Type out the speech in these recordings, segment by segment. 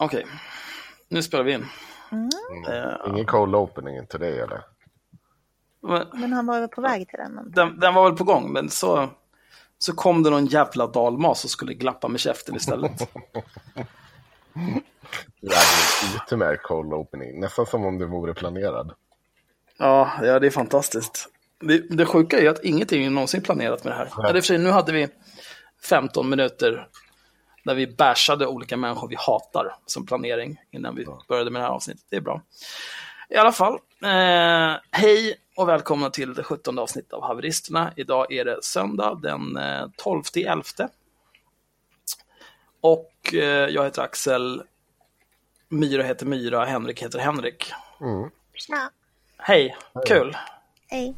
Okej, nu spelar vi in. Eh, Ingen cold opening till dig eller? men- Men han var väl på väg till den. den, den var väl på gång, men så, så kom det någon jävla dalmas och skulle glappa med käften istället. Jävligt ytterligare cold opening. Nästan som om det vore planerad. Ja, ja det är fantastiskt. Det, det sjuka är ju att ingenting är någonsin planerat med det här. Ja, det är för sig, nu hade vi 15 minuter där vi bashade olika människor vi hatar som planering innan vi började med det här avsnittet. Det är bra. I alla fall, eh, hej och välkomna till det 17 avsnittet av Haveristerna. Idag är det söndag den eh, 12 11. Och eh, jag heter Axel, Myra heter Myra, Henrik heter Henrik. Tja. Hej, kul! Hej.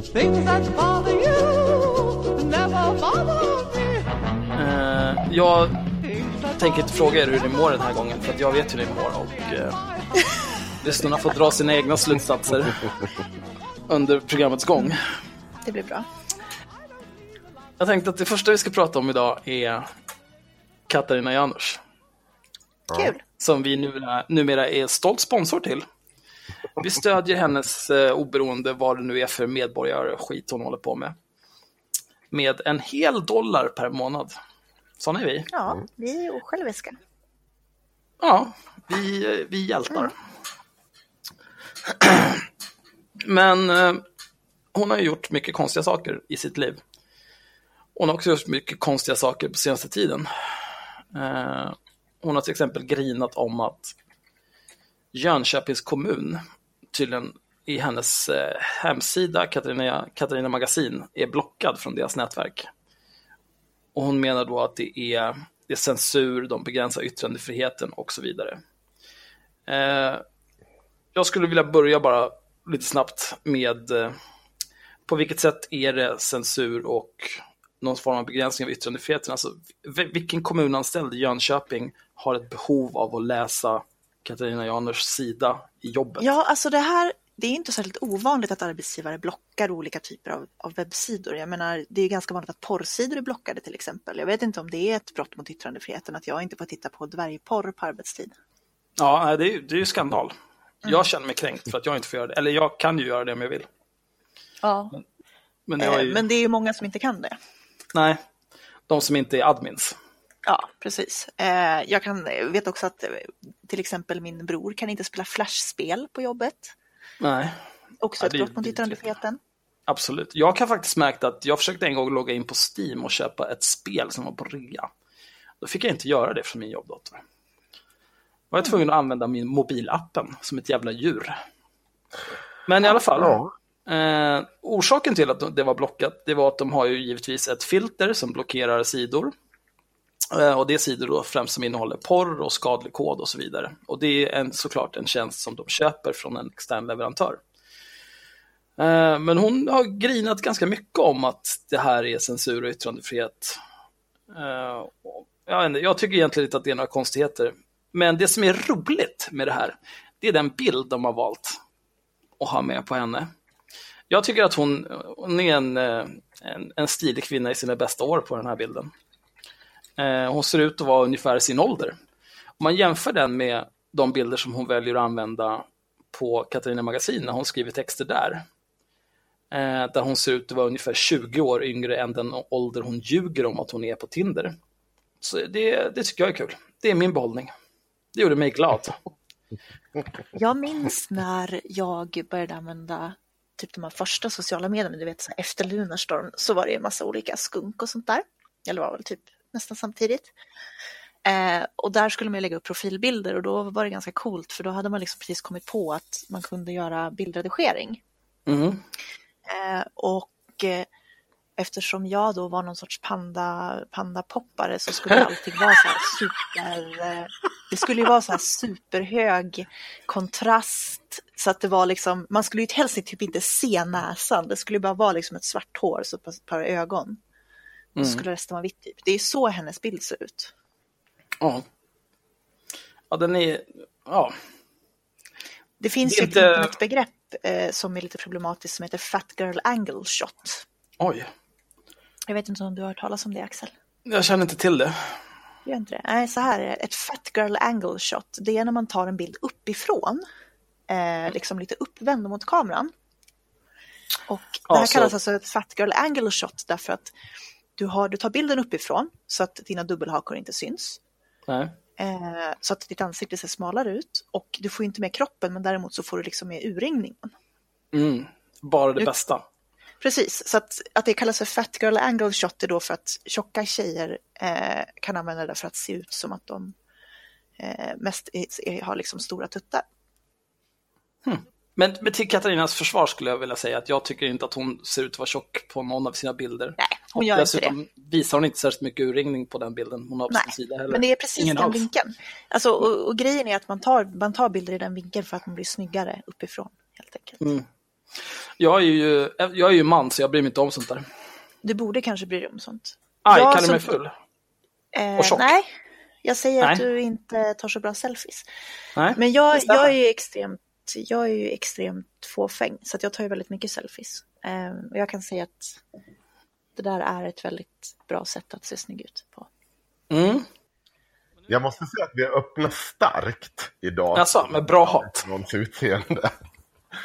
Things that bother you never bother me. Eh, jag tänker inte fråga er hur ni mår den här gången, för att jag vet hur ni mår och eh, lyssnarna får dra sina egna slutsatser under programmets gång. Det blir bra. Jag tänkte att det första vi ska prata om idag är Katarina Janouch, Kul. som vi numera, numera är stolt sponsor till. Vi stödjer hennes eh, oberoende, vad det nu är för medborgare skit hon håller på med, med en hel dollar per månad. Såna är vi. Ja, vi är osjälviska. Ja, vi, vi hjältar. Men eh, hon har ju gjort mycket konstiga saker i sitt liv. Hon har också gjort mycket konstiga saker på senaste tiden. Eh, hon har till exempel grinat om att Jönköpings kommun, tydligen i hennes eh, hemsida, Katarina, Katarina Magasin, är blockad från deras nätverk. Och hon menar då att det är, det är censur, de begränsar yttrandefriheten och så vidare. Eh, jag skulle vilja börja bara lite snabbt med eh, på vilket sätt är det censur och någon form av begränsning av yttrandefriheten? Alltså, vilken kommunanställd i Jönköping har ett behov av att läsa Katarina Janers sida i jobbet? Ja, alltså det här, det är inte särskilt ovanligt att arbetsgivare blockar olika typer av, av webbsidor. Jag menar, det är ganska vanligt att porrsidor är blockade till exempel. Jag vet inte om det är ett brott mot yttrandefriheten att jag inte får titta på dvärgporr på arbetstid. Ja, det är, ju- det är ju skandal. Jag känner mig kränkt för att jag inte får göra det. Eller jag kan ju göra det om jag vill. Ja, Men jag är ju, men det är ju många som inte kan det. nej, de som inte är admins. Ja, precis. Eh, Jag kan, vet också att eh, till exempel min bror kan inte spela flashspel på jobbet. Nej, Också Ja, ett brott mot yttrandefriheten. absolut. Jag har faktiskt märkt att jag försökte en gång logga in på Steam och köpa ett spel som var på rea. Då fick jag inte göra det från min jobbdator. Då var jag tvungen att använda min mobilappen som ett jävla djur. Men i alla fall. Ja. Eh, orsaken till att det var blockat, det var att de har ju givetvis ett filter som blockerar sidor. Eh, och det är sidor då främst som innehåller porr och skadlig kod och så vidare. Och det är en, såklart en tjänst som de köper från en extern leverantör. Eh, men hon har grinat ganska mycket om att det här är censur och yttrandefrihet. Eh, jag, tycker egentligen inte att det är några konstigheter. Men det som är roligt med det här, det är den bild de har valt att ha med på henne. Jag tycker att hon, hon är en, en, en stilig kvinna i sina bästa år på den här bilden. Eh, hon ser ut att vara ungefär sin ålder. Om man jämför den med de bilder som hon väljer att använda på Katarina Magasin när hon skriver texter där. Eh, där hon ser ut att vara ungefär 20 år yngre än den ålder hon ljuger om att hon är på Tinder. Så det, det tycker jag är kul. Det är min behållning. Det gjorde mig glad. Jag minns när jag började använda typ de här första sociala medierna, du vet så efter Lunarstorm, så var det en massa olika skunk och sånt där. Eller var väl typ nästan samtidigt. Eh, och där skulle man lägga upp profilbilder och då var det ganska coolt för då hade man liksom precis kommit på att man kunde göra bildredigering. Mhm. Eh, och eh, eftersom jag då var någon sorts panda, pandapoppare så skulle allting vara så här super... Eh, det skulle ju vara så här superhög kontrast så att det var liksom, man skulle ju helst typ inte se näsan, det skulle bara vara liksom ett svart hår så på ett par ögon. Och så skulle resten vara vitt typ. Det är så hennes bild ser ut. Ja. Ja, den är... Ja. Det finns Det ju ett inte- internetbegrepp eh, som är lite problematiskt som heter Fat Girl Angle Shot. Oj, Jag vet inte om du har hört talas om det Axel? jag känner inte till det. Gör inte det? Nej, så här är det. Ett Fat Girl Angle Shot, det är när man tar en bild uppifrån, eh, liksom lite uppvänd mot kameran. Och det här så- kallas alltså ett Fat Girl Angle Shot därför att du, har, du tar bilden uppifrån så att dina dubbelhakor inte syns. Nej. Eh, så att ditt ansikte ser smalare ut och du får inte med kroppen men däremot så får du liksom med urringningen. Mm. Bara det Du- bästa. Precis, så att, att det kallas för Fat Girl Angle Shot är då för att tjocka tjejer eh, kan använda det för att se ut som att de eh, mest är, är, har liksom stora tuttar. Men, men till Katarinas försvar skulle jag vilja säga att jag tycker inte att hon ser ut att vara tjock på någon av sina bilder. Nej, hon Och gör inte dessutom visar hon inte särskilt mycket urringning på den bilden hon har på Nej, sin sida heller. Men det är precis Ingen den alls. vinkeln. Alltså, och, och grejen är att man tar, man tar bilder i den vinkeln för att man blir snyggare uppifrån. Helt enkelt. Mm. Jag är, ju, jag är ju man så jag bryr mig inte om sånt där. Du borde kanske bry dig om sånt. Aj, Ja, kallar så- mig full? Eh, Och tjock. nej, jag säger att Nej. du inte tar så bra selfies. Nej. Men jag, det jag, är ju extremt, jag är ju extremt fåfäng så att jag tar ju väldigt mycket selfies. Eh, och jag kan säga att det där är ett väldigt bra sätt att se snygg ut på. Mm. Jag måste säga att vi har öppnat starkt idag. Alltså, med bra hat. Någons utseende.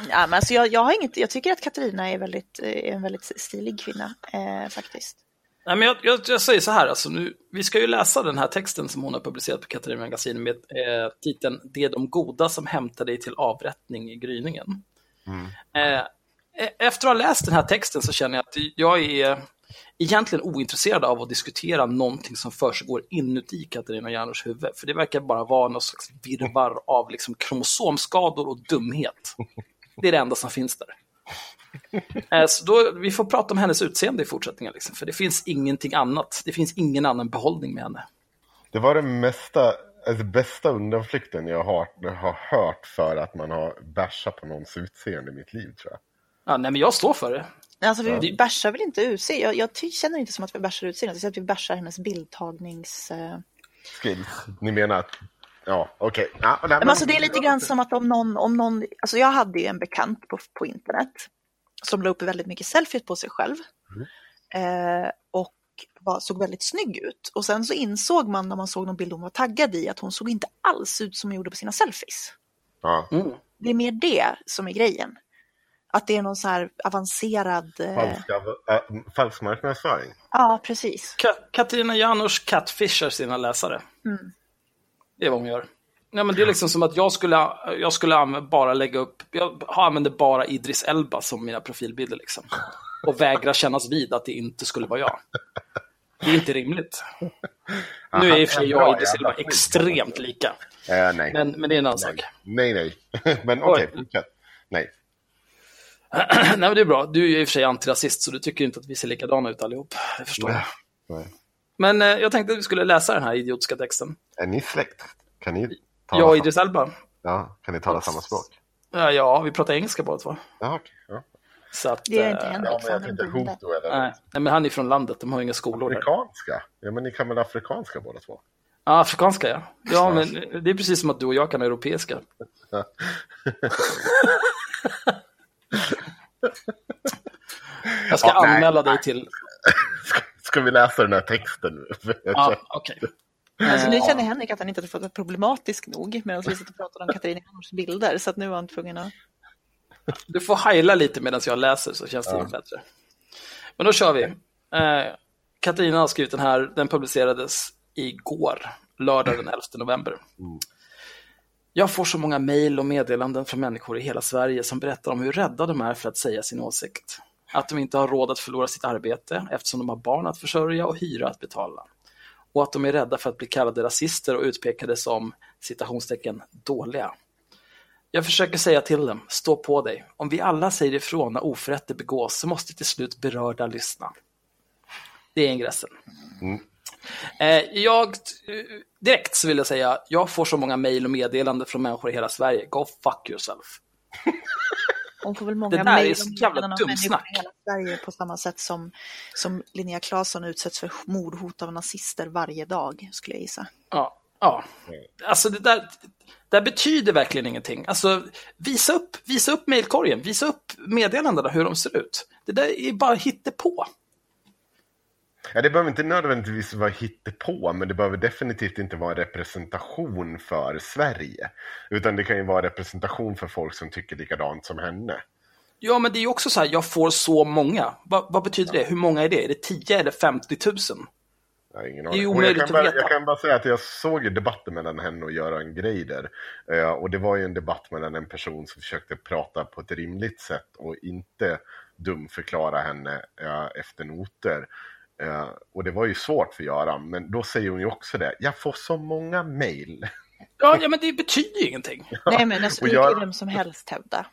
Ja, men alltså jag, jag, har inget, jag tycker att Katarina är, väldigt, eh, är en väldigt stilig kvinna eh, faktiskt. Nej, men jag, jag, jag säger så här, alltså, nu, vi ska ju läsa den här texten som hon har publicerat på Katarina Magasin med eh, titeln Det är de goda som hämtar dig till avrättning i gryningen. Eh, e- efter att ha läst den här texten så känner jag att jag är egentligen ointresserad av att diskutera någonting som försiggår inuti Katarina Janouchs huvud. För det verkar bara vara någon slags virvar av liksom kromosomskador och dumhet. Det är det enda som finns där. Eh, Så då, vi får prata om hennes utseende i fortsättningen, liksom, för det finns ingenting annat. Det finns ingen annan behållning med henne. Det var den mesta, alltså bästa undanflykten jag har, har hört för att man har bärsat på någons utseende i mitt liv tror jag. Ja, nej, men jag står för det. Alltså vi Ja. bärsar väl inte utseende? Jag, jag känner inte som att vi bärsar utseendet, jag att vi bärsar hennes bildtagnings... Eh... Skills. Ni menar att, ja okej. Ja, nej, Men alltså det är lite grann som att om någon, om någon, alltså jag hade ju en bekant på, på internet som la upp väldigt mycket selfies på sig själv. Eh, och var, såg väldigt snygg ut. Och sen så insåg man när man såg någon bild hon var taggad i att hon såg inte alls ut som hon gjorde på sina selfies. Mm. Det är mer det som är grejen. Att det är någon så här avancerad... Eh, falska, äh, falsk marknadsföring. ja, precis. Ka- Katarina Janouch catfishar sina läsare. Mm. Det är vad hon gör. Nej, men det är liksom som att jag skulle, jag skulle bara lägga upp, jag använder bara Idris Elba som mina profilbilder liksom. Och vägrar kännas vid att det inte skulle vara jag. Det är inte rimligt. Nu är i och för sig jag och Idris Elba extremt lika. Eh, nej. Men, men det är en annan sak. nej, nej. Men okej, fortsätt. Nej. Nej, men det är bra. Du är i och för sig antirasist, så du tycker inte att vi ser likadana ut allihop. Det förstår jag. nej. Men eh, jag tänkte att vi skulle läsa den här idiotiska texten. Är ni släkt? Kan ni Jag och Idris Elba. ja, kan ni tala samma språk? Ja, ja, vi pratar engelska båda två. Ja, okej. Ja. Så att, Det är inte eh, Henrik, Ja, men jag han är tänkte. Hutu eller Nej, nej, men han är från landet, de har inga skolor där. afrikanska. Ja, men ni kan väl afrikanska båda två? Ja, afrikanska ja. Ja, men det är precis som att du och jag kan europeiska. Jag ska Ja, nej, anmäla dig till... Ska, ska vi läsa den här texten nu? Ja, okej. Alltså, nu känner Henrik att han inte hade fått vara problematisk nog medan vi sitter och pratar om Katarina Janouchs bilder. Så att nu var han tvungen att... Du får heila lite medan jag läser så känns det Ja. bättre. Men då kör vi. Eh, Katarina har skrivit den här, den publicerades igår, lördag den 11 november. Jag får så många mejl och meddelanden från människor i hela Sverige som berättar om hur rädda de är för att säga sin åsikt. Att de inte har råd att förlora sitt arbete eftersom de har barn att försörja och hyra att betala. Och att de är rädda för att bli kallade rasister och utpekade som citationstecken dåliga. Jag försöker säga till dem, stå på dig. Om vi alla säger ifrån när oförrätter begås så måste till slut berörda lyssna. Det är ingressen. Eh, jag, eh, direkt så vill jag säga, jag får så många mejl och meddelanden från människor i hela Sverige. Go fuck yourself. Hon får väl Det många där mejl är så jävla dumsnack. i hela Sverige på samma sätt som, som Linnea Claesson utsätts för mordhot av nazister varje dag, skulle jag gissa. Ja. Ja, alltså det där, det där betyder verkligen ingenting. Alltså, visa upp, visa upp mejlkorgen, visa upp meddelandena hur de ser ut. Det där är bara hittepå. Ja, det behöver inte nödvändigtvis vara hittepå, men det behöver definitivt inte vara en representation för Sverige. Utan det kan ju vara representation för folk som tycker likadant som henne. Ja, men det är ju också så här, jag får så många. Va, vad betyder det? Hur många är det? Är det 10 eller 50 000? Jag har ingen Det är aning. ju Och omöjligt jag, att kan bara, veta. jag kan bara säga att jag såg ju debatten mellan henne och Göran Greider. Eh, och det var ju en debatt mellan en person som försökte prata på ett rimligt sätt och inte dumförklara henne eh, efter noter. Eh, och det var ju svårt för Göran, men då säger hon ju också det. Jag får så många mejl. Ja, ja, men det betyder ju ingenting. Nej men alltså, det jag- vem som helst hävda.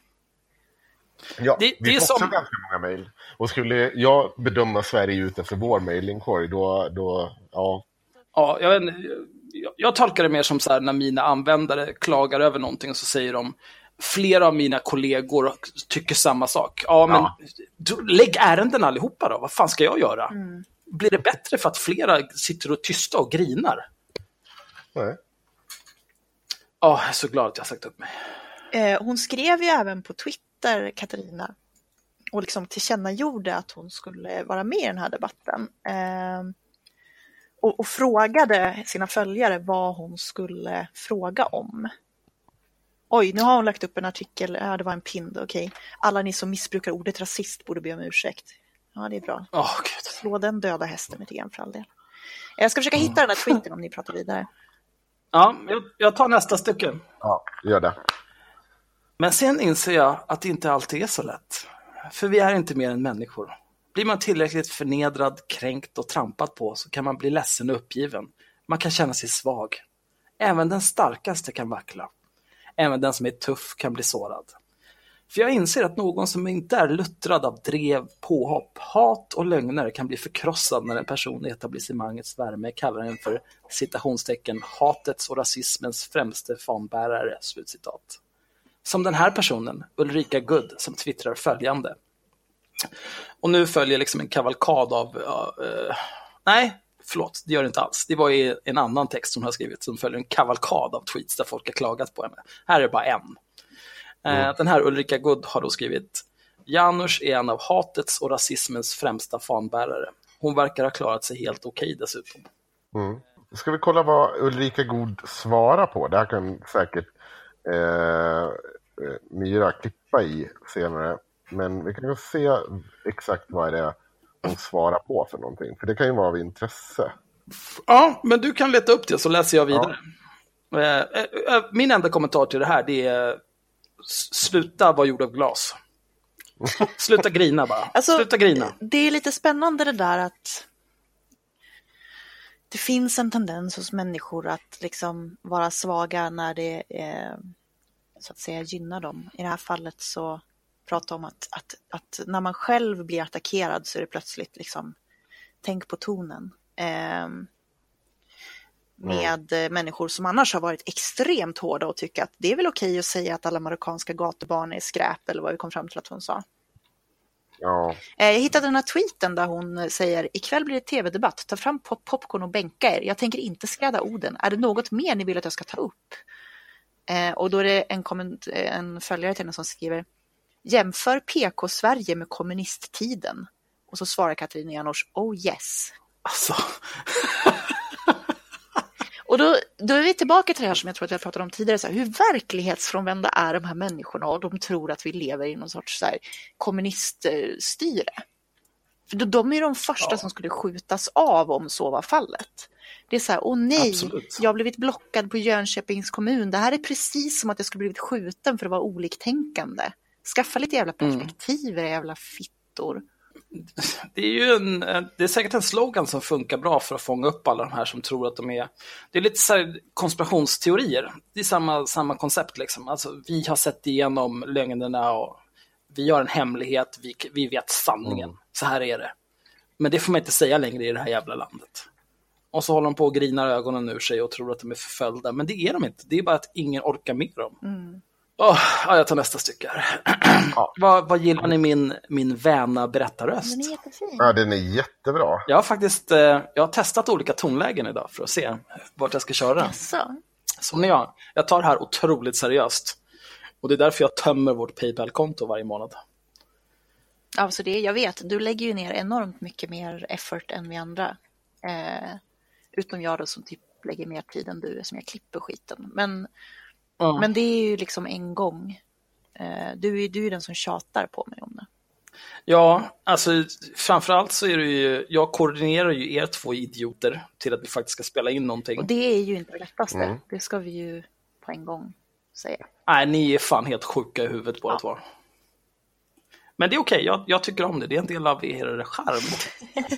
Ja, Det- vi det är får också som- ganska många mejl. Och skulle jag bedöma Sverige ut efter vår mejlinkorg, då, då, ja. Ja, jag, vet jag, jag tolkar det mer som så här när mina användare klagar över någonting så säger de flera av mina kollegor tycker samma sak. Ja, men Ja. lägg ärenden allihopa då. Vad fan ska jag göra? Blir det bättre för att flera sitter och tysta och grinar? Nej. Ja, jag är så glad att jag har sagt upp mig. Eh, hon skrev ju även på Twitter, Katarina, och liksom tillkännagjorde att hon skulle vara med i den här debatten. Eh, och, och frågade sina följare vad hon skulle fråga om. Oj, nu har hon lagt upp en artikel, ja det var en pind, okej. Alla ni som missbrukar ordet rasist borde be om ursäkt. Ja, det är bra. Åh, gud. Slå den döda hästen lite grann för all del. Jag ska försöka hitta den här tweeten om ni pratar vidare. Ja, jag, tar nästa stycke. Ja, gör det. Men sen inser jag att det inte alltid är så lätt. För vi är inte mer än människor. Blir man tillräckligt förnedrad, kränkt och trampad på så kan man bli ledsen och uppgiven. Man kan känna sig svag. Även den starkaste kan vackla. Även den som är tuff kan bli sårad. För jag inser att någon som inte är luttrad av drev, påhopp, hat och lögner kan bli förkrossad när en person i etablissemangets värme kallar en för citationstecken hatets och rasismens främste fanbärare. Slutcitat. Som den här personen, Ulrika Good, som twittrar följande. Och nu följer liksom en kavalkad av, uh, uh, nej, förlåt, det gör det inte alls. Det var i en annan text som hon har skrivit som följer en kavalkad av tweets där folk har klagat på henne. Här är det bara en. Eh, Den här Ulrika Good har då skrivit Janusz är en av hatets och rasismens främsta fanbärare. Hon verkar ha klarat sig helt okej dessutom. Mm. Ska vi kolla vad Ulrika God svarar på? Det här kan säkert eh, eh, Myra klippa i senare. Men vi kan ju se exakt vad det är hon svarar på för någonting. För det kan ju vara av intresse. Ja, men du kan leta upp det så läser jag vidare. Eh, eh, Min enda kommentar till det här det är sluta vara gjord av glas. Sluta grina bara. Alltså, sluta grina. Det är lite spännande det där att det finns en tendens hos människor att liksom vara svaga när det eh, så att säga gynnar dem. I det här fallet så prata om att, att, att när man själv blir attackerad så är det plötsligt liksom tänk på tonen. Eh, med eh, människor som annars har varit extremt hårda och tycka att det är väl okej att säga att alla marockanska gatubarn är skräp eller vad vi kom fram till att hon sa. Ja, Eh, Jag hittade den här tweeten där hon säger ikväll blir det tv-debatt, ta fram pop popcorn och bänka er. Jag tänker inte skräda orden. Är det något mer ni vill att jag ska ta upp? Eh, och då är det en, komment- eh, en följare till henne som skriver jämför PK-Sverige med kommunisttiden. Och så svarar Katarina Janouch, oh yes. Alltså, Och då, då är vi tillbaka till det här som jag tror att jag pratade om tidigare, så här, hur verklighetsfrånvända är de här människorna och de tror att vi lever i någon sorts så här, kommuniststyre. För då- de är de första som skulle skjutas av om så var fallet. Det är så här, åh nej, Absolut. jag har blivit blockad på Jönköpings kommun. Det här är precis som att jag skulle blivit skjuten för att vara oliktänkande. Skaffa lite jävla perspektiv, era jävla fittor. Det är ju en, det är säkert en slogan som funkar bra för att fånga upp alla de här som tror att de är... Det är lite så här konspirationsteorier. Det är samma, samma koncept liksom. Alltså, vi har sett igenom lögnerna och vi har en hemlighet, vi, vi vet sanningen. Så här är det. Men det får man inte säga längre i det här jävla landet. Och så håller de på och grinar ögonen ur sig och tror att de är förföljda. Men det är de inte. Det är bara att ingen orkar med dem. Åh, ja, jag tar nästa stycke här. Ja. vad, vad gillar ni min, min väna berättarröst? Den är jättefin. Ja, den är jättebra. Jag har faktiskt eh, jag har testat olika tonlägen idag för att se vart jag ska köra. Jaså? Som ni har. Jag tar det här otroligt seriöst. Och det är därför jag tömmer vårt Paypal-konto varje månad. Alltså det, jag vet, du lägger ju ner enormt mycket mer effort än vi andra. Eh, utom jag då som typ lägger mer tid än du som jag klipper skiten. Men, Ja. men det är ju liksom en gång. Eh, du, är- du är den som tjatar på mig om det. Ja, alltså framförallt så är det ju, jag koordinerar ju er två idioter till att vi faktiskt ska spela in någonting. Och det är ju inte det lättaste. Mm. Det ska vi ju på en gång säga. Nej, ni är fan helt sjuka i huvudet båda Ja. två. Men det är okej, jag, jag tycker om det. Det är en del av er charm,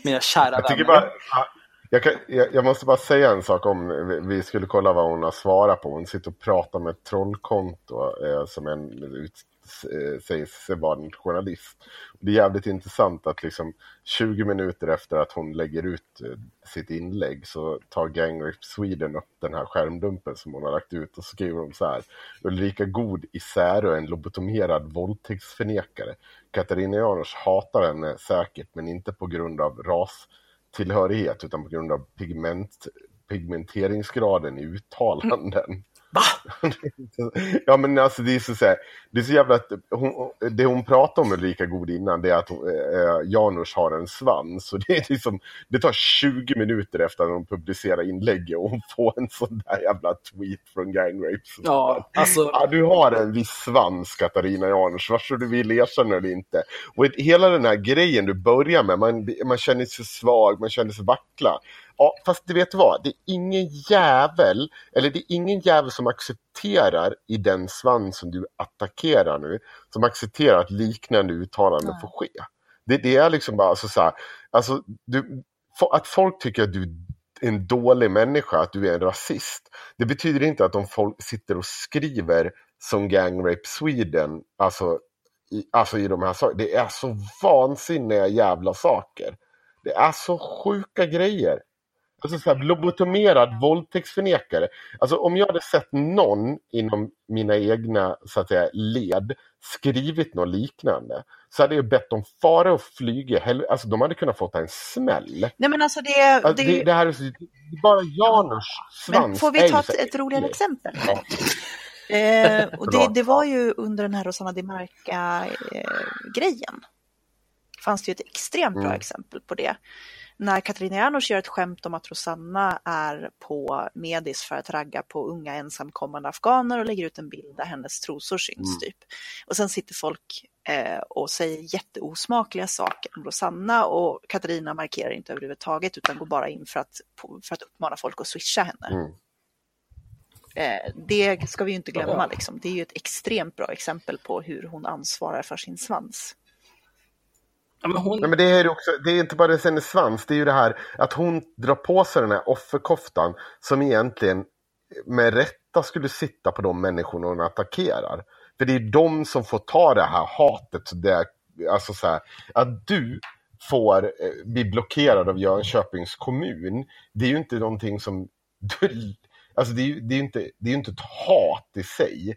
mina kära Jag tycker vänner. bara... Jag, kan, jag, jag måste bara säga en sak om, vi- vi skulle kolla vad hon har svarat på. Hon sitter och pratar med ett trollkonto eh, som en, ut, eh, vara en journalist. Det är jävligt intressant att liksom 20 minuter efter att hon lägger ut eh, sitt inlägg så tar Gangrip Sweden upp den här skärmdumpen som hon har lagt ut och skriver om så här. Ulrika God i Särö, en lobotomerad våldtäktsförnekare. Katarina Janouch hatar henne säkert, men inte på grund av ras tillhörighet, utan på grund av pigment, pigmenteringsgraden i uttalanden. Va? ja men alltså det är så, så här, det är så jävla att hon, det hon pratar om Ulrika God innan det är att hon, eh, Janusz har en svans och det är liksom det tar 20 minuter efter att hon publicerar inlägget och hon får en sån där jävla tweet från Gang Rape. Så Ja, alltså, Ja, du har en viss svans Katarina Janouch, vare sig du vill erkänna eller inte. Och ett- hela den här grejen du börjar med, man, man känner sig svag, man känner sig vackla. Ja, fast du vet vad, det är ingen jävel, eller det är ingen jävel som accepterar i den svans som du attackerar nu, som accepterar att liknande uttalanden får ske. Det, det är liksom bara alltså, så här, alltså, du, att folk tycker att du är en dålig människa, att du är en rasist. Det betyder inte att om folk sitter och skriver som Gang Rape Sweden, alltså i, alltså i de här sakerna. Det är så vansinniga jävla saker. Det är så sjuka grejer. Alltså så här, lobotomerad våldtäktsförnekare. Alltså om jag hade sett någon inom mina egna så att säga, led skrivit något liknande så hade jag bett dem fara och flyga. Alltså de hade kunnat fått en smäll. Nej men alltså det, Alltså, det, det, det här är så, bara Janus svans. men får vi ta ett, ett roligare äcklig. exempel? Ja. Eh, och det, det var ju under den här Rosanna Di Marca-grejen. fanns det ju ett extremt bra Mm. exempel på det. När Katarina Janouch gör ett skämt om att Rosanna är på Medis för att ragga på unga ensamkommande afghaner och lägger ut en bild där hennes trosor syns Mm. typ. Och sen sitter folk eh, och säger jätteosmakliga saker om Rosanna och Katarina markerar inte överhuvudtaget utan går bara in för att, för att uppmana folk att swisha henne. Mm. Eh, det ska vi ju inte glömma. Liksom. Det är ju ett extremt bra exempel på hur hon ansvarar för sin svans ja, men hon, Nej, men det är, också, det är inte bara hennes svans, det är ju det här att hon drar på sig den här offerkoftan som egentligen med rätta skulle sitta på de människorna hon attackerar. För det är de som får ta det här hatet. Det, alltså så här, att du får eh, bli blockerad av Jönköpings kommun, det är ju inte någonting som... Du, alltså det är ju det är inte, det är ju inte ett hat i sig.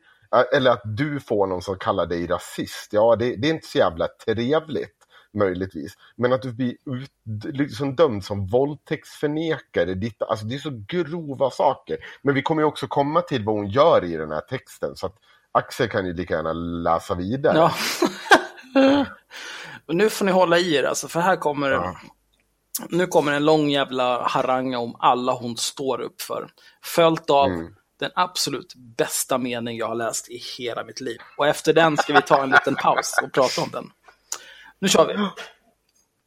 Eller att du får någon som kallar dig rasist. Ja, det, det är inte så jävla trevligt möjligtvis. Men att du blir ut, liksom dömd som våldtäktsförnekare, ditt, alltså det är så grova saker. Men vi kommer ju också komma till vad hon gör i den här texten, så att Axel kan ju lika gärna läsa vidare. Ja. Nu får ni hålla i er, alltså, för här kommer, Ja. nu kommer en lång jävla haranga om alla hon står upp för. Följt av Mm. den absolut bästa mening jag har läst i hela mitt liv. Och efter den ska vi ta en liten paus och prata om den. Nu kör vi.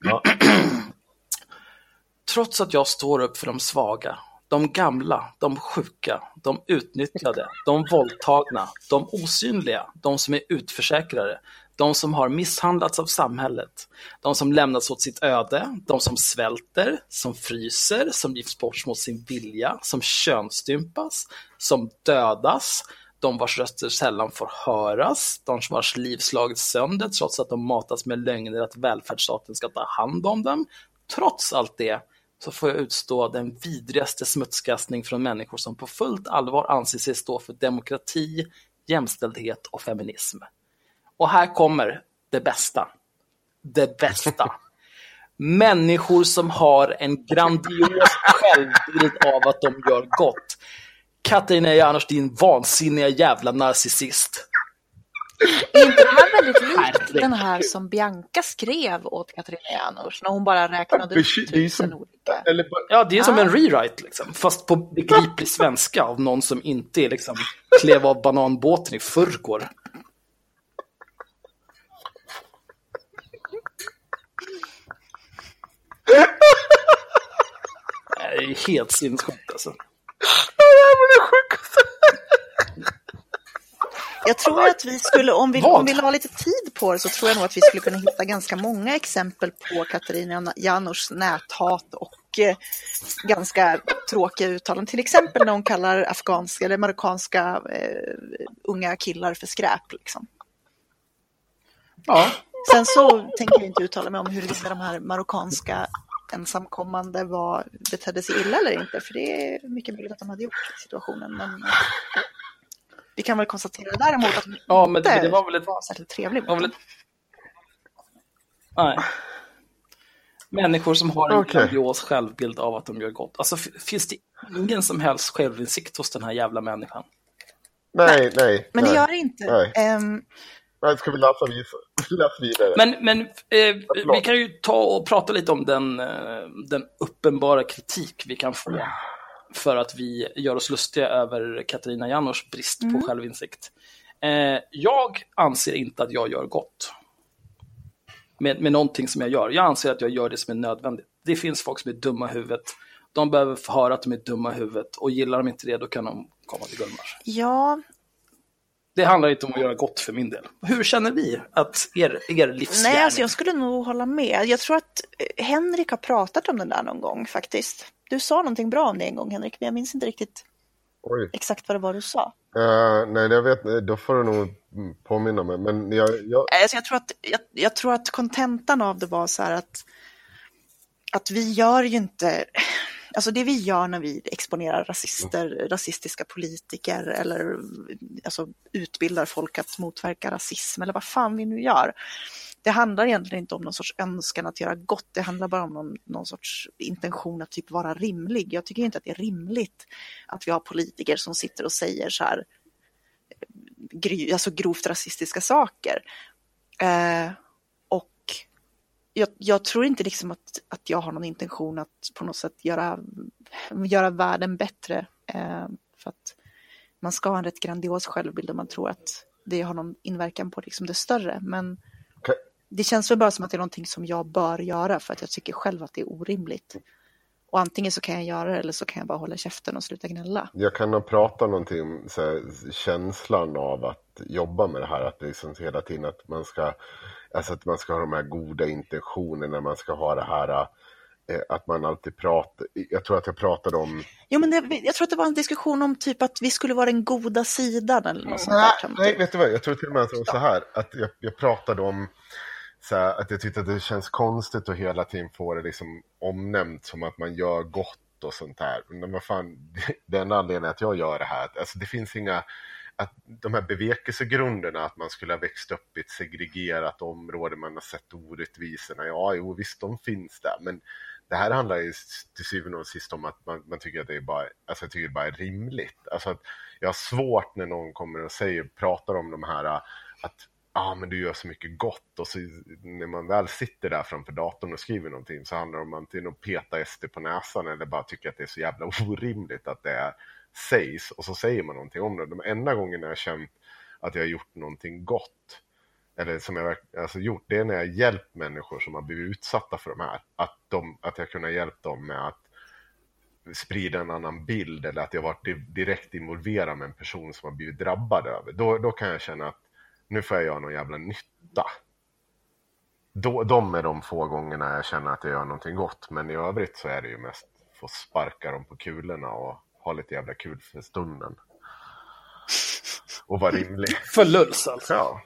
Ja. Trots att jag står upp för de svaga, de gamla, de sjuka, de utnyttjade, de våldtagna, de osynliga, de som är utförsäkrade, de som har misshandlats av samhället, de som lämnats åt sitt öde, de som svälter, som fryser, som gifts bort mot sin vilja, som könsstympas, som dödas, de vars röster sällan får höras, de vars liv slagits sönder trots att de matas med lögner att välfärdsstaten ska ta hand om dem. Trots allt det så får jag utstå den vidrigaste smutskastning från människor som på fullt allvar anser sig stå för demokrati, jämställdhet och feminism. Och här kommer det bästa. Det bästa. Människor som har en grandios självbild av att de gör gott. Katarina Janouch, din vansinniga jävla narcissist. Är inte det här väldigt likt den här som Bianca skrev åt Katarina Janouch när hon bara räknade upp ju tusen olika? Eller bara, Ja, det är som Ah. en rewrite, liksom. fast på begriplig svenska av någon som inte är liksom, klev av bananbåten i förrgår. Det är helt sinnessjukt alltså. Jag tror att vi skulle, om vi, Vad? om vi la lite tid på det så tror jag nog att vi skulle kunna hitta ganska många exempel på Katarina Janouchs näthat och eh, ganska tråkiga uttalanden. Till exempel när hon kallar afghanska eller marockanska eh, unga killar för skräp. Liksom. Ja, Sen så tänker jag inte uttala mig om huruvida de här marockanska ensamkommande var, betedde sig illa eller inte, för det är mycket möjligt att de hade gjort i situationen. Men eh, vi kan väl konstatera däremot att de Ja, men det- inte det var väl ett- var särskilt trevlig var väl ett... Nej. Människor som har en Okej. grandios självbild av att de gör gott. Alltså, finns det ingen som helst självinsikt hos den här jävla människan? nej, nej. Men det nej. gör det inte. Nej. Nej, ska vi läsa, vis- läsa vidare? Men, men eh, vi kan ju ta och prata lite om den, eh, den uppenbara kritik vi kan få för att vi gör oss lustiga över Katarina Janouchs brist på självinsikt. Eh, jag anser inte att jag gör gott med, med någonting som jag gör. Jag anser att jag gör det som är nödvändigt. Det finns folk som är dumma i huvudet. De behöver få höra att de är dumma i huvudet och gillar de inte det då kan de komma till Gullmars. ja, Det handlar inte om att göra gott för min del. Hur känner vi att er, er livsgärning... nej, alltså jag skulle nog hålla med. Jag tror att eh, Henrik har pratat om den där någon gång faktiskt. Du sa någonting bra om det en gång Henrik, men jag minns inte riktigt Oj. exakt vad det var du sa. Eh, nej, jag vet, då får du nog påminna mig. Men jag, jag, Alltså jag, tror att, jag, jag tror att kontentan av det var så här att, att vi gör ju inte, alltså det vi gör när vi exponerar rasister, rasistiska politiker eller alltså utbildar folk att motverka rasism eller vad fan vi nu gör. Det handlar egentligen inte om någon sorts önskan att göra gott, det handlar bara om någon, någon sorts intention att typ vara rimlig. Jag tycker inte att det är rimligt att vi har politiker som sitter och säger så här, gry, alltså grovt rasistiska saker. Eh, jag, jag tror inte liksom att, att jag har någon intention att på något sätt göra, göra världen bättre. Eh, för att man ska ha en rätt grandios självbild om man tror att det har någon inverkan på liksom det större. Men Okej. det känns väl bara som att det är någonting som jag bör göra för att jag tycker själv att det är orimligt. Och antingen så kan jag göra det eller så kan jag bara hålla käften och sluta gnälla. jag kan nog prata någonting om känslan av att jobba med det här. Att det liksom hela tiden att man ska, alltså att man ska ha de här goda intentionerna, man ska ha det här eh, att man alltid pratar, jag tror att jag pratade om Jo, men det, jag tror att det var en diskussion om typ att vi skulle vara den goda sidan eller något sånt där. Nej, nej, vet du vad? Jag tror till och med att det var så här. Att jag, jag pratade om här, att jag tyckte att det känns konstigt att hela tiden få det liksom omnämnt som att man gör gott och sånt där. Men vad fan, det enda anledningen att jag gör det här, alltså det finns inga, att de här bevekelsegrunderna, att man skulle ha växt upp i ett segregerat område, man har sett orättvisorna, ja, jo visst, de finns där, men det här handlar ju till syvende och sist om att man, man tycker att det är bara, alltså jag tycker det bara är rimligt. Alltså att jag har svårt när någon kommer och säger, pratar om de här att ja ah, men du gör så mycket gott. Och så när man väl sitter där framför datorn och skriver någonting så handlar det om antingen att peta SD på näsan eller bara tycka att det är så jävla orimligt att det är, sägs och så säger man någonting om det. De enda gångerna jag har känt att jag har gjort någonting gott eller som jag alltså gjort, det är när jag hjälpt människor som har blivit utsatta för de här. Att, de, att jag kunnat hjälpa dem med att sprida en annan bild eller att jag varit direkt involverad med en person som har blivit drabbad över. Då, då kan jag känna att nu får jag göra någon jävla nytta. Då, de är de få gångerna jag känner att jag gör någonting gott. Men i övrigt så är det ju mest få sparka dem på kulorna och ha lite jävla kul för stunden. Och vara rimlig. För lulls alltså. Ja.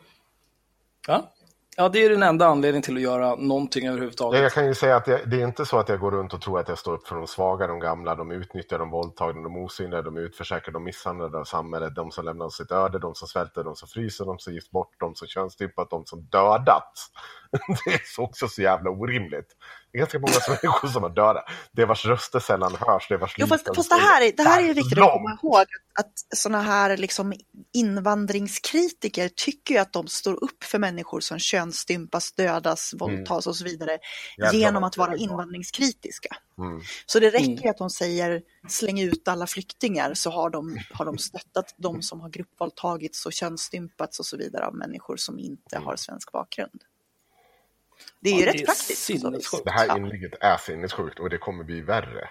Ja. Ja, det är den enda anledningen till att göra någonting överhuvudtaget. jag kan ju säga att jag, det är inte så att jag går runt och tror att jag står upp för de svaga, de gamla, de utnyttjar, de våldtagna, de osynliga, de utförsäkrade, de misshandlade av samhället, de som lämnar sitt öde, de som svälter, de som fryser, de som gifts bort, de som könsstympat, de som dödats. Det är så också så jävla orimligt. Det är ganska många människor som har dödat. Det är vars röster sällan hörs, det är vars Jo, fast, fast det här är, det här är viktigt långt. att komma ihåg. Att sådana här liksom invandringskritiker tycker ju att de står upp för människor som könsstympas, dödas, våldtas och så vidare. Jävlar genom att vara invandringskritiska. Mm. Så det räcker ju att de säger släng ut alla flyktingar så har de, har de stöttat de som har gruppvåldtagits och könsstympats och så vidare av människor som inte har svensk bakgrund. Det är ju Ja, det rätt är praktiskt. sinnessjukt. Det här inlägget är sinnessjukt och det kommer bli värre.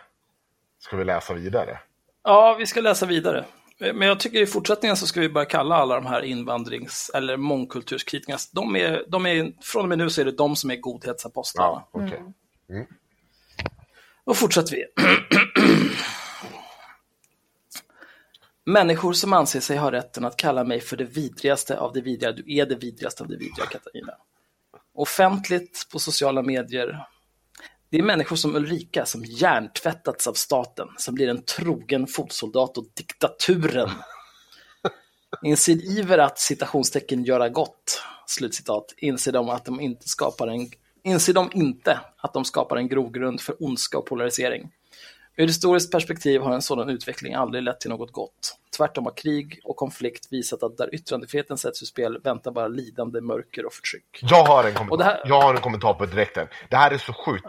Ska vi läsa vidare? Ja, vi ska läsa vidare. Men jag tycker i fortsättningen så ska vi börja kalla alla de här invandrings eller mångkulturskritikerna, de är, de är, från och med nu så är det de som är godhetsapostlarna. Ja, okej. Då fortsätter vi. Människor som anser sig ha rätten att kalla mig för det vidrigaste av det vidriga. Du är det vidrigaste av det vidriga, Katarina. Offentligt på sociala medier. Det är människor som Ulrika som hjärntvättats av staten, som blir en trogen fotsoldat och diktaturen. I sin iver att citationstecken göra gott, slutcitat, inser de att de inte skapar en inser de inte att de skapar en grogrund för ondska och polarisering. Ur historiskt perspektiv har en sådan utveckling aldrig lett till något gott. Tvärtom har krig och konflikt visat att där yttrandefriheten sätts ur spel väntar bara lidande, mörker och förtryck. Jag har en kommentar. Här- Jag har en kommentar på direkten. Det här är så sjukt.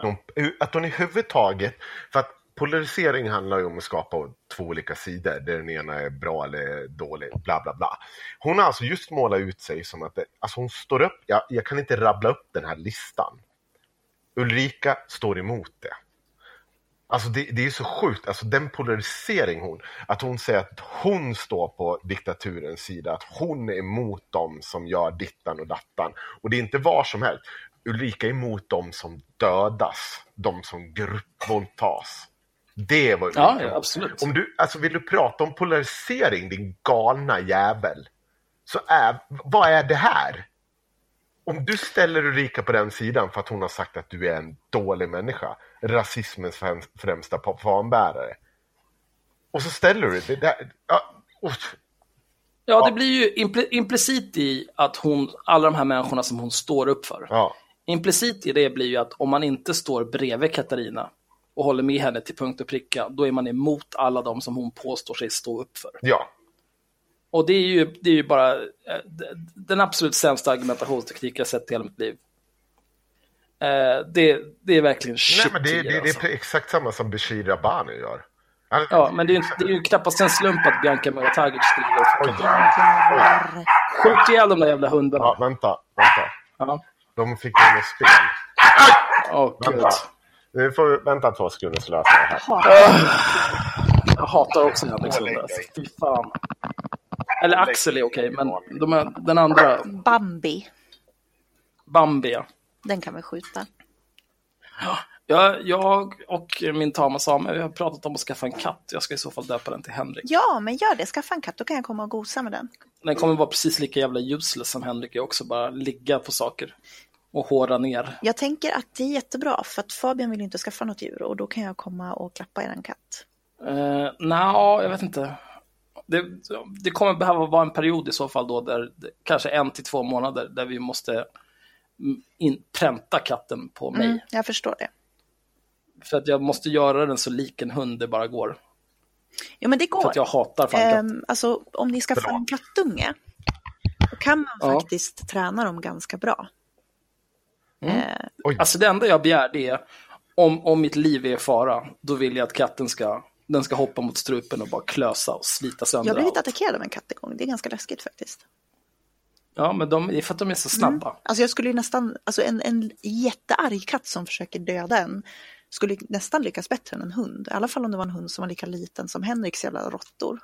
Att de i huvudtaget... För att polarisering handlar ju om att skapa två olika sidor. Där den ena är bra eller dålig. Bla, bla, bla. Hon har alltså just målat ut sig som att... Det, alltså hon står upp... Jag, jag kan inte rabbla upp den här listan. Ulrika står emot det. Alltså det, det är så sjukt, alltså den polarisering hon, att hon säger att hon står på diktaturens sida, att hon är emot dem som gör dittan och dattan. Och det är inte var som helst. Ulrika är emot dem som dödas, de som gruppvåldtas. Det var Ulrika Ja, ja, absolut. Om du, alltså vill du prata om polarisering, din galna jävel, så är, vad är det här? Om du ställer Ulrika på den sidan för att hon har sagt att du är en dålig människa, rasismens främ- främsta fanbärare. Och så ställer du det där. Ja, uff. Ja, det blir ju impli- implicit i att hon, alla de här människorna som hon står upp för. ja, Implicit i det blir ju att om man inte står bredvid Katarina och håller med henne till punkt och pricka, då är man emot alla de som hon påstår sig stå upp för. ja. Och det är ju, det är ju bara eh, den absolut sämsta argumentationsteknik jag sett i hela mitt liv. Eh, det, det är verkligen shit Nej, men det, det, det alltså. är exakt samma som Bashir Rabbani gör. Han- Ja, men det är, ju, det är ju knappast en slump att Bianca Muratagic skriver. Skjut ihjäl de där jävla hundarna. Ja, vänta, vänta. Ja. De fick in spel. Åh, gud. Vänta. Nu får vi vänta två sekunder så löser jag det här. Jag hatar också Henrik Sundberg. alltså. Fy fan. Eller Axel är okej, men de är, den andra, Bambi, Bambi, ja. Den kan vi skjuta. jag, jag och min tama Samuel vi har pratat om att skaffa en katt. Jag ska i så fall döpa den till Henrik. Ja, men gör det. Skaffa en katt, då kan jag komma och gosa med den. Den kommer vara precis lika jävla useless som Henrik är också, bara ligga på saker och håra ner. Jag tänker att det är jättebra, för att Fabian vill inte skaffa något djur och då kan jag komma och klappa er katt. Uh, Nja, jag vet inte. Det, det kommer behöva vara en period i så fall då, där kanske en till två månader, där vi måste in, pränta katten på mig. Mm, jag förstår det. För att jag måste göra den så lik en hund det bara går. Ja, men det För går. att jag hatar fan katt. Ehm, alltså, om ni skaffar en kattunge, då kan man Ja. faktiskt träna dem ganska bra. Mm. Eh, Alltså det enda jag begär det är, om, om mitt liv är i fara, då vill jag att katten ska, den ska hoppa mot strupen och bara klösa och slita sönder jag har blivit allt. attackerad av en katt en gång, det är ganska läskigt faktiskt. Ja, men de, det är för att de är så snabba. Alltså jag skulle ju nästan, alltså en, en jättearg katt som försöker döda en skulle nästan lyckas bättre än en hund. I alla fall om det var en hund som var lika liten som Henriks jävla råttor.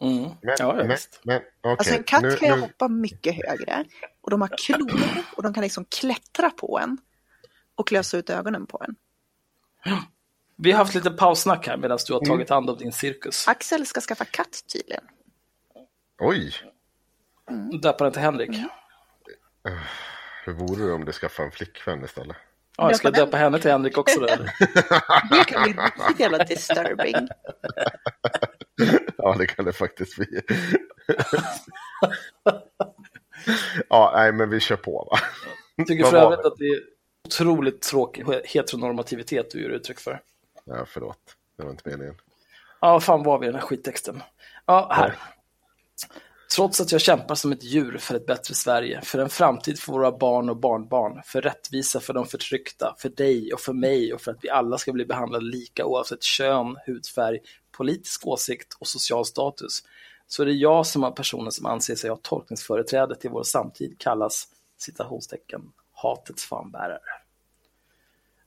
Mm. Men, ja, men, visst. men okej. Alltså en katt nu, kan ju nu, hoppa mycket högre och de har klor och de kan liksom klättra på en och klösa ut ögonen på en. Vi har haft lite paussnack här medan du har Mm. tagit hand om din cirkus. Axel ska skaffa katt tydligen. Oj, Döpa den till Henrik. Hur vore det om du skaffade en flickvän istället? Ja, jag ska Döpa döpa henne till Henrik också. Då. eller? Det kan bli riktigt jävla disturbing. Ja, det kan det faktiskt bli. ja, nej, men vi kör på va? Jag tycker för övrigt det? att det är otroligt tråkig heteronormativitet du ger uttryck för. Ja, förlåt. Det var inte meningen. Ja, fan var vi i den här skittexten? Ja, här. Trots att jag kämpar som ett djur för ett bättre Sverige, för en framtid för våra barn och barnbarn, för rättvisa för de förtryckta, för dig och för mig och för att vi alla ska bli behandlade lika oavsett kön, hudfärg, politisk åsikt och social status, så är det jag som av personer som anser sig ha tolkningsföreträde till vår samtid kallas citationstecken hatets fanbärare.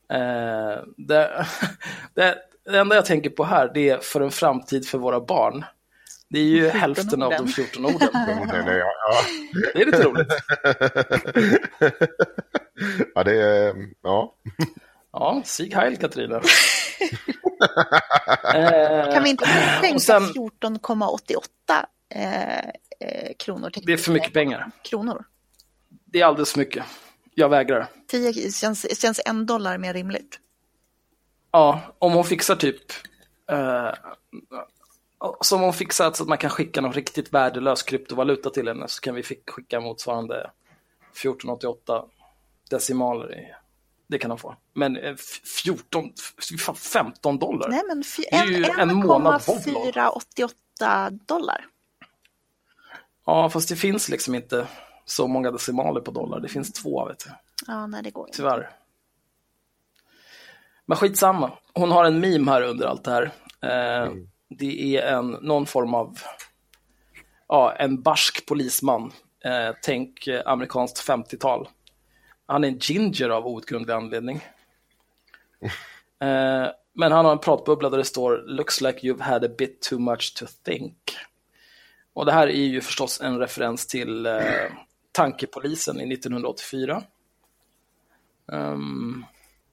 Eh, det, det, det enda jag tänker på här det är för en framtid för våra barn. Det är ju 14 hälften av de orden. 14 orden. Ja, ja. Det är lite roligt. ja, det är... Ja. Ja, Sig Heil Katarina. eh, Kan vi inte tänka och sen- 14,88 eh, eh, kronor? till- Det är för mycket pengar. Kronor. Det är alldeles för mycket. Jag vägrar. 10 känns, känns en dollar mer rimligt. Ja, om hon fixar typ... Eh, som hon fixar så att man kan skicka någon riktigt värdelös kryptovaluta till henne så kan vi skicka motsvarande 1488 decimaler. I, det kan hon få. Men eh, f- 14, f- fan, 15 dollar? Nej, men Det är ju en månad Boblog. 1,488 dollar. Ja, fast det finns liksom inte så många decimaler på dollar. Det finns två, vet du. Ja, nej, det går inte. Tyvärr. Men skitsamma. Hon har en meme här under allt det här. Eh, Det är en, någon form av, ja, en barsk polisman. Eh, tänk eh, amerikanskt 50-tal. Han är en ginger av outgrundlig anledning. Eh, men han har en pratbubbla där det står “Looks like you've had a bit too much to think”. Och det här är ju förstås en referens till eh, tankepolisen i 1984. Ehm,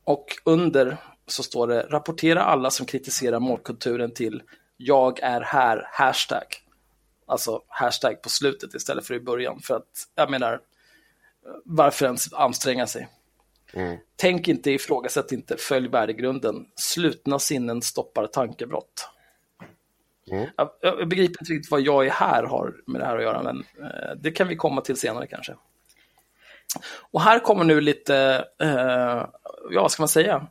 och under så står det rapportera alla som kritiserar målkulturen till jag är här, hashtag. Alltså hashtag på slutet istället för i början. För att, jag menar, varför ens anstränga sig? Mm. Tänk inte, ifrågasätt inte, följ värdegrunden. Slutna sinnen stoppar tankebrott. Mm. Jag, jag begriper inte riktigt vad jag är här har med det här att göra, men eh, det kan vi komma till senare kanske. Och här kommer nu lite, eh, ja vad ska man säga,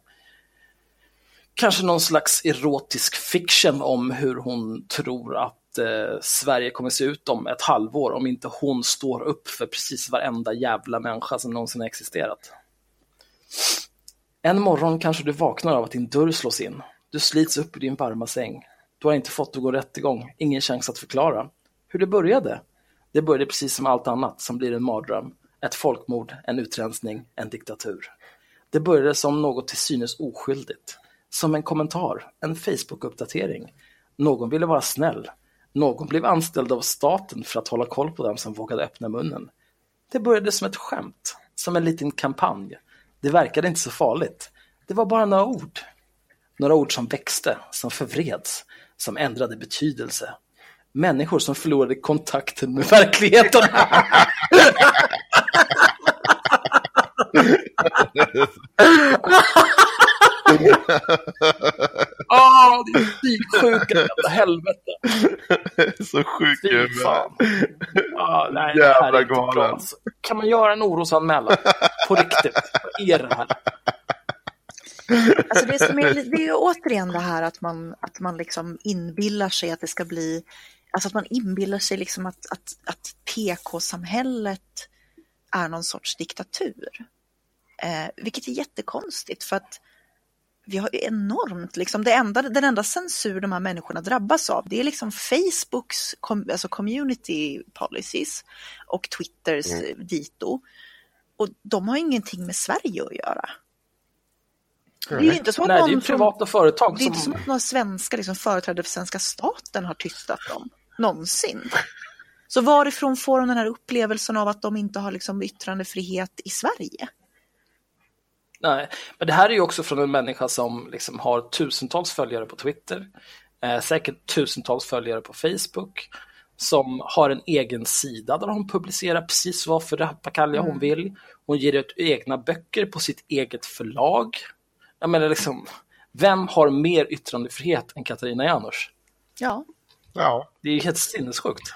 kanske någon slags erotisk fiction om hur hon tror att eh, Sverige kommer se ut om ett halvår om inte hon står upp för precis varenda jävla människa som någonsin har existerat. En morgon kanske du vaknar av att din dörr slås in. Du slits upp i din varma säng. Du har inte fått någon rättegång, ingen chans att förklara. Hur det började? Det började precis som allt annat som blir en mardröm. Ett folkmord, en utrensning, en diktatur. Det började som något till synes oskyldigt. Som en kommentar, en Facebook-uppdatering. Någon ville vara snäll. Någon blev anställd av staten för att hålla koll på dem som vågade öppna munnen. Det började som ett skämt, som en liten kampanj. Det verkade inte så farligt. Det var bara några ord. Några ord som växte, som förvreds, som ändrade betydelse. Människor som förlorade kontakten med verkligheten. Åh, det är psyksjuka jävla helvete. Så sjuk i Fy huvudet. fan. Ja, nej, det här Jävla är inte bra. galen. Kan man göra en orosanmälan? På riktigt? Vad är det här? Alltså det, som är, det är ju återigen det här att man, att man liksom inbillar sig att det ska bli, alltså att man inbillar sig liksom att, att, att PK-samhället är någon sorts diktatur. Eh, vilket är jättekonstigt för att vi har ju enormt, liksom, det enda, den enda censur de här människorna drabbas av det är liksom Facebooks com, alltså community policies och Twitters Mm. dito. Och de har ingenting med Sverige att göra. Det är ju inte så att Nej, det är någon privata företag det är inte som som... att några svenska liksom, företrädare för svenska staten har tystat dem. Någonsin. Så varifrån får de den här upplevelsen av att de inte har liksom, yttrandefrihet i Sverige? Nej, men det här är ju också från en människa som liksom har tusentals följare på Twitter, eh, säkert tusentals följare på Facebook, som har en egen sida där hon publicerar precis vad för rappakalja hon vill. Hon ger ut egna böcker på sitt eget förlag. Jag menar liksom, vem har mer yttrandefrihet än Katarina Janouch? Ja, Ja, Det är ju helt sinnessjukt.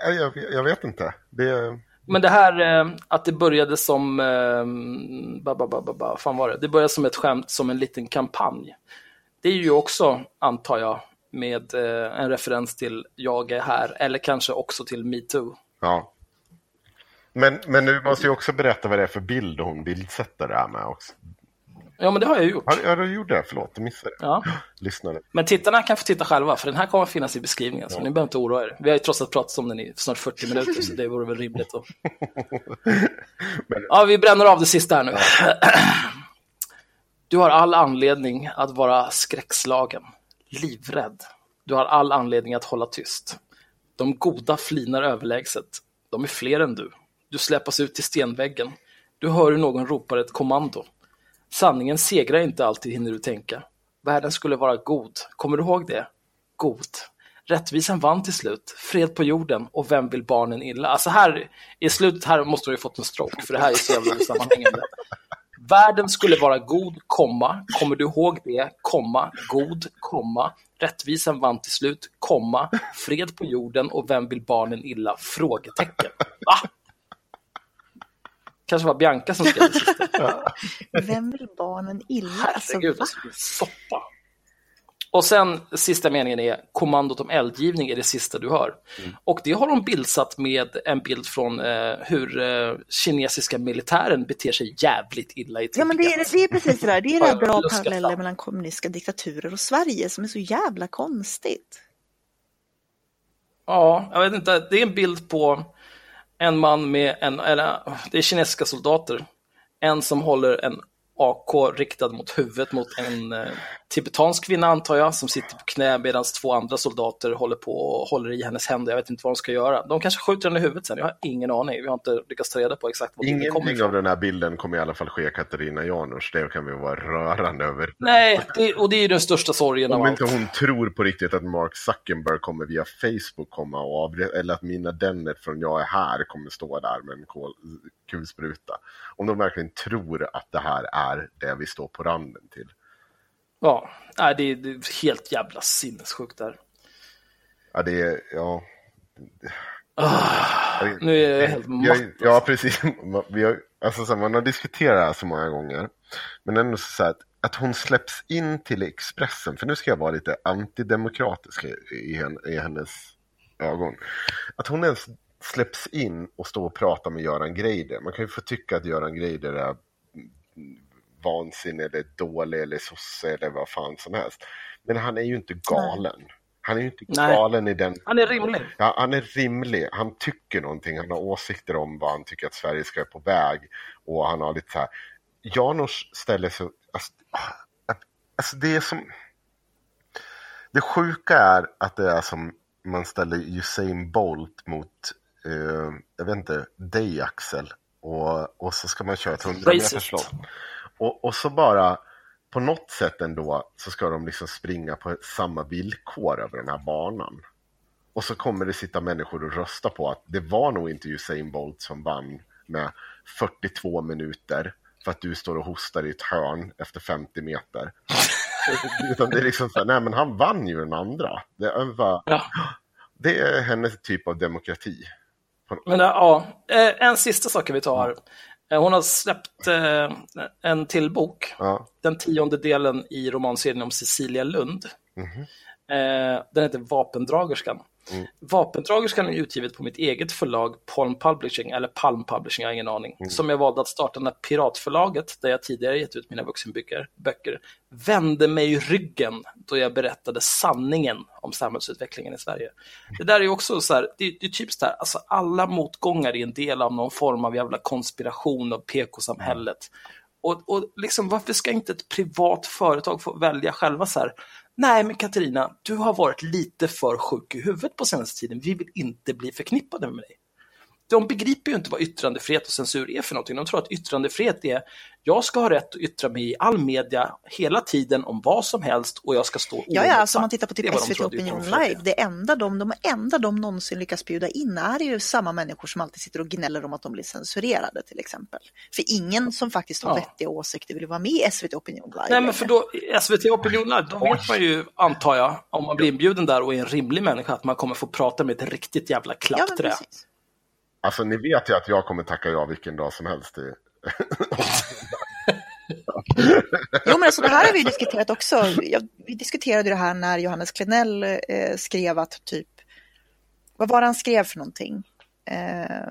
jag, jag, vet inte. Det, men det här eh, att det började som, eh, ba, ba, ba, ba, ba, fan var det? Det började som ett skämt, som en liten kampanj. Det är ju också, antar jag, med eh, en referens till Jag är här, eller kanske också till metoo. ja. Men, men du måste ju också berätta vad det är för bild hon bildsätter det här med också. Ja, men det har jag gjort. Har, har du gjort det? Förlåt, jag missade det. Ja. Lyssnade. Men tittarna kan få titta själva, för den här kommer att finnas i beskrivningen, så ni behöver inte oroa er. Vi har ju trots allt pratat om den i snart 40 minuter, så det vore väl rimligt. Att... Men- Ja, vi bränner av det sista här nu. Du har all anledning att vara skräckslagen, livrädd. Du har all anledning att hålla tyst. De goda flinar överlägset. De är fler än du. Du släpas ut till stenväggen. Du hör hur någon ropar ett kommando. Sanningen segrar inte alltid, hinner du tänka. Världen skulle vara god. Kommer du ihåg det? God. Rättvisan vann till slut. Fred på jorden. Och vem vill barnen illa? Alltså här, i slutet här måste du ju fått en stroke, för det här är så jävla sammanhängande. Världen skulle vara god, komma. Kommer du ihåg det? Komma. God, komma. Rättvisan vann till slut, komma. Fred på jorden och vem vill barnen illa? Frågetecken. Va? Kanske var Bianca som skrev det sista. vem vill barnen illa? Alltså, Herregud, det soppa. Och sen sista meningen är kommandot om eldgivning är det sista du hör. Mm. Och det har de bildsatt med en bild från eh, hur eh, kinesiska militären beter sig jävligt illa i Ja men det är, det är precis det där, det är det bra paralleller mellan kommunistiska diktaturer och Sverige som är så jävla konstigt. Ja, jag vet inte. Det är en bild på en man med en, eller det är kinesiska soldater. En som håller en AK riktad mot huvudet mot en eh, tibetansk kvinna antar jag, som sitter på knä medan två andra soldater håller på och håller i hennes händer. Jag vet inte vad de ska göra. De kanske skjuter henne i huvudet sen, jag har ingen aning. Vi har inte lyckats ta reda på exakt var bilden kommer Ingenting av ifrån. den här bilden kommer i alla fall ske Katarina Janouch. Det kan vi vara rörande över. Nej, det, och det är ju den största sorgen av Om allt. inte hon tror på riktigt att Mark Zuckerberg kommer via Facebook komma och avre- eller att Mina Dennert från Jag är här kommer stå där med en kol- kulspruta. Om de verkligen tror att det här är det vi står på randen till. Ja, det, är, är helt jävla sinnessjukt där. Ja, det är, ja. Nu är jag helt matt. ju- ja, precis. Vi har, alltså, så här, man har diskuterat det här så många gånger. Men ändå så här, att, att hon släpps in till Expressen, för nu ska jag vara lite antidemokratisk i, i, i hennes ögon. Att hon ens släpps in och står och pratar med Göran Greider. Man kan ju få tycka att Göran Greider är vansinnig eller dålig eller sosse eller vad fan som helst. Men han är ju inte galen. Han är ju inte Nej. galen i den Han är rimlig. Ja, han är rimlig. Han tycker någonting. Han har åsikter om vad han tycker att Sverige ska på väg. Och han har lite så här. Janos ställer sig... Alltså, alltså det är som... Det sjuka är att det är som man ställer Usain Bolt mot, eh, jag vet inte, dig Axel. Och, och så ska man köra ett 100 Racist. Och, och så bara på något sätt ändå så ska de liksom springa på samma villkor över den här banan. Och så kommer det sitta människor och rösta på att det var nog inte Usain Bolt som vann med 42 minuter för att du står och hostar i ett hörn efter 50 meter. Utan det är liksom så här, nej men han vann ju den andra. Det är, bara, Ja. det är hennes typ av demokrati. Men ja, eh, en sista sak vi tar. Eh, Hon har släppt eh, en till bok, Ja. den tionde delen i romanserien om Cecilia Lund. Eh, Den heter Vapendragerskan. Vapendragerskan är utgivet på mitt eget förlag Palm Publishing, eller Palm Publishing, jag har ingen aning, som jag valde att starta när Piratförlaget, där jag tidigare gett ut mina vuxenböcker, böcker, vände mig i ryggen då jag berättade sanningen om samhällsutvecklingen i Sverige. Det där är också så här, det, det är typiskt här, alltså alla motgångar är en del av någon form av jävla konspiration av PK-samhället. Och, och liksom, varför ska inte ett privat företag få välja själva så här? Nej, men Katarina, du har varit lite för sjuk i huvudet på senaste tiden. Vi vill inte bli förknippade med dig de begriper ju inte vad yttrandefrihet och censur är för någonting. De tror att yttrandefrihet är, jag ska ha rätt att yttra mig i all media hela tiden om vad som helst och jag ska stå Ja, ja, alltså om man tittar på typ SVT Opinion Live, det enda de, de enda de någonsin lyckas bjuda in är ju samma människor som alltid sitter och gnäller om att de blir censurerade till exempel. För ingen som faktiskt har Ja. vettiga åsikter vill vara med i SVT Opinion Live. Nej, men för då, SVT Opinion Live, då vet man ju, antar jag, om man blir inbjuden där och är en rimlig människa, att man kommer få prata med ett riktigt jävla ja, klappträ. precis. Alltså ni vet ju att jag kommer tacka ja vilken dag som helst. i- Jo, men alltså det här har vi diskuterat också. Jag, vi diskuterade det här när Johannes Klenell eh, skrev att typ, vad var det han skrev för någonting? Eh,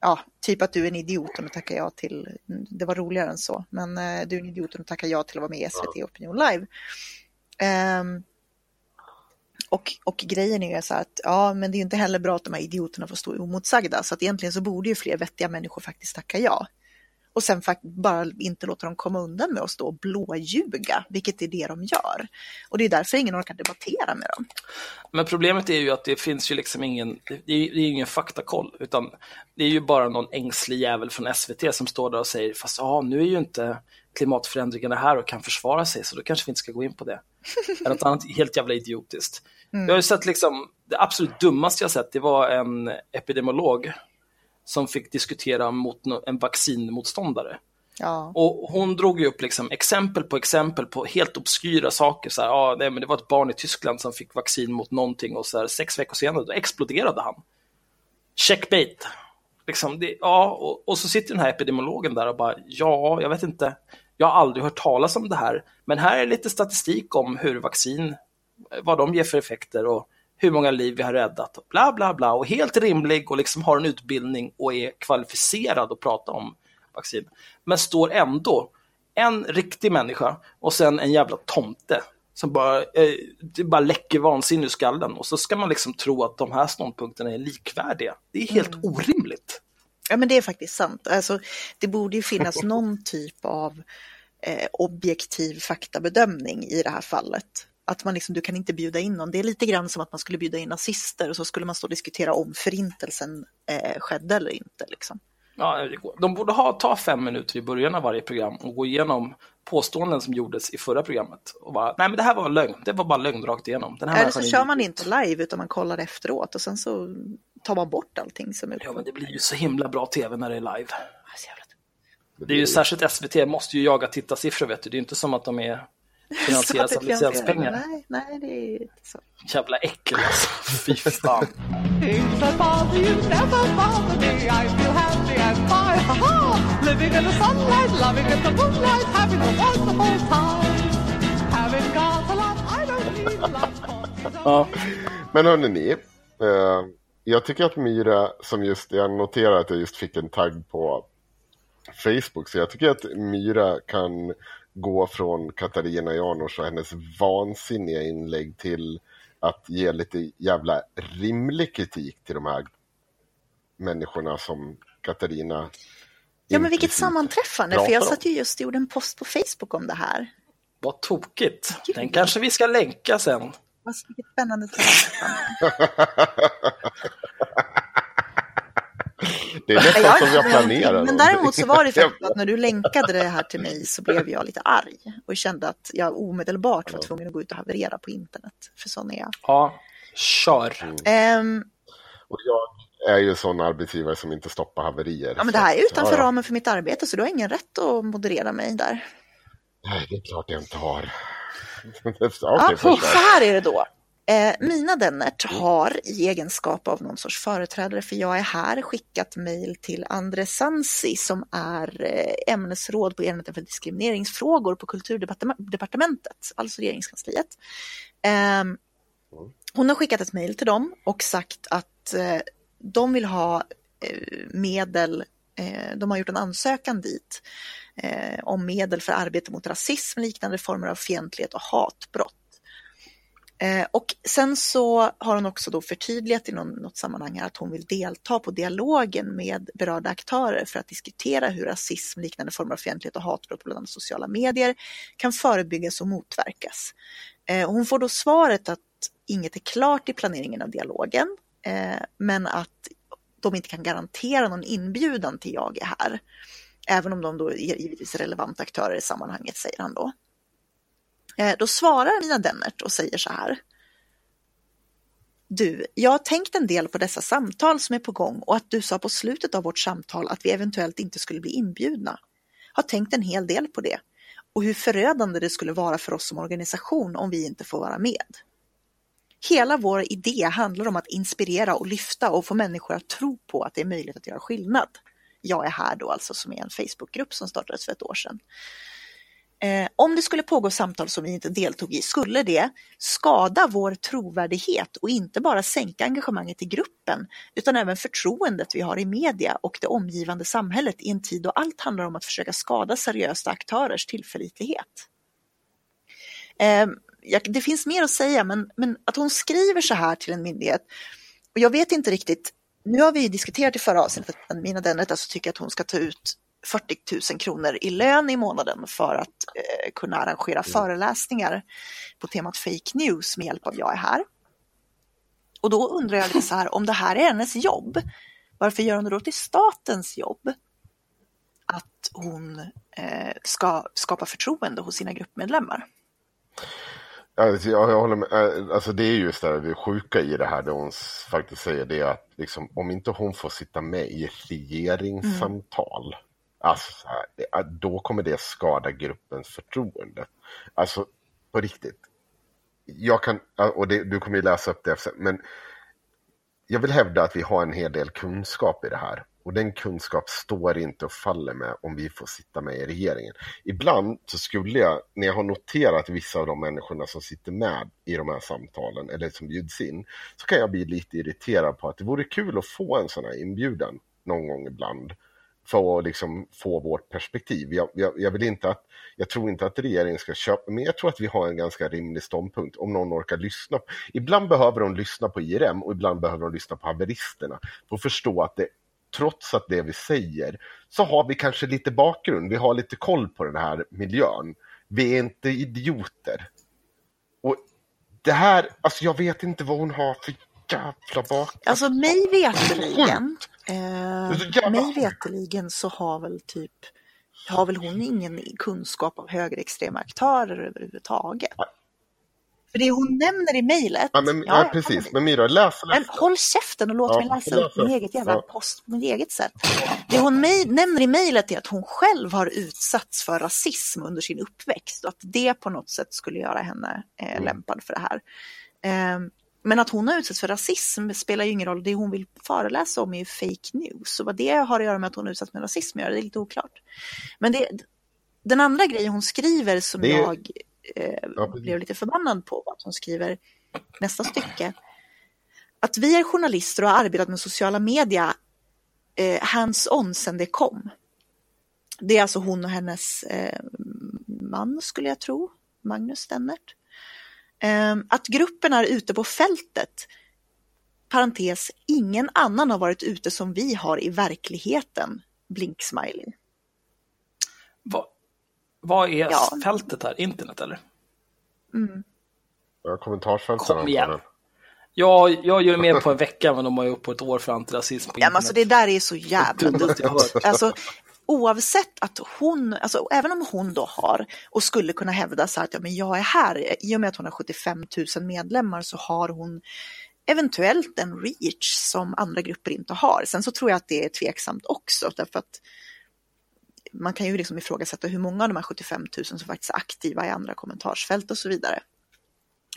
ja, typ att du är en idiot om du tackar ja till, det var roligare än så, men eh, du är en idiot om du tackar ja till att vara med i SVT Opinion Live. Ehm, och, och grejen är ju så att, ja, men det är inte heller bra att de här idioterna får stå omotsagda, så att egentligen så borde ju fler vettiga människor faktiskt tacka ja. Och sen bara inte låta dem komma undan med att stå och blåljuga, vilket är det de gör. Och det är därför ingen orkar debattera med dem. Men problemet är ju att det finns ju liksom ingen, det är, det är ingen faktakoll, utan det är ju bara någon ängslig jävel från SVT som står där och säger, fast ja, nu är ju inte klimatförändringarna här och kan försvara sig, så då kanske vi inte ska gå in på det. Eller något annat helt jävla idiotiskt. Jag har ju sett liksom, det absolut dummaste jag sett, det var en epidemiolog som fick diskutera mot en vaccinmotståndare. Ja, Och hon drog ju upp liksom exempel på exempel på helt obskyra saker. Så här, ja, nej, men det var ett barn i Tyskland som fick vaccin mot någonting och så här, sex veckor senare då exploderade han. Checkbait. Liksom, det, ja, och, och så sitter den här epidemiologen där och bara, ja, jag vet inte, jag har aldrig hört talas om det här, men här är lite statistik om hur vaccin, vad de ger för effekter och hur många liv vi har räddat och bla bla bla och helt rimlig och liksom har en utbildning och är kvalificerad att prata om vaccin. Men står ändå en riktig människa och sen en jävla tomte som bara, eh, det bara läcker vansinne ur skallen och så ska man liksom tro att de här ståndpunkterna är likvärdiga. Det är helt orimligt. Ja men det är faktiskt sant. Alltså, det borde ju finnas någon typ av eh, objektiv faktabedömning i det här fallet. Att man liksom, du kan inte bjuda in någon. Det är lite grann som att man skulle bjuda in nazister och så skulle man stå och diskutera om förintelsen eh, skedde eller inte. Liksom. Ja, de borde ha, ta fem minuter i början av varje program och gå igenom påståenden som gjordes i förra programmet. Och bara, nej men det här var lögn, det var bara lögn rakt igenom. Den här Eller så kör man inte live utan man kollar efteråt och sen så tar man bort allting som är Ja, men det blir ju så himla bra tv när det är live. Ah. Det är ju särskilt SVT måste ju jaga tittarsiffror vet du. Det är inte som att de är finansieras av licenspengar. Nej, nej, det är inte så. Jävla äckel alltså. Fy fan. Ja. Men hörni ni, eh, jag tycker att Myra, som just, jag noterar att jag just fick en tagg på Facebook, så jag tycker att Myra kan gå från Katarina Janouch och hennes vansinniga inlägg till att ge lite jävla rimlig kritik till de här människorna som Katarina Ja, men vilket sammanträffande, för jag satt ju just och gjorde en post på Facebook om det här. Vad tokigt. Den kanske vi ska länka sen. Vad- Vilket spännande. Det är nästan Ja, som vi har men- planerat. Men däremot så var det faktiskt att när du länkade det här till mig så blev jag lite arg och kände att jag omedelbart var tvungen att gå ut och haverera på internet. För sån är jag. Ja, kör. Ehm, Och jag är ju sån arbetsgivare som inte stoppar haverier. ja, men det här är utanför ja. ramen för mitt arbete så du har ingen rätt att moderera mig där. Nej, det är klart jag inte har. Okej, Ja, så här är det då. Eh, mina Dennert har i egenskap av någon sorts företrädare för Jag är här skickat mejl till Andre Sansi som är eh, ämnesråd på enheten för diskrimineringsfrågor på kulturdepartementet, alltså regeringskansliet. Eh, hon har skickat ett mejl till dem och sagt att eh, de vill ha eh, medel, eh, de har gjort en ansökan dit eh, om medel för arbete mot rasism, liknande former av fientlighet och hatbrott. Eh, och sen så har hon också då förtydligat i någon, något sammanhang att hon vill delta på dialogen med berörda aktörer för att diskutera hur rasism, liknande former av fientlighet och hatbrott på bland annat sociala medier kan förebyggas och motverkas. Eh, hon får då svaret att inget är klart i planeringen av dialogen, eh, men att de inte kan garantera någon inbjudan till Jag är här. Även om de då är givetvis relevanta aktörer i sammanhanget, säger han då. Eh, då svarar Nina Dennert och säger så här. Du, jag har tänkt en del på dessa samtal som är på gång och att du sa på slutet av vårt samtal att vi eventuellt inte skulle bli inbjudna. Har tänkt en hel del på det och hur förödande det skulle vara för oss som organisation om vi inte får vara med. Hela vår idé handlar om att inspirera och lyfta och få människor att tro på att det är möjligt att göra skillnad. Jag är här då alltså som är en Facebookgrupp som startades för ett år sedan. Eh, om det skulle pågå samtal som vi inte deltog i skulle det skada vår trovärdighet och inte bara sänka engagemanget i gruppen utan även förtroendet vi har i media och det omgivande samhället i en tid då allt handlar om att försöka skada seriösa aktörers tillförlitlighet. Eh, jag, det finns mer att säga men, men att hon skriver så här till en myndighet och jag vet inte riktigt, nu har vi diskuterat i förra avsnittet att Mina Dennert alltså tycker att hon ska ta ut 40 000 kronor i lön i månaden för att eh, kunna arrangera föreläsningar på temat fake news med hjälp av Jag är här. Och då undrar jag så här, om det här är hennes jobb, varför gör hon det då till statens jobb? Att hon eh, ska skapa förtroende hos sina gruppmedlemmar. Alltså, jag, jag håller med. Eh, Alltså det är just det, här, det sjuka i det här, det hon faktiskt säger, det är att liksom, om inte hon får sitta med i regeringssamtal, alltså, så här, det- att då kommer det skada gruppens förtroende. Alltså, på riktigt. Jag kan, och det, du kommer ju läsa upp det, men jag vill hävda att vi har en hel del kunskap i det här. Och den kunskap står inte och faller med om vi får sitta med i regeringen. Ibland så skulle jag, när jag har noterat vissa av de människorna som sitter med i de här samtalen, eller som bjuds in, så kan jag bli lite irriterad på att det vore kul att få en sån här inbjudan någon gång ibland. För att liksom få vårt perspektiv. Jag, jag, jag, vill inte att, jag tror inte att regeringen ska köpa, men jag tror att vi har en ganska rimlig ståndpunkt om någon orkar lyssna. Ibland behöver de lyssna på IRM och ibland behöver de lyssna på haveristerna för att förstå att det trots att det vi säger, så har vi kanske lite bakgrund. Vi har lite koll på den här miljön. Vi är inte idioter. Och det här, alltså jag vet inte vad hon har för jävla bak... Alltså mig veterligen, eh, mig veterligen så har väl typ, har väl hon ingen kunskap av högerextrema aktörer överhuvudtaget. För det hon nämner i mejlet, Ja, men, ja, ja, precis. Men Myra, läs, Men läs. håll käften och låt Ja, mig läsa läs upp min eget jävla Ja. post på mitt eget sätt. Det hon nämner i mejlet är att hon själv har utsatts för rasism under sin uppväxt och att det på något sätt skulle göra henne eh, Mm. lämpad för det här. Ehm, men att hon har utsatts för rasism spelar ju ingen roll. Det hon vill föreläsa om är ju fake news. Så vad det har att göra med att hon är utsatt för rasism det är lite oklart. Men det, den andra grejen hon skriver som Det jag eh, Ja, blev lite förbannad på att hon skriver nästa stycke. Att vi är journalister och har arbetat med sociala media eh, hands-on sedan det kom. Det är alltså hon och hennes eh, man skulle jag tro, Magnus Stennert. Eh, att gruppen är ute på fältet, parentes, ingen annan har varit ute som vi har i verkligheten, blink-smiley. Vad, vad är Ja. fältet här? Internet eller? Ja, kommentarsfältet. Kom igen. jag. Jag, gör mer på en vecka men de har gjort på ett år för antirasism på Ja, men alltså det där är så jävla dumt. Alltså, oavsett att hon, alltså även om hon då har och skulle kunna hävda så att ja, men jag är här, i och med att hon har 75 000 medlemmar så har hon eventuellt en reach som andra grupper inte har. Sen så tror jag att det är tveksamt också därför att man kan ju liksom ifrågasätta hur många av de här 75 000 som faktiskt är aktiva i andra kommentarsfält och så vidare.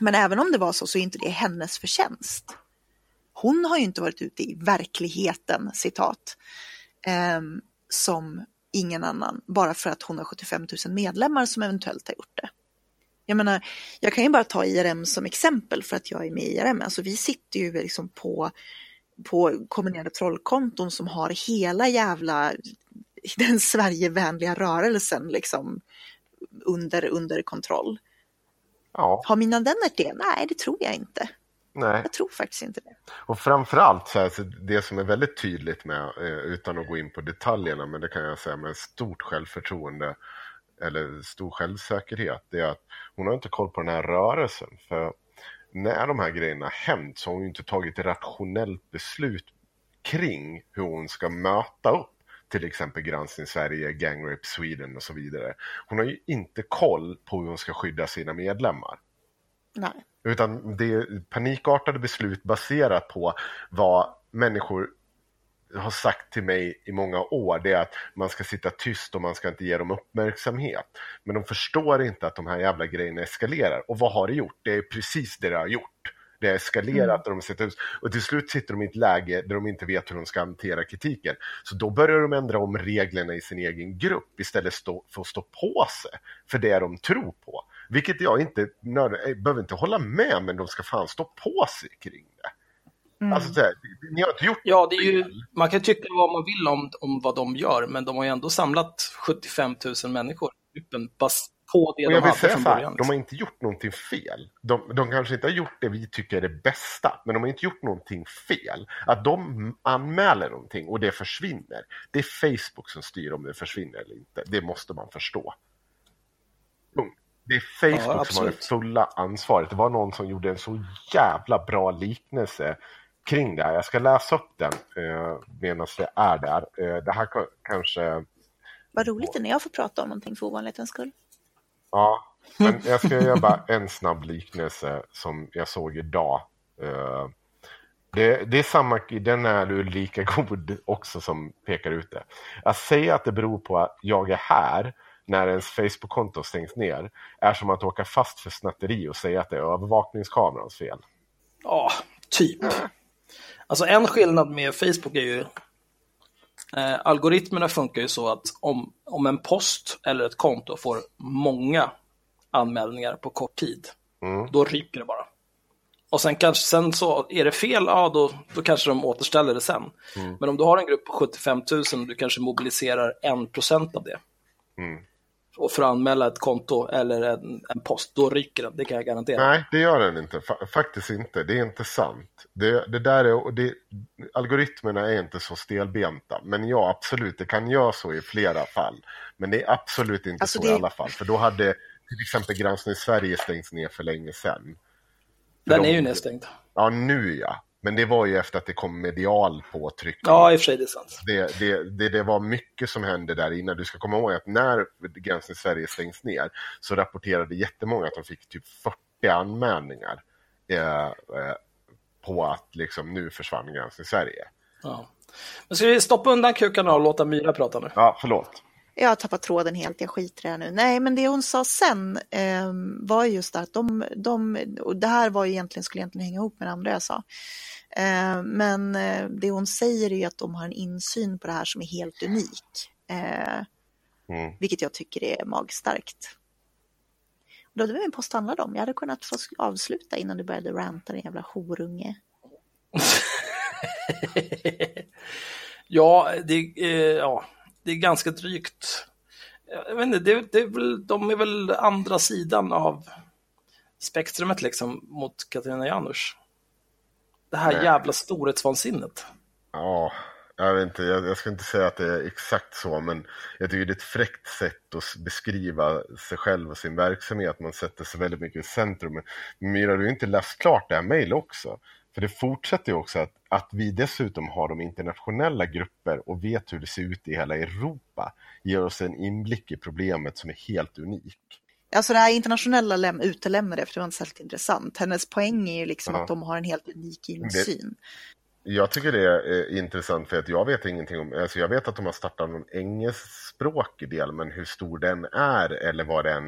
Men även om det var så så är inte det hennes förtjänst. Hon har ju inte varit ute i verkligheten, citat, eh, som ingen annan, bara för att hon har 75 000 medlemmar som eventuellt har gjort det. Jag menar, jag kan ju bara ta IRM som exempel för att jag är med i IRM. Alltså vi sitter ju liksom på, på kombinerade trollkonton som har hela jävla den Sverigevänliga rörelsen liksom under, under kontroll. Ja, Har mina Dennert det? Nej, det tror jag inte. nej. Jag tror faktiskt inte det. Och framförallt så här, så det som är väldigt tydligt med, eh, utan att gå in på detaljerna, men det kan jag säga med stort självförtroende eller stor självsäkerhet, det är att hon har inte koll på den här rörelsen. För när de här grejerna hänt så har hon ju inte tagit ett rationellt beslut kring hur hon ska möta upp till exempel Granskning Sverige, Gang Rape Sweden och så vidare. Hon har ju inte koll på hur hon ska skydda sina medlemmar. Nej. Utan det är panikartade beslut baserat på vad människor har sagt till mig i många år. Det är att man ska sitta tyst och man ska inte ge dem uppmärksamhet. Men de förstår inte att de här jävla grejerna eskalerar. Och vad har det gjort? Det är precis det det har gjort. Det har eskalerat och, de sitter, och till slut sitter de i ett läge där de inte vet hur de ska hantera kritiken. Så då börjar de ändra om reglerna i sin egen grupp istället stå, för att stå på sig för det de tror på. Vilket jag inte nörd- eh, behöver inte hålla med, men de ska fan stå på sig kring det. Alltså, så här, ni har inte gjort Ja, det är ju, man kan tycka vad man vill om, om vad de gör, men de har ju ändå samlat 75 000 människor i gruppen bas- på det Och de jag vill hade säga från så här, början. de liksom. har inte gjort någonting fel. De, de kanske inte har gjort det vi tycker är det bästa, men de har inte gjort någonting fel. Att de anmäler någonting och det försvinner, det är Facebook som styr om det försvinner eller inte. Det måste man förstå. Punkt. Det är Facebook som har det fulla ansvaret. Det var någon som gjorde en så jävla bra liknelse kring det här. Jag ska läsa upp den eh, medan det är där. Eh, det här ka- kanske... Vad roligt det är när jag får prata om någonting för ovanlighetens skull. Ja, men jag ska göra bara en snabb liknelse som jag såg idag. Eh, det, det är samma, den är du lika god också som pekar ut det. Att säga att det beror på att jag är här när ens Facebook-konto stängs ner är som att åka fast för snatteri och säga att det är övervakningskamerans fel. Ja, typ. Alltså en skillnad med Facebook är ju eh, algoritmerna funkar ju så att om, om en post eller ett konto får många anmälningar på kort tid, Mm. då ryker det bara. Och sen kanske, sen så är det fel, ja då, då kanske de återställer det sen. Mm. Men om du har en grupp på 75 000 och du kanske mobiliserar 1% av det. Mm. Och för att anmäla ett konto eller en, en post, då ryker den, det kan jag garantera. Nej, det gör den inte. Fa- faktiskt inte. Det är inte sant. Det, det där är, och det, algoritmerna är inte så stelbenta. Men ja, absolut, det kan göra så i flera fall. Men det är absolut inte Alltså så det- i alla fall. För då hade till exempel Granskning Sverige stängts ner för länge sedan. Den de- är ju nedstängd. Ja, nu ja. Men det var ju efter att det kom medial påtryckning. Ja, i och för sig, det är sant. Det, det, det, det var mycket som hände där innan. Du ska komma ihåg att när Gränsen Sverige stängs ner så rapporterade jättemånga att de fick typ 40 anmälningar eh, eh, på att liksom nu försvann Gränsen Sverige. Ja. Men ska vi stoppa undan kukarna och låta Myra prata nu? Ja, förlåt. Jag har tappat tråden helt, jag skiter i det nu. Nej, men det hon sa sen eh, var just att de, de, och det här var ju egentligen, skulle egentligen hänga ihop med det andra jag sa. Eh, men eh, det hon säger är ju att de har en insyn på det här som är helt unik. Eh, Mm. vilket jag tycker är magstarkt. Då hade vi en post handlade om. Jag hade kunnat få avsluta innan du började ranta din jävla horunge. ja, det, eh, ja, det är ganska drygt. Jag vet inte, det, det är väl, de är väl andra sidan av spektrumet liksom mot Katarina Janouch. Det här Nej. jävla storhetsvansinnet. Ja, jag vet inte. Jag, jag ska inte säga att det är exakt så, men jag tycker det är ett fräckt sätt att beskriva sig själv och sin verksamhet. Man sätter sig väldigt mycket i centrum. Men Myra, du har inte läst klart det här mejlet också. För det fortsätter ju också att, att vi dessutom har de internationella grupper och vet hur det ser ut i hela Europa. Ger oss en inblick i problemet som är helt unik. Alltså det här internationella läm- utelämnade för det var inte särskilt intressant. Hennes poäng är ju liksom Ja. att de har en helt unik insyn. Jag tycker det är intressant för att jag vet ingenting om, alltså jag vet att de har startat någon engelskspråkig del, men hur stor den är eller vad den,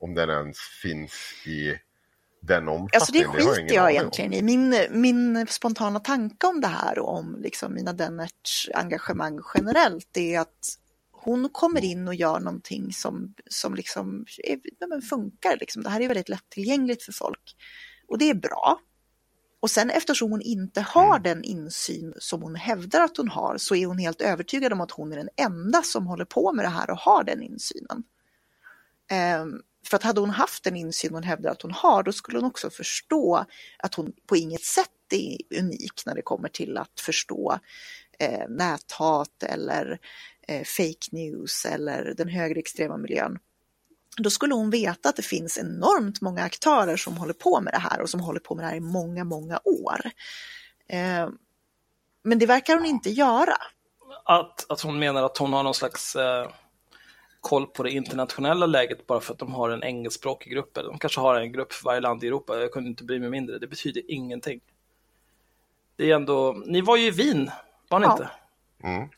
om den ens finns i den omfattningen. Alltså det har jag skiter jag aning om. egentligen i. Min, min spontana tanke om det här och om liksom mina Dennerts engagemang generellt är att hon kommer in och gör någonting som, som liksom är, men funkar. Liksom. Det här är väldigt lättillgängligt för folk. Och det är bra. Och sen eftersom hon inte har den insyn som hon hävdar att hon har så är hon helt övertygad om att hon är den enda som håller på med det här och har den insynen. Ehm, för att hade hon haft den insyn hon hävdar att hon har, då skulle hon också förstå att hon på inget sätt är unik när det kommer till att förstå eh, näthat eller fake news eller den högerextrema miljön. Då skulle hon veta att det finns enormt många aktörer som håller på med det här och som håller på med det här i många, många år. Eh, Men det verkar hon inte göra. Att, att hon menar att hon har någon slags eh, koll på det internationella läget bara för att de har en engelskspråkig grupp. Eller de kanske har en grupp för varje land i Europa. Jag kunde inte bry mig mindre. Det betyder ingenting. Det är ändå, ni var ju i Wien, var ni Ja. inte? Mm.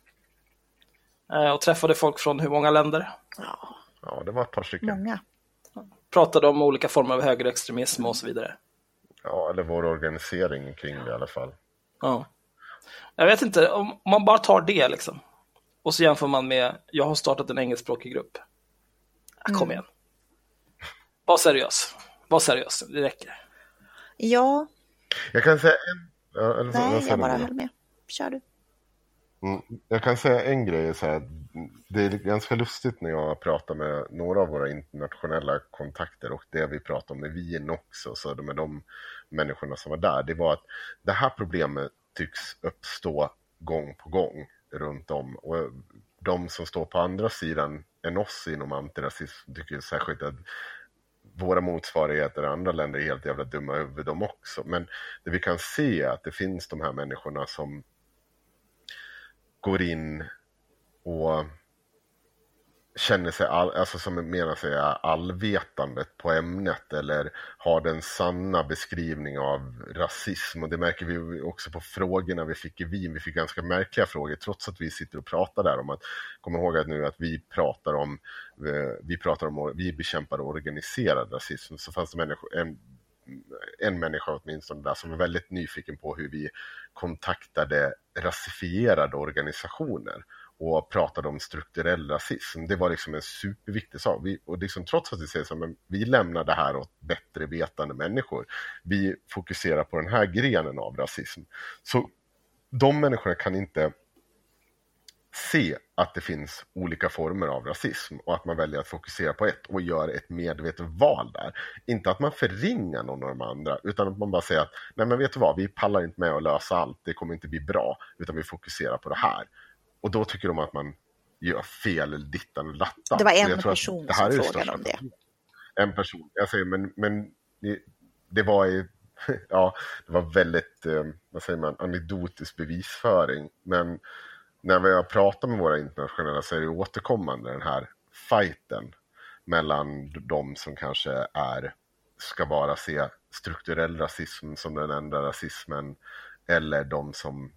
Eh, och träffade folk från hur många länder? Ja, Ja, det var ett par stycken. många. Pratade om olika former av högerextremism och så vidare. Ja, eller vår organisering kring det i alla fall. Ja. Jag vet inte, om man bara tar det liksom. Och så jämför man med, jag har startat en engelskspråkig grupp. Ja, kom igen. Var seriös. Var seriös, det räcker. Ja, Jag kan säga en... Ja, nej, jag bara höll med. Kör du. Mm. Jag kan säga en grej så här. Det är ganska lustigt när jag pratar med några av våra internationella kontakter och det vi pratar om med Wien också, så med de människorna som var där. Det var att det här problemet tycks uppstå gång på gång runt om. Och de som står på andra sidan än oss inom antirasism tycker särskilt att våra motsvarigheter i andra länder är helt jävla dumma huvud de också. Men det vi kan se är att det finns de här människorna som går in och känner sig, all, alltså som menar sig allvetandet på ämnet eller har den sanna beskrivning av rasism. Och det märker vi också på frågorna vi fick i Wien. Vi fick ganska märkliga frågor trots att vi sitter och pratar där om att, kom ihåg att nu att vi pratar om, eh, vi pratar om, vi bekämpar organiserad rasism. Så fanns det människor, en, en människa åtminstone där som var väldigt nyfiken på hur vi kontaktade rasifierade organisationer och pratade om strukturell rasism. Det var liksom en superviktig sak. Vi, och liksom, trots att vi säger så, men vi lämnar det här åt bättre vetande människor. Vi fokuserar på den här grenen av rasism. Så de människorna kan inte se att det finns olika former av rasism och att man väljer att fokusera på ett och gör ett medvetet val där. Inte att man förringar någon av de andra utan att man bara säger att nej men vet du vad, vi pallar inte med att lösa allt, det kommer inte bli bra utan vi fokuserar på det här. Och då tycker de att man gör fel eller dittan och lattan. Det var en person som frågade om det. En person, jag säger men, men det, var ju ja, det var väldigt, eh, vad säger man, anekdotisk bevisföring. Men när vi har pratat med våra internationella så är det återkommande den här fighten mellan de som kanske är, ska bara se strukturell rasism som den enda rasismen eller de som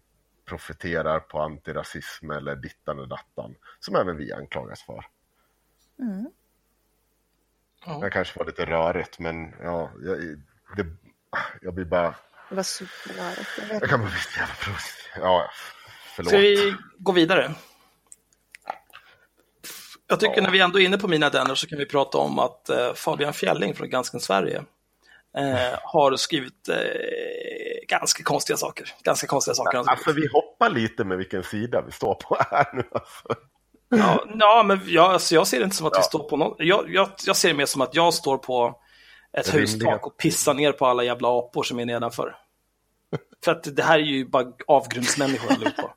profiterar på antirasism eller dittan och dattan, som även vi anklagas för. Mm. Ja. Det kanske var lite rörigt, men ja, jag, det, jag blir bara, Det var superrörigt. Jag jag kan bara bli så jävla provocerad. Ja, förlåt. Ska vi gå vidare? Jag tycker Ja. när vi ändå är inne på mina denner så kan vi prata om att eh, Fabian Fjälling från Gansken Sverige eh, har skrivit eh, ganska konstiga saker. Ganska konstiga saker. har Alltså vi hoppar lite med vilken sida vi står på här nu. Alltså. Ja, ja, men jag, alltså, jag ser det inte som att vi Ja. står på någon... Jag, jag, jag ser det mer som att jag står på ett hustak och pissar ner på alla jävla apor som är nedanför. För att det här är ju bara avgrundsmänniskor allihopa.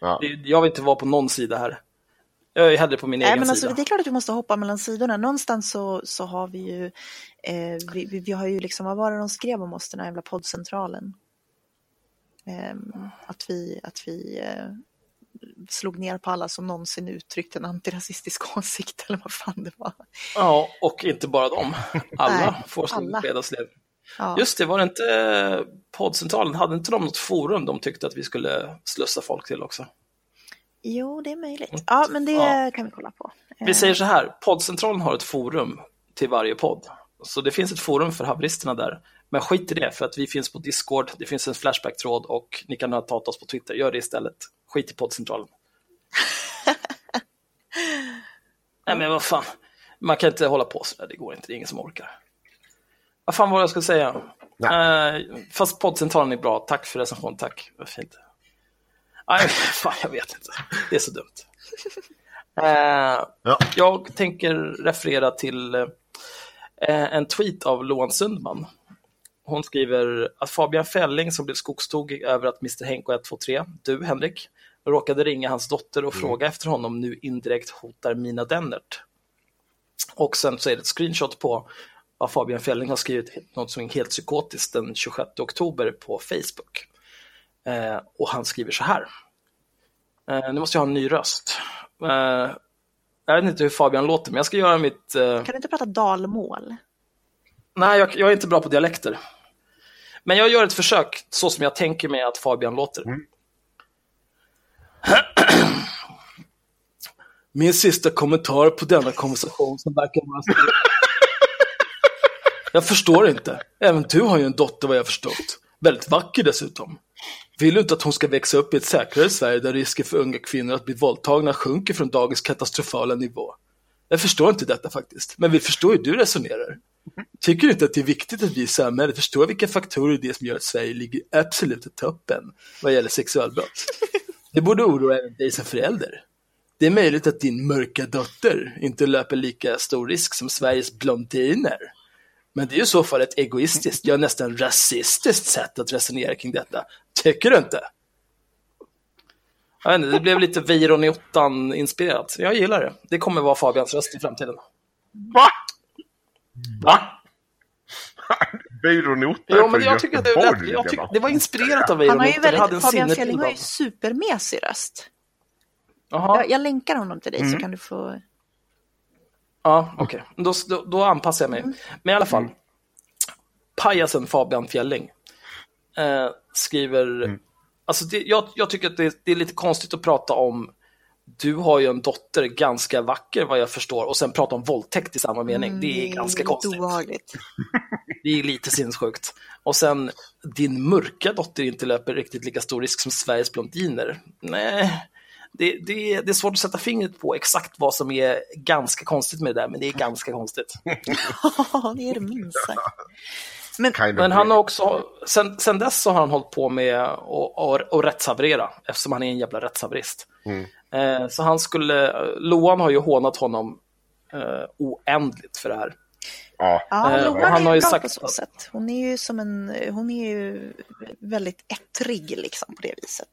Ja. Jag vill inte vara på någon sida här. Jag är hellre på min Nej, egen men alltså, sida. det är klart att vi måste hoppa mellan sidorna. Någonstans så, så har vi ju, eh, vi, vi, vi har ju liksom, vad var det de skrev om oss, den här jävla poddcentralen? Ehm, att vi, att vi eh, slog ner på alla som någonsin uttryckt en antirasistisk åsikt eller vad fan det var. Ja, och inte bara dem. Alla Nej, får sin fredagslev. Ja. Just det, var det inte eh, poddcentralen, hade inte de något forum de tyckte att vi skulle slussa folk till också? Jo, det är möjligt. Ja, men det Ja. kan vi kolla på. Vi säger så här, poddcentralen har ett forum till varje podd. Så det finns ett forum för haveristerna där. Men skit i det, för att vi finns på Discord, det finns en Flashback-tråd och ni kan ta oss på Twitter. Gör det istället. Skit i poddcentralen. Nej men vad fan, man kan inte hålla på sådär, det går inte, det är ingen som orkar. Vad fan var det jag skulle säga? Eh, fast poddcentralen är bra, tack för recension, tack, vad fint. Nej, fan jag vet inte, det är så dumt. Eh, Ja. jag tänker referera till eh, en tweet av Loan Sundman. Hon skriver att Fabian Fälling som blev skogstokig över att Mr Henko 123, du Henrik, råkade ringa hans dotter och fråga efter honom nu indirekt hotar Mina Dennert. Och sen så är det ett screenshot på vad Fabian Fälling har skrivit, något som är helt psykotiskt den 26 oktober på Facebook. Eh, och han skriver så här. Eh, nu måste jag ha en ny röst. Eh, jag vet inte hur Fabian låter, men jag ska göra mitt... Eh, Kan du inte prata dalmål? nej, jag, jag är inte bra på dialekter. Men jag gör ett försök så som jag tänker mig att Fabian låter. Min sista kommentar på denna konversation som verkar vara Jag förstår inte. Även du har ju en dotter vad jag förstått. Väldigt vacker dessutom. Vill du inte att hon ska växa upp i ett säkrare Sverige där risken för unga kvinnor att bli våldtagna sjunker från dagens katastrofala nivå? Jag förstår inte detta faktiskt, men vi förstår hur du resonerar. Tycker du inte att det är viktigt att vi i samhället förstår vilka faktorer det är som gör att Sverige ligger absolut i toppen vad gäller sexualbrott? Det borde oroa även dig som förälder. Det är möjligt att din mörka dotter inte löper lika stor risk som Sveriges blondiner. Men det är i så fall ett egoistiskt, ja nästan rasistiskt sätt att resonera kring detta. Tycker du inte? Jag vet inte, det blev lite Weiron i inspirerat. Jag gillar det. Det kommer vara Fabians röst i framtiden. Va? Va? Jo, är men jag tycker att det, Göteborg, jag tycker, va? det var inspirerat av Han Weiron har ju hade väldigt, en Fabian Fjelling har ju supermesig röst. Jaha. Jag, jag länkar honom till dig Mm. så kan du få... Ja, okej. Då, då, då anpassar jag mig. Men i alla fall. Pajasen Fabian Fjelling eh, skriver... Alltså det, jag, jag tycker att det, det är lite konstigt att prata om du har ju en dotter, ganska vacker vad jag förstår, och sen prata om våldtäkt i samma mening. det är ganska lite konstigt. obehagligt. Det är lite sinnessjukt. Och sen, din mörka dotter inte löper riktigt lika stor risk som Sveriges blondiner. Nej, det, det, det är svårt att sätta fingret på exakt vad som är ganska konstigt med det där, men det är ganska konstigt. Ja, det är det minst. Men Kind of Men han har också, sen, sen dess så har han hållit på med att rättshaverera, eftersom han är en jävla rättshaverist. Eh, så han skulle, Loan har ju hånat honom eh, oändligt för det här. Ja, ja, Eh, Loan han är har ju bra sagt på så sätt. Hon är ju som en... Hon är ju väldigt ettrig liksom på det viset.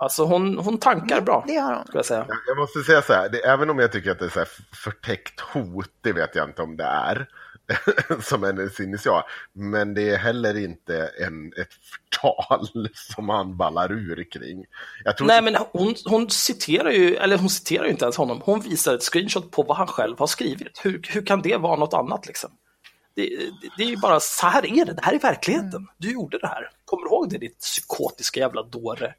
Alltså hon, hon tankar bra, Det har hon. skulle jag säga. Jag måste säga så här, det, även om jag tycker att det är så här förtäckt hot, det vet jag inte om det är, som hennes initial. Men det är heller inte en, ett förtal som han ballar ur kring. Jag tror Nej, men hon, hon citerar ju, eller hon citerar ju inte ens honom. Hon visar ett screenshot på vad han själv har skrivit. Hur, hur kan det vara något annat liksom? Det, det, det är ju bara så här är det, det här är verkligheten. Du gjorde det här. Kommer du ihåg det, ditt psykotiska jävla dåre?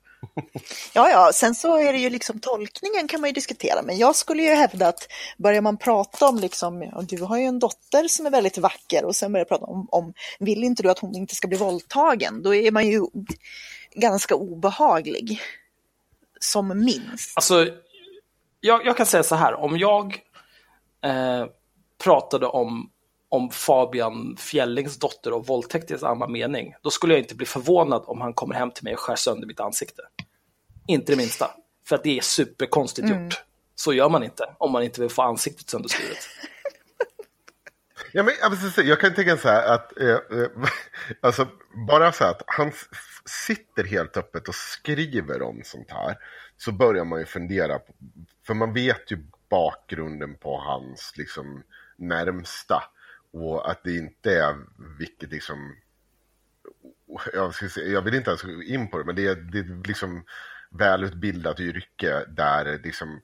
Ja, ja, sen så är det ju liksom tolkningen kan man ju diskutera, men jag skulle ju hävda att börjar man prata om liksom, du har ju en dotter som är väldigt vacker och sen börjar prata om, om vill inte du att hon inte ska bli våldtagen, då är man ju ganska obehaglig. Som minst. Alltså, jag, jag kan säga så här, om jag eh, pratade om, om Fabian Fjällings dotter och våldtäkt i samma mening, då skulle jag inte bli förvånad om han kommer hem till mig och skär sönder mitt ansikte. Inte det minsta. För att det är superkonstigt gjort. Så gör man inte, om man inte vill få ansiktet sönderskuret. Ja, men, jag, kan tänka så här att, eh, eh, alltså bara så att han sitter helt öppet och skriver om sånt här, så börjar man ju fundera, på, för man vet ju bakgrunden på hans liksom närmsta och att det inte är vilket liksom, jag, säga, jag vill inte ens gå in på det, men det är, det är liksom välutbildat yrke där liksom,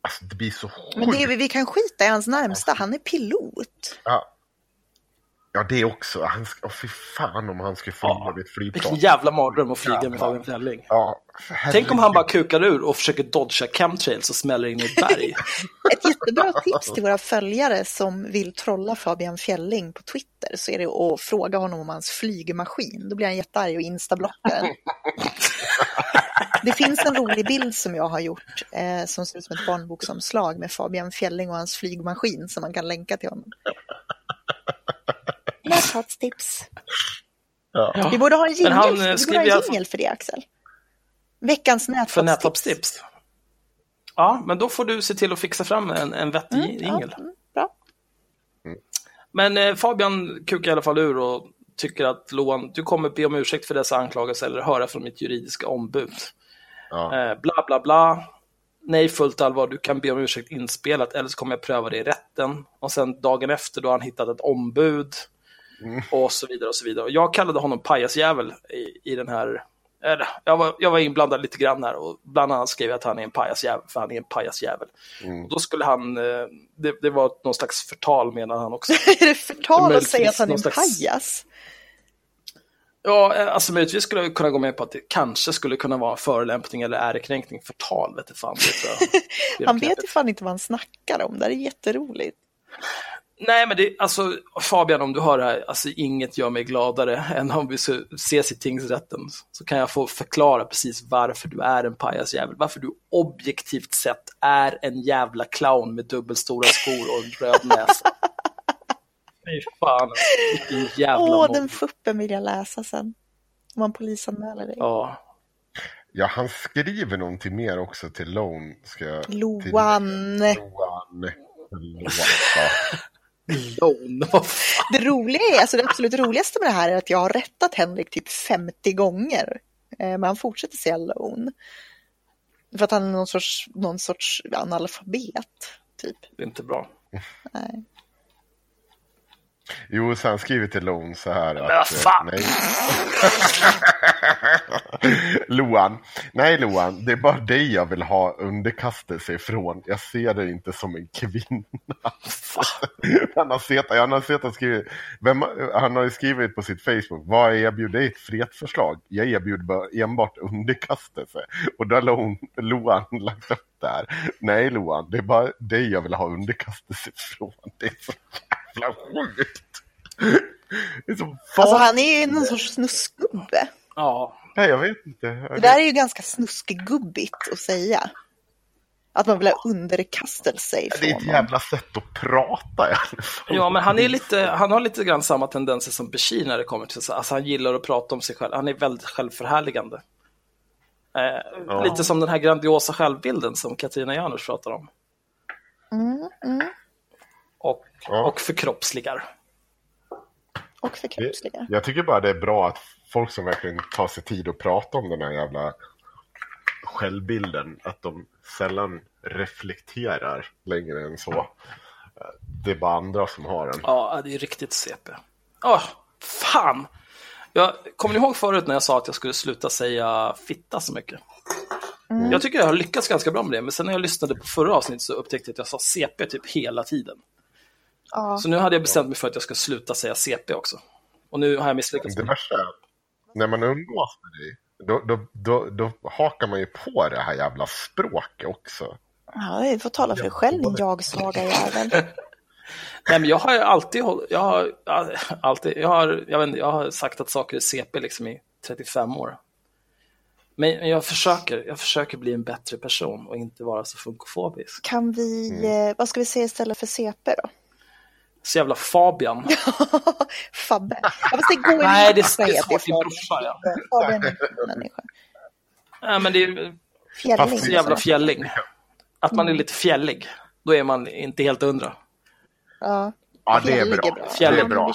alltså det blir så Men det är, sjukt vi kan skita i hans närmsta, han är pilot. Ja. Ja, det också. Han ska, oh, fy fan om han ska flyga Ja, med ett flygplan. Vilken jävla mardröm att flyga med Jävlar. Fabian Fjälling. Ja, Tänk om han bara kukar ur och försöker dodga chemtrails och smäller in i ett berg. Ett jättebra tips till våra följare som vill trolla Fabian Fjälling på Twitter så är det att fråga honom om hans flygmaskin. Då blir han jättearg och instablockar den. Det finns en rolig bild som jag har gjort eh, som ser ut som ett barnboksomslag med Fabian Fjälling och hans flygmaskin som man kan länka till honom. Näthatstips. Ja. Vi borde ha en jingel, eh, en fall- jingel för det Axel. Veckans För näthatstips. Ja, men då får du se till att fixa fram en, en vettig Mm, ja, jingel. mm, bra. Men eh, Fabian kukar i alla fall ur och tycker att Loan, du kommer be om ursäkt för dessa anklagelser eller höra från mitt juridiska ombud. Ja. Eh, bla bla bla. Nej, fullt allvar, du kan be om ursäkt inspelat eller så kommer jag pröva det i rätten. Och sen dagen efter då har han hittat ett ombud. Och så vidare och så vidare. Och jag kallade honom pajasjävel i, i den här eller, jag, var, jag var inblandad lite grann här och bland annat skrev jag att han är en pajasjävel, för han är en pajasjävel. Mm. Då skulle han, eh, det, det var någon slags förtal menar han också. är det förtal att säga att han är en slags- pajas? Ja, eh, alltså möjligtvis skulle jag kunna gå med på att det kanske skulle kunna vara förolämpning eller ärekränkning, förtal vet jag fan. Det Han vet ju fan inte vad han snackar om, det här är jätteroligt. Nej, men det, alltså Fabian, om du hör det här, alltså inget gör mig gladare än om vi så- ses i tingsrätten. Så kan jag få förklara precis varför du är en pajasjävel. Varför du objektivt sett är en jävla clown med dubbelstora skor och en röd näsa. Fy fan, vilken jävla Åh, den fuppen vill jag läsa sen. Om man polisanmäler dig. Ja, Ja, han skriver någonting mer också till Lone. Ska jag Loan. tillägga. Loan. Loan. Fan. Det roliga är, alltså det absolut roligaste med det här är att jag har rättat Henrik typ 50 gånger. Eh, Men han fortsätter säga loan. För att han är någon sorts, någon sorts analfabet, typ. Det är inte bra. Nej. Jo, så han skriver till Lone så här att... vad eh, fan! Nej. Loan. Nej, Loan. Det är bara dig jag vill ha underkastelse ifrån. Jag ser dig inte som en kvinna. han har sett, han har sett han skrivit, vem, han har ju skrivit på sitt Facebook, vad erbjuder dig ett fredförslag? Jag erbjuder bara enbart underkastelse. Och då har Loan, Loan lagt upp där. Nej Loan, det är bara dig jag vill ha underkastelse ifrån. Det är så jävla sjukt. Alltså han är ju någon sorts snuskgubbe. Ja, Nej, jag vet inte. Det där är ju ganska snuskgubbigt att säga. Att man vill ha underkastelse Det är ifrån ett honom. jävla sätt att prata i alla fall. Ja, men han, är lite, han har lite grann samma tendenser som Bashir när det kommer till så. Alltså han gillar att prata om sig själv. Han är väldigt självförhärligande. Eh, Lite som den här grandiosa självbilden som Katarina Janouch pratar om. Mm, mm. Och, Ja. och förkroppsligar. Och förkroppsligar. Jag tycker bara det är bra att folk som verkligen tar sig tid att prata om den här jävla självbilden, att de sällan reflekterar längre än så. Det är bara andra som har den. Ja, det är riktigt CP. Åh, fan! Jag, kommer ni ihåg förut när jag sa att jag skulle sluta säga fitta så mycket? Jag tycker jag har lyckats ganska bra med det, men sen när jag lyssnade på förra avsnittet så upptäckte jag att jag sa CP typ hela tiden. Ja. Så nu hade jag bestämt mig för att jag ska sluta säga CP också. Och nu har jag misslyckats. Det värsta är, när man umgås med dig, då, då, då, då hakar man ju på det här jävla språket också. Ja, du får tala för dig själv din jag-svaga jävel. Nej, men jag har alltid, jag har, alltid, jag har, jag vet inte, jag har sagt att saker är CP liksom i 35 år. Men jag försöker, jag försöker bli en bättre person och inte vara så funkofobisk. Kan vi, eh, vad ska vi säga istället för CP då? Så jävla Fabian. Fabbe. Ja, fast det går Nej, det är svårt i brorsa, ja. Fabian är människa. Nej, men det är Fjälling. så jävla fjälling. Att man är lite fjällig, då är man inte helt undra. Ja, Ja, det är bra. bra. Fjällig Det är bra.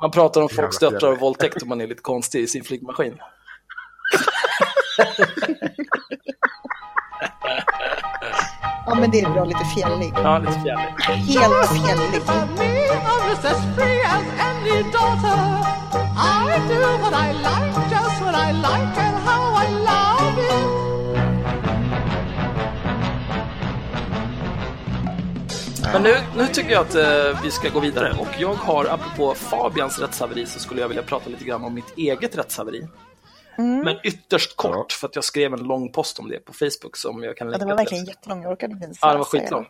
Man pratar om folks döttrar och våldtäkt och man är lite konstig i sin flygmaskin. Ja, men det är bra. Lite fjällig. Ja, lite fjällig. Helt fjällig. Men nu, nu tycker jag att eh, vi ska gå vidare och jag har, apropå Fabians rättshaveri, så skulle jag vilja prata lite grann om mitt eget rättshaveri. Men ytterst kort, Ja. för att jag skrev en lång post om det på Facebook som jag kan Ja, länka det var till. verkligen jättelång. Jag orkade inte ens Ja, den var skitlång.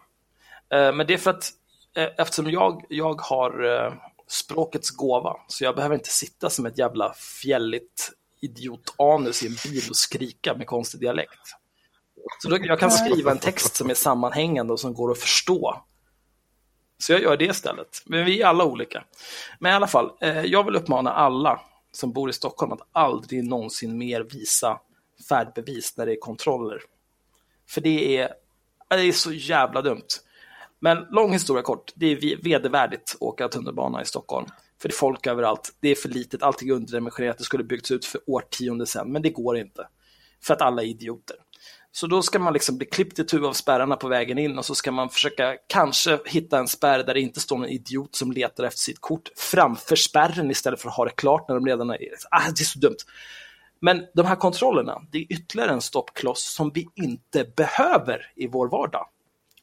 Eh, Men det är för att eh, eftersom jag, jag har eh, språkets gåva, så jag behöver inte sitta som ett jävla fjälligt idiotanus i en bil och skrika med konstig dialekt. Så då, jag kan skriva en text som är sammanhängande och som går att förstå. Så jag gör det istället. Men vi är alla olika. Men i alla fall, jag vill uppmana alla som bor i Stockholm att aldrig någonsin mer visa färdbevis när det är kontroller. För det är, det är så jävla dumt. Men lång historia kort, det är vedervärdigt att åka tunnelbana i Stockholm. För det är folk överallt, det är för litet, allting är underdimensionerat, det skulle byggts ut för årtionden sedan, men det går inte. För att alla är idioter. Så då ska man liksom bli klippt itu av spärrarna på vägen in och så ska man försöka kanske hitta en spärr där det inte står någon idiot som letar efter sitt kort framför spärren istället för att ha det klart när de redan är... Ah, det är så dumt. Men de här kontrollerna, det är ytterligare en stoppkloss som vi inte behöver i vår vardag.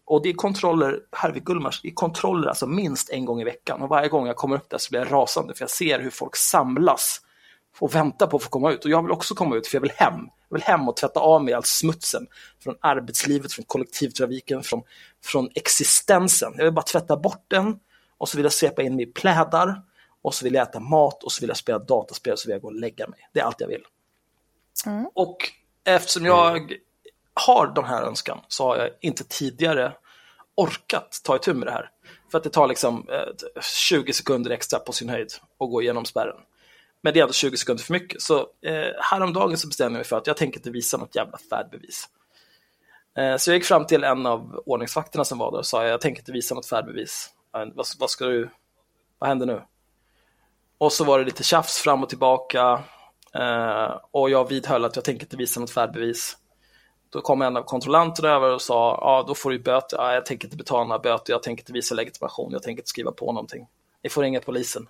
Och det är kontroller, här vid Gullmars, det är kontroller alltså minst en gång i veckan. Och varje gång jag kommer upp där så blir jag rasande för jag ser hur folk samlas och väntar på att få komma ut. Och jag vill också komma ut för jag vill hem. Jag vill hem och tvätta av mig all smutsen från arbetslivet, från kollektivtrafiken, från, från existensen. Jag vill bara tvätta bort den och så vill jag svepa in mig i plädar och så vill jag äta mat och så vill jag spela dataspel och så vill jag gå och lägga mig. Det är allt jag vill. Mm. Och eftersom jag har den här önskan så har jag inte tidigare orkat ta itu med det här. För att det tar liksom eh, 20 sekunder extra på sin höjd att gå igenom spärren. Men det är ändå 20 sekunder för mycket. Så eh, häromdagen så bestämde jag mig för att jag tänker inte visa något jävla färdbevis. Eh, så jag gick fram till en av ordningsvakterna som var där och sa jag tänker inte visa något färdbevis. Eh, Vad, vad ska du, vad händer nu? Och så var det lite tjafs fram och tillbaka. Eh, och jag vidhöll att jag tänker inte visa något färdbevis. Då kom en av kontrollanterna över och sa, ja då får du böter. ah, jag tänker inte betala några böter, jag tänker inte visa legitimation, jag tänker inte skriva på någonting. Ni får ringa polisen.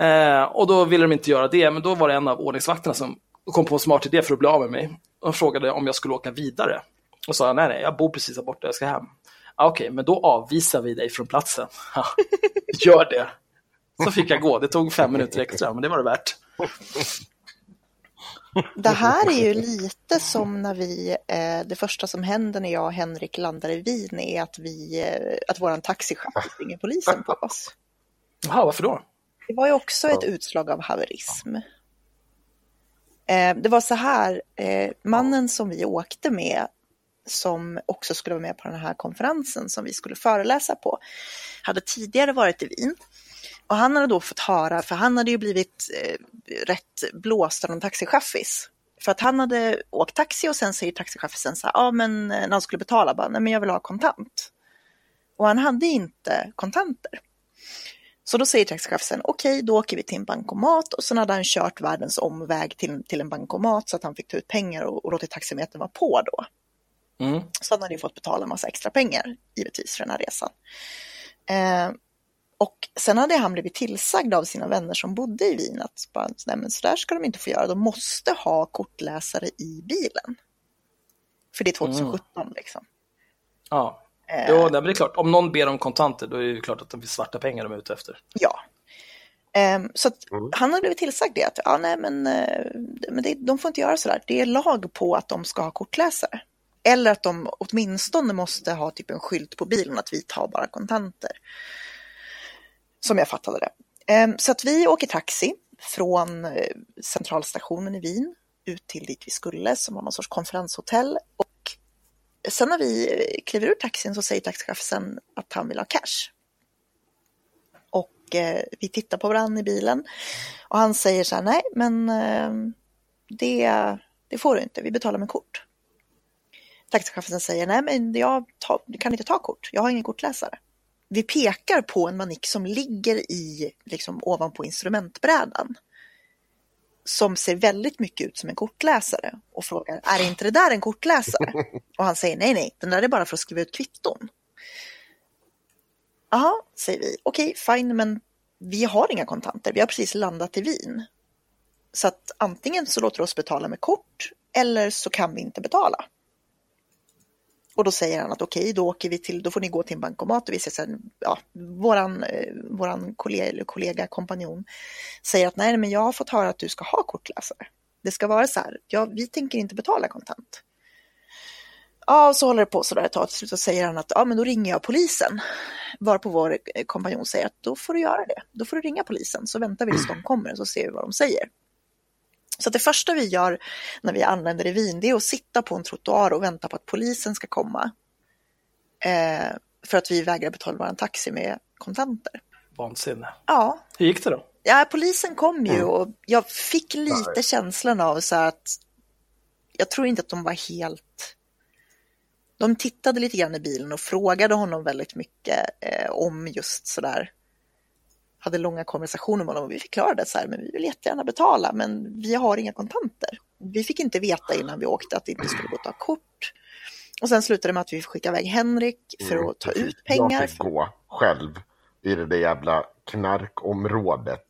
Eh, och då ville de inte göra det, men då var det en av ordningsvakterna som kom på en smart idé för att bli av med mig. Och frågade om jag skulle åka vidare. Och sa, nej nej, jag bor precis här borta, jag ska hem. Ah, Okej, men då avvisar vi dig från platsen. Gör det. Så fick jag gå, det tog fem minuter extra, men det var det värt. Det här är ju lite som när vi, eh, det första som händer när jag och Henrik landar i Wien är att vi, eh, att våran taxichaufför ringer polisen på oss. Jaha, varför då? Det var ju också ett utslag av haverism. Eh, det var så här, eh, mannen som vi åkte med, som också skulle vara med på den här konferensen som vi skulle föreläsa på, hade tidigare varit i Wien. Och han hade då fått höra, för han hade ju blivit eh, rätt blåst av en taxichaffis. För att han hade åkt taxi och sen säger taxichaffisen så här, ja men när han skulle betala bara, nej men jag vill ha kontant. Och han hade inte kontanter. Så då säger taxichauffören, okej då åker vi till en bankomat och sen hade han kört världens omväg till, till en bankomat så att han fick ta ut pengar och, och låtit taximetern vara på då. Mm. Så han hade ju fått betala en massa extra pengar givetvis för den här resan. Eh, och sen hade han blivit tillsagd av sina vänner som bodde i Wien att bara, nej men så där ska de inte få göra, de måste ha kortläsare i bilen. För det är 2017 liksom. Ja, Eh, jo, nej, men det är klart. Om någon ber om kontanter, då är det klart att det finns svarta pengar de är ute efter. Ja. Ehm, så att Mm. han hade blivit tillsagd det, att ja, nej, men, eh, men det, de får inte göra sådär. Det är lag på att de ska ha kortläsare. Eller att de åtminstone måste ha typ en skylt på bilen att vi tar bara kontanter. Som jag fattade det. Ehm, så att vi åker taxi från eh, centralstationen i Wien ut till dit vi skulle, som var någon sorts konferenshotell. Sen när vi kliver ur taxin så säger taxichauffören att han vill ha cash. Och eh, vi tittar på varandra i bilen och han säger så här, nej men eh, det, det får du inte, vi betalar med kort. Taxichauffören säger, nej men jag ta, kan inte ta kort, jag har ingen kortläsare. Vi pekar på en manik som ligger i, liksom ovanpå instrumentbrädan. Som ser väldigt mycket ut som en kortläsare och frågar, är inte det där en kortläsare? Och han säger, nej nej, den där är bara för att skriva ut kvitton. Jaha, säger vi. Okej, fine, men vi har inga kontanter. Vi har precis landat i Wien. Så att antingen så låter du oss betala med kort eller så kan vi inte betala. Och då säger han att okej, då åker vi till, då får ni gå till en bankomat och vi säger så här, ja, våran, eh, våran kollega, kollega, kompanjon säger att nej, men jag har fått höra att du ska ha kortläsare. Det ska vara så här, ja, vi tänker inte betala kontant. Ja, och så håller det på så där ett tag. Till slut så säger han att ja, men då ringer jag polisen. Varpå vår eh, kompanjon säger att då får du göra det. Då får du ringa polisen så väntar vi tills de kommer så ser vi vad de säger. Så att det första vi gör när vi anländer i Wien det är att sitta på en trottoar och vänta på att polisen ska komma. Eh, för att vi vägrar betala vår taxi med kontanter. Vansinne. Ja, Hur gick det då? Ja, polisen kom ju och jag fick lite känslan av så att jag tror inte att de var helt... De tittade lite grann i bilen och frågade honom väldigt mycket eh, om just sådär. Hade långa konversationer med honom och vi förklarade så här, men vi vill jättegärna betala, men vi har inga kontanter. Vi fick inte veta innan vi åkte att det inte skulle gå att ta kort. Och sen slutade det med att vi fick skicka iväg Henrik för att ta Mm, ut pengar. Jag fick gå själv i det där jävla knarkområdet.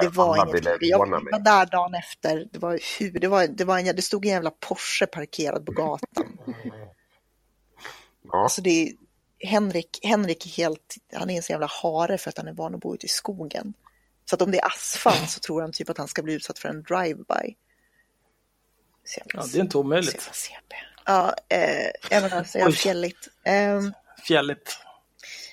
det var inget. Jag var där dagen efter. Det, var hur, det, var, det, var en, det stod en jävla Porsche parkerad på gatan. Ja, Alltså det Henrik, Henrik är helt, han är en så jävla hare för att han är van att bo ute i skogen. Så att om det är asfalt så tror han typ att han ska bli utsatt för en drive-by. Ja, det är inte omöjligt. Ja, eh, jag menar, så jävla Oj. fjälligt. Ehm, Fjälligt.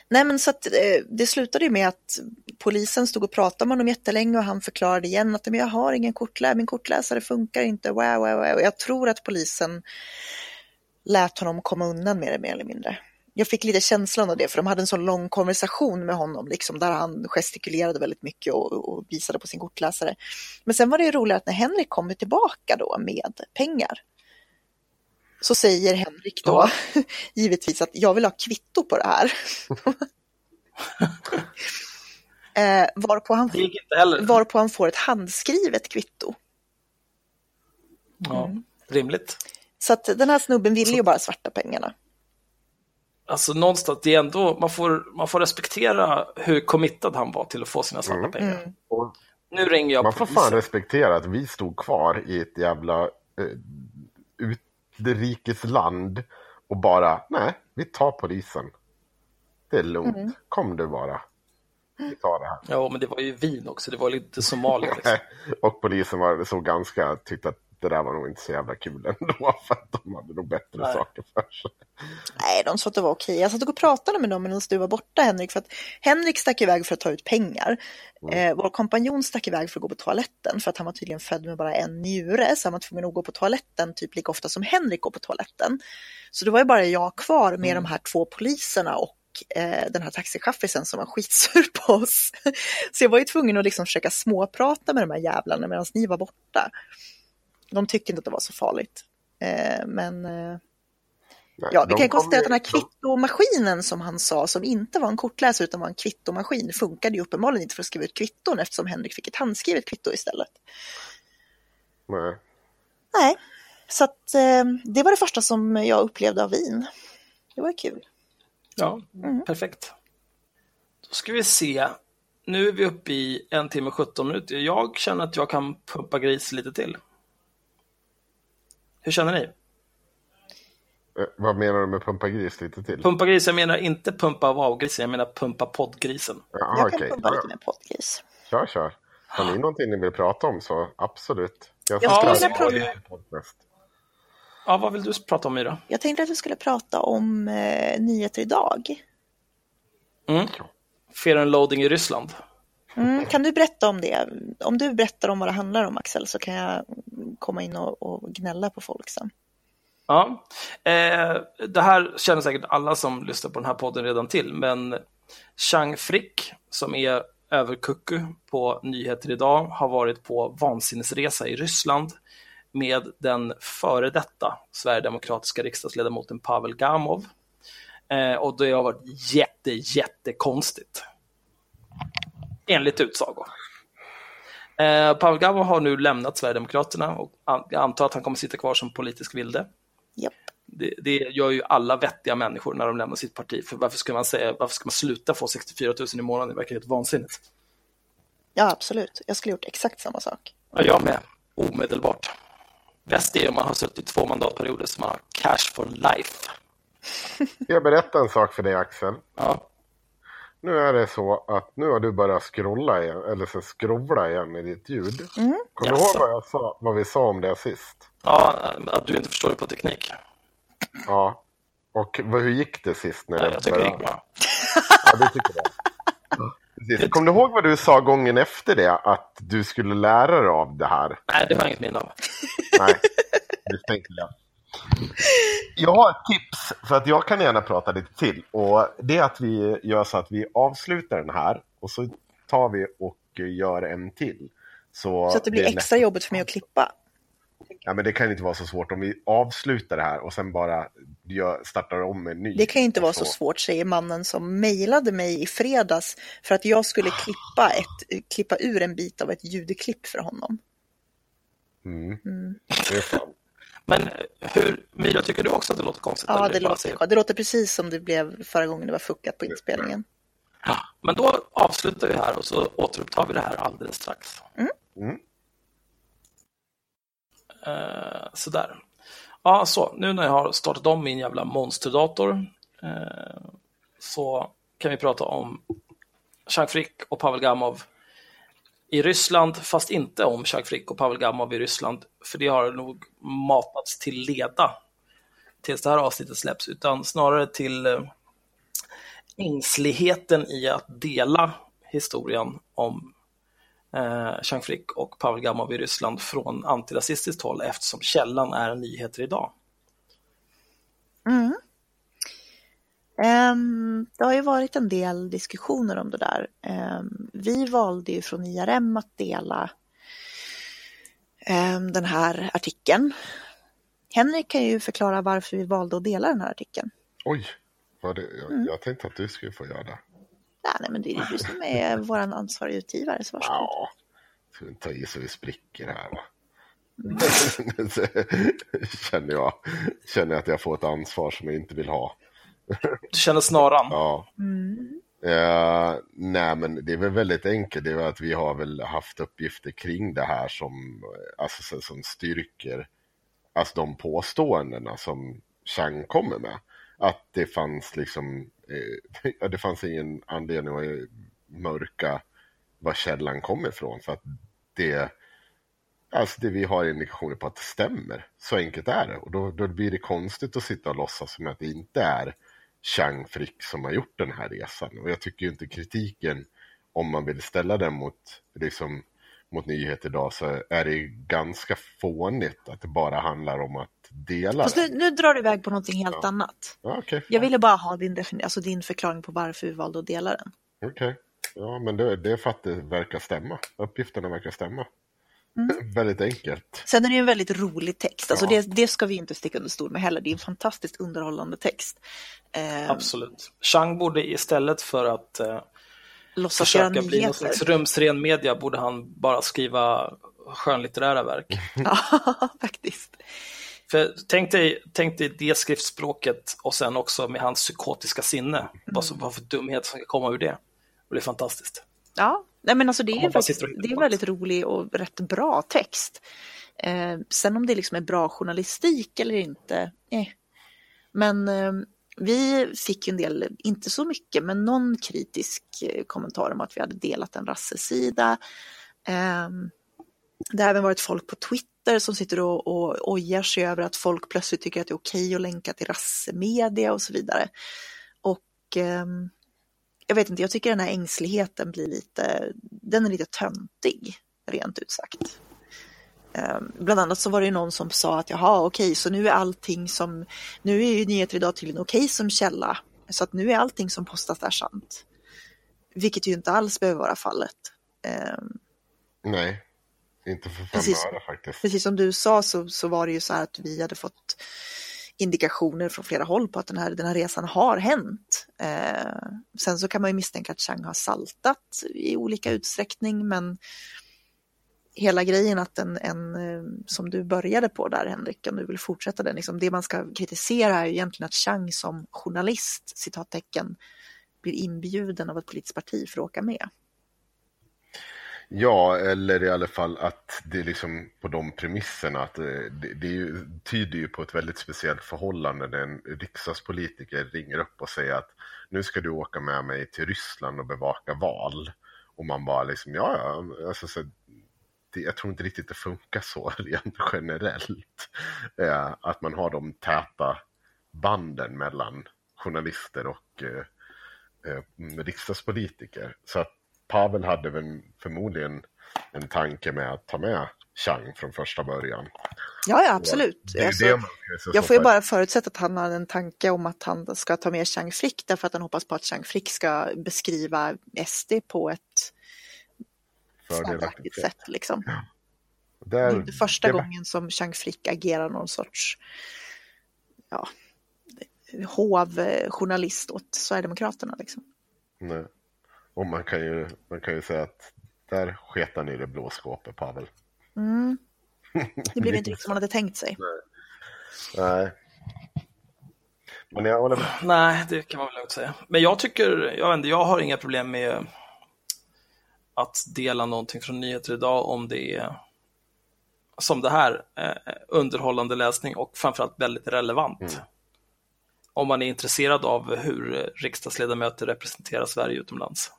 Nej men så att eh, det slutade ju med att polisen stod och pratade med honom jättelänge och han förklarade igen att men jag har ingen kortläsare, min kortläsare funkar inte, wow, wow, wow. Jag tror att polisen lät honom komma undan det mer eller mindre. Jag fick lite känslan av det för de hade en så lång konversation med honom liksom, där han gestikulerade väldigt mycket och, och visade på sin kortläsare. Men sen var det ju roligt att när Henrik kommer tillbaka då med pengar så säger Henrik då givetvis att jag vill ha kvitto på det här. eh, varpå, han, varpå han får ett handskrivet kvitto. Ja, rimligt. Så att den här snubben ville ju bara svarta pengarna. Alltså någonstans, det är ändå, man får, man får respektera hur committad han var till att få sina svarta Mm. pengar. och Nu ringer jag man får polisen. fan respektera att vi stod kvar i ett jävla eh, utrikesland och bara, nej, vi tar polisen. Det är lugnt, Mm. kom du bara. Vi tar det här. Ja, men det var ju vin också, det var lite Somalia. Liksom. och polisen var så ganska, tyckte att det där var nog inte så jävla kul ändå, för att de hade nog bättre Nej. saker för sig. Nej, de sa att det var okej. Jag satt och pratade med dem medan du var borta Henrik. För att Henrik stack iväg för att ta ut pengar. Eh, vår kompanjon stack iväg för att gå på toaletten. För att han var tydligen född med bara en njure. Så han var tvungen att gå på toaletten typ lika ofta som Henrik går på toaletten. Så det var ju bara jag kvar med de här två poliserna och eh, den här taxichaffisen som var skitsur på oss. Så jag var ju tvungen att liksom försöka småprata med de här jävlarna medan ni var borta. De tyckte inte att det var så farligt. Eh, men eh, Nej, Ja, vi kan konstatera att den här kvittomaskinen som han sa, som inte var en kortläsare utan var en kvittomaskin, funkade ju uppenbarligen inte för att skriva ut kvitton eftersom Henrik fick ett handskrivet kvitto istället. Nej. Nej, så att eh, det var det första som jag upplevde av vin. Det var kul. Ja, Mm. perfekt. Då ska vi se. Nu är vi uppe i en timme och 17 minuter. Jag känner att jag kan pumpa gris lite till. Hur känner ni? Eh, Vad menar du med pumpa gris lite till? Pumpa gris, jag menar inte pumpa wow-grisen, jag menar pumpa poddgrisen. Jaha, jag kan okej. pumpa lite Ja, med poddgris. Kör, kör. Har ni någonting ni vill prata om så absolut. Jag Jag skulle vilja ja, prata-. Ja, vad vill du prata om Myra? Jag tänkte att vi skulle prata om eh, nyheter idag. Mm. Fear and loading i Ryssland. Mm, kan du berätta om det? Om du berättar om vad det handlar om Axel så kan jag komma in och, och gnälla på folk sen. Ja, eh, det här känner säkert alla som lyssnar på den här podden redan till, men Chang Frick, som är överkucku på Nyheter Idag, har varit på vansinnesresa i Ryssland med den före detta sverigedemokratiska riksdagsledamoten Pavel Gamov. Eh, och det har varit jätte, jättekonstigt. Enligt utsago. Eh, Pavel Gamov har nu lämnat Sverigedemokraterna och an- jag antar att han kommer sitta kvar som politisk vilde. Japp. Det, det gör ju alla vettiga människor när de lämnar sitt parti. För varför ska man säga, varför ska man sluta få 64 000 i månaden? Det verkar helt vansinnigt. Ja, absolut. Jag skulle gjort exakt samma sak. Ja, jag med. Omedelbart. Bäst är om man har suttit två mandatperioder så man har cash for life. Jag berättar en sak för dig Axel. Ja, Nu är det så att nu har du börjat scrolla igen, eller så skrovla igen med ditt ljud. Mm. Kommer du ihåg vad, jag sa, vad vi sa om det sist? ja att du inte förstår dig på teknik. Ja. Och vad, hur gick det sist? När det jag tycker det började? gick bra. Ja, du tycker det. Precis. Kommer du ihåg vad du sa gången efter det? Att du skulle lära dig av det här? Nej, det var inget minne av. Nej, det tänkte jag. Jag har ett tips, för att jag kan gärna prata lite till. Och Det är att vi gör så att vi avslutar den här och så tar vi och gör en till. Så, Så att det blir är extra lätt- jobbigt för mig att klippa. Ja, men det kan inte vara så svårt om vi avslutar det här och sen bara startar om en ny. Det kan inte vara så svårt, säger mannen som mejlade mig i fredags för att jag skulle klippa, ett, klippa ur en bit av ett ljudklipp för honom. Mm. Mm. Det är fan. Men hur, Myra, tycker du också att det låter konstigt? Ja, det låter, det låter precis som det blev förra gången det var fuckat på inspelningen. Men då avslutar vi här och så återupptar vi det här alldeles strax. Mm. Eh, sådär. Ja, så nu när jag har startat om min jävla monsterdator eh, så kan vi prata om Chang Frick och Pavel Gamov i Ryssland, fast inte om Chang Frick och Pavel Gamov i Ryssland, för det har nog matats till leda tills det här avsnittet släpps, utan snarare till eh, ängsligheten i att dela historien om eh, Chang Frick och Pavel Gamov i Ryssland från antirasistiskt håll eftersom källan är nyheter idag. Mm. Ehm, det har ju varit en del diskussioner om det där. Ehm, vi valde ju från IRM att dela ehm, den här artikeln. Henrik kan ju förklara varför vi valde att dela den här artikeln. Oj, var det, jag, Mm. jag tänkte att du skulle få göra det. Ja, nej, men det är ju du som är vår ansvariga utgivare, så varsågod. Ja, ska inte ta i så vi spricker här va? Mm. Känner, jag, känner jag att jag får ett ansvar som jag inte vill ha. Du känner snaran? Ja. Mm. Eh, nej men det är väl väldigt enkelt, det är att vi har väl haft uppgifter kring det här som, eh, alltså, så- som styrker alltså de påståendena som Chang kommer med. Att det fanns liksom, eh, ja, det fanns ingen anledning att mörka var källan kommer ifrån för att det, alltså det vi har indikationer på att det stämmer. Så enkelt är det. Och då, då blir det konstigt att sitta och låtsas som att det inte är Chang Frick som har gjort den här resan. Och jag tycker ju inte kritiken, om man vill ställa den mot, liksom, mot nyheter idag, så är det ganska fånigt att det bara handlar om att dela Fast nu, nu drar du iväg på någonting helt Ja. annat. Ja, okej. Jag ville bara ha din, alltså din förklaring på varför vi valde att dela den. Okej. Ja, men det, det är för att det verkar stämma. Uppgifterna verkar stämma. Mm. Väldigt enkelt. Sen är det ju en väldigt rolig text. Alltså Ja. det, det ska vi inte sticka under stol med heller. Det är en fantastiskt underhållande text. Eh, Absolut. Chang borde istället för att eh, låtsas försöka bli någon slags rumsren media borde han bara skriva skönlitterära verk. Ja, faktiskt. För tänk dig, tänk dig det skriftspråket och sen också med hans psykotiska sinne. Vad, som, vad för dumhet som ska komma ur det. Och det är fantastiskt. Ja, nej men alltså det är, faktiskt, det är väldigt rolig och rätt bra text. Eh, sen om det liksom är bra journalistik eller inte, eh. Men eh, vi fick ju en del, inte så mycket, men någon kritisk eh, kommentar om att vi hade delat en rassesida. Eh, det har även varit folk på Twitter som sitter och, och ojar sig över att folk plötsligt tycker att det är okej att länka till rassemedia och så vidare. Och ehm, jag vet inte, jag tycker den här ängsligheten blir lite, den är lite töntig, rent ut sagt. Ehm, bland annat så var det ju någon som sa att jaha, okej, så nu är allting som, nu är ju nyheter idag tydligen okej som källa, så att nu är allting som postas där sant. Vilket ju inte alls behöver vara fallet. Ehm, Nej, inte för fem Precis. öre faktiskt. precis som du sa så, så var det ju så här att vi hade fått indikationer från flera håll på att den här, den här resan har hänt. Eh, sen så kan man ju misstänka att Chang har saltat i olika utsträckning men hela grejen att en, en eh, som du började på där Henrik, om du vill fortsätta den, liksom, det man ska kritisera är ju egentligen att Chang som journalist, citattecken, blir inbjuden av ett politiskt parti för att åka med. Ja, eller i alla fall att det är liksom på de premisserna att eh, Det, det, det ju, tyder ju på ett väldigt speciellt förhållande när en riksdagspolitiker ringer upp och säger att nu ska du åka med mig till Ryssland och bevaka val. Och man bara liksom, ja, ja, alltså, så, det, jag tror inte riktigt det funkar så rent generellt. Eh, att man har de täta banden mellan journalister och eh, eh, riksdagspolitiker. Så att Pavel hade väl förmodligen en tanke med att ta med Chang från första början. Ja, ja absolut. Det Alltså, det Jag får ju bara förutsätta att han har en tanke om att han ska ta med Chang Frick därför att han hoppas på att Chang Frick ska beskriva SD på ett fördelaktigt sätt. Liksom. Det Där, är inte första det- gången som Chang Frick agerar någon sorts ja, hovjournalist åt Sverigedemokraterna. Liksom. Nej. Och man kan, ju, man kan ju säga att där sket han i det blå skåpet, Pavel. Mm. Det blev inte riktigt som man hade tänkt sig. Nej. Men jag håller med. Nej, det kan man väl lugnt säga. Men jag tycker, jag, vet inte, jag har inga problem med att dela någonting från nyheter idag om det är som det här, eh, underhållande läsning och framförallt väldigt relevant. Mm. Om man är intresserad av hur riksdagsledamöter representerar Sverige utomlands.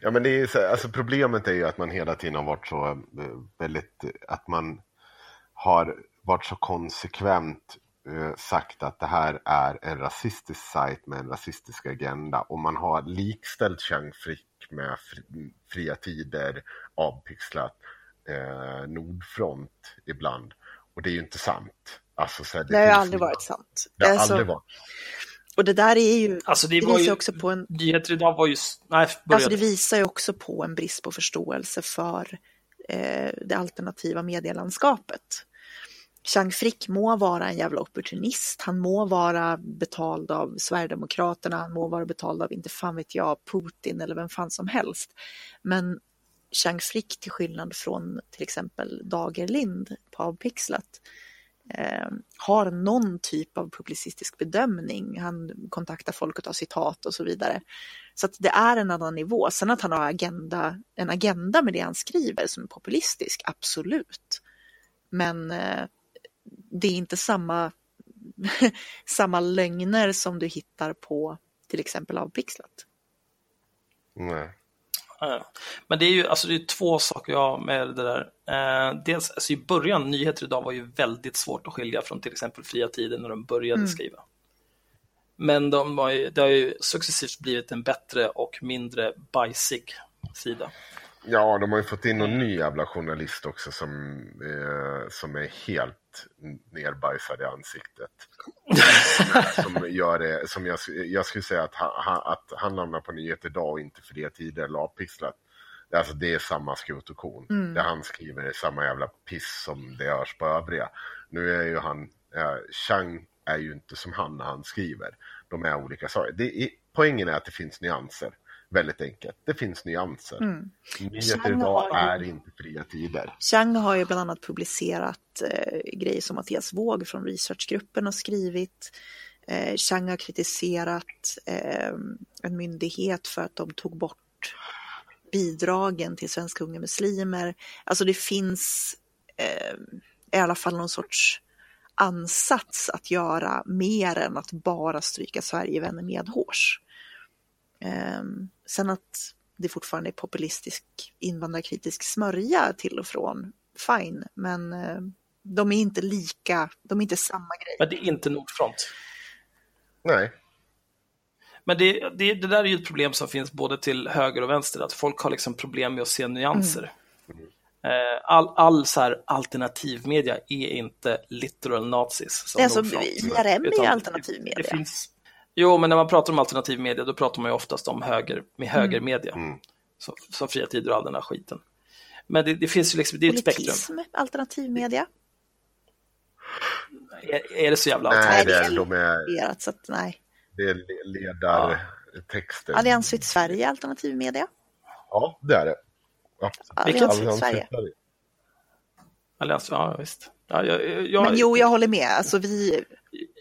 Ja, men det är så, alltså problemet är ju att man hela tiden har varit så eh, väldigt, att man har varit så konsekvent eh, sagt att det här är en rasistisk sajt med en rasistisk agenda och man har likställt Chang Frick med fri, Fria Tider, avpixlat eh, Nordfront ibland. Och det är ju inte sant. Alltså, så här, Det har ju finns aldrig varit sant. Det har Alltså, aldrig varit. Och det där är ju, Alltså det det visar ju, också på en, nyheter idag var ju, nej, alltså det visar ju också på en brist på förståelse för eh, det alternativa medielandskapet. Chang Frick må vara en jävla opportunist, han må vara betald av Sverigedemokraterna, han må vara betald av, inte fan vet jag, Putin eller vem fan som helst. Men Chang Frick, till skillnad från till exempel Dagerlind på Avpixlat, eh, har någon typ av publicistisk bedömning. Han kontaktar folk och tar citat och så vidare. Så att det är en annan nivå. Sen att han har agenda, en agenda med det han skriver som är populistisk, absolut. Men eh, det är inte samma, samma lögner som du hittar på till exempel Avpixlat. Nej. Men det är ju alltså det är två saker jag med det där. Eh, dels alltså i början, nyheter idag var ju väldigt svårt att skilja från till exempel fria tider när de började Mm. skriva. Men de har ju, det har ju successivt blivit en bättre och mindre bajsig sida. Ja, de har ju fått in någon ny jävla journalist också som, eh, som är helt nerbajsad i ansiktet. som gör det, som jag, jag skulle säga att han, att han hamnar på nyheter idag och inte fria tider eller avpixlat. Alltså det är samma skrot och korn. Mm. Det han skriver är samma jävla piss som det görs på övriga. Nu är ju han, eh, Chang är ju inte som han när han skriver. De är olika saker. Det är, poängen är att det finns nyanser. Väldigt enkelt. Det finns nyanser. Mm. Nyheter Chang idag är inte fria tider. Chang har ju bland annat publicerat eh, grejer som Mattias Våg från researchgruppen har skrivit. Eh, Chang har kritiserat eh, en myndighet för att de tog bort bidragen till svenska unga muslimer. Alltså det finns eh, i alla fall någon sorts ansats att göra mer än att bara stryka Sverigevänner medhårs. Eh, sen att det fortfarande är populistisk invandrarkritisk smörja till och från, fine, men eh, de är inte lika, de är inte samma grej. Men det är inte Nordfront. Nej. Men det, det, det där är ju ett problem som finns både till höger och vänster, att folk har liksom problem med att se nyanser. Eh, All, all så här alternativmedia är inte literal nazis. Som alltså. IRM är ju Utan alternativ Det, media. det finns, jo, men när man pratar om alternativ media, då pratar man ju oftast om höger, med högermedia. Mm. Som, som fria tider och all den här skiten. Men det, det finns ju liksom, det är ett spektrum. Politism, alternativmedia. Är, är det så jävla Nej, alternativt? det det är, de är, så att, nej. det är le- ledartexter. Alliansfritt Sverige, alternativmedia. Ja, det är det. Absolut. Alliansfritt Sverige. Sverige. Allians, ja, visst. Ja, jag, jag, Men jo, jag håller med. Alltså vi,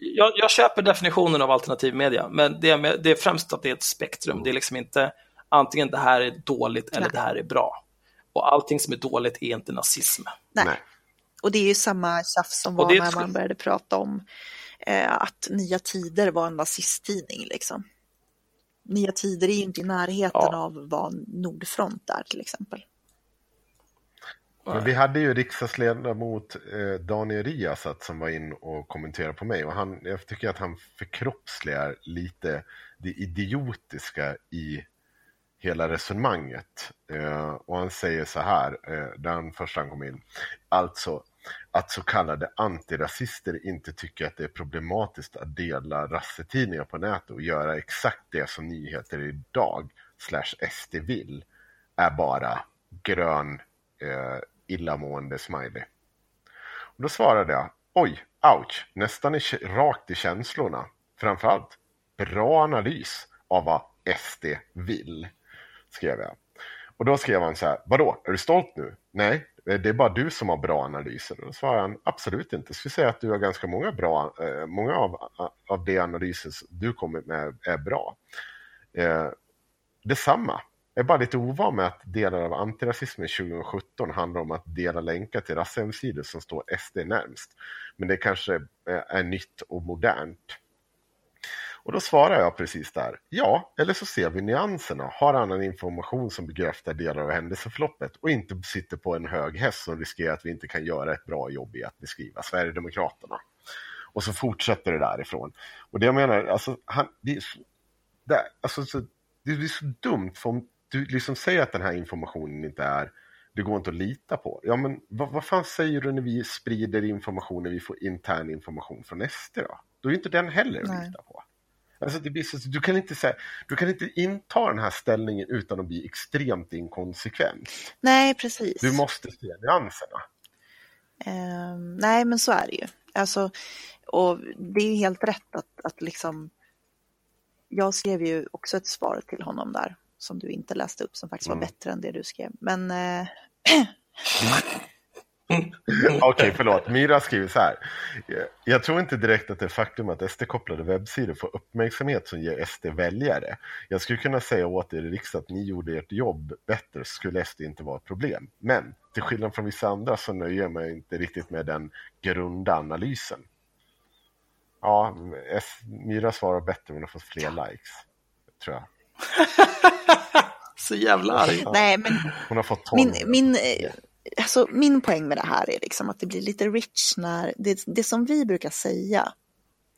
jag, jag köper definitionen av alternativ media, men det är, med, det är främst att det är ett spektrum. Det är liksom inte antingen det här är dåligt eller Nej. det här är bra. Och allting som är dåligt är inte nazism. nej. Nej. Och det är ju samma tjafs som var när man började prata om eh, att Nya Tider var en nazisttidning. Liksom. Nya Tider är ju inte i närheten Ja. av vad Nordfront är till exempel. Men vi hade ju riksdagsledamot eh, Daniel Riasat som var in och kommenterade på mig. Och han, jag tycker att han förkroppsligar lite det idiotiska i hela resonemanget. Eh, och han säger så här, eh, där han först han kom in, alltså att så kallade antirasister inte tycker att det är problematiskt att dela rassetidningar på nätet och göra exakt det som nyheter idag slash SD vill är bara grön eh, illamående smiley. Och då svarade jag, oj, ouch, nästan i, rakt i känslorna. Framförallt, bra analys av vad SD vill, skrev jag. Och då skrev han så här, vadå, är du stolt nu? Nej, det är bara du som har bra analyser. Och då svarade han, absolut inte. Jag skulle säga att du har ganska många bra, eh, många av, av de analyser du kommer med är bra. Eh, detsamma. Jag är bara lite ovan med att delar av antirasismen 2017 handlar om att dela länkar till rasshemsidor som står SD närmst. Men det kanske är nytt och modernt. Och då svarar jag precis där. Ja, eller så ser vi nyanserna, har annan information som bekräftar delar av händelseförloppet och inte sitter på en hög häst som riskerar att vi inte kan göra ett bra jobb i att beskriva Sverigedemokraterna. Och så fortsätter det därifrån. Och det jag menar, alltså, han, det, är så, det, alltså, så, det blir så dumt för om du liksom säger att den här informationen inte är det går inte att lita på. Ja, men vad, vad fan säger du när vi sprider information, när vi får intern information från SD då? Då är inte den heller att Nej. lita på. Alltså det blir så, du, kan inte säga, du kan inte inta den här ställningen utan att bli extremt inkonsekvent. Nej, precis. Du måste se nyanserna. Ehm, nej, men så är det ju. Alltså, och det är helt rätt att, att liksom... Jag skrev ju också ett svar till honom där som du inte läste upp som faktiskt var Mm. bättre än det du skrev. Men eh, Okej, förlåt. Myra skriver så här. Jag tror inte direkt att det faktum att SD-kopplade webbsidor får uppmärksamhet som ger SD väljare. Jag skulle kunna säga åt er i riksdagen att ni gjorde ert jobb bättre skulle SD inte vara ett problem. Men till skillnad från vissa andra så nöjer jag mig inte riktigt med den grunda analysen. Ja, Myra svarar bättre men har fått fler likes. Tror jag. Så jävla arg. nej, men Hon har fått 12. min, min, eh, alltså, min poäng med det här är liksom att det blir lite rich när det, det som vi brukar säga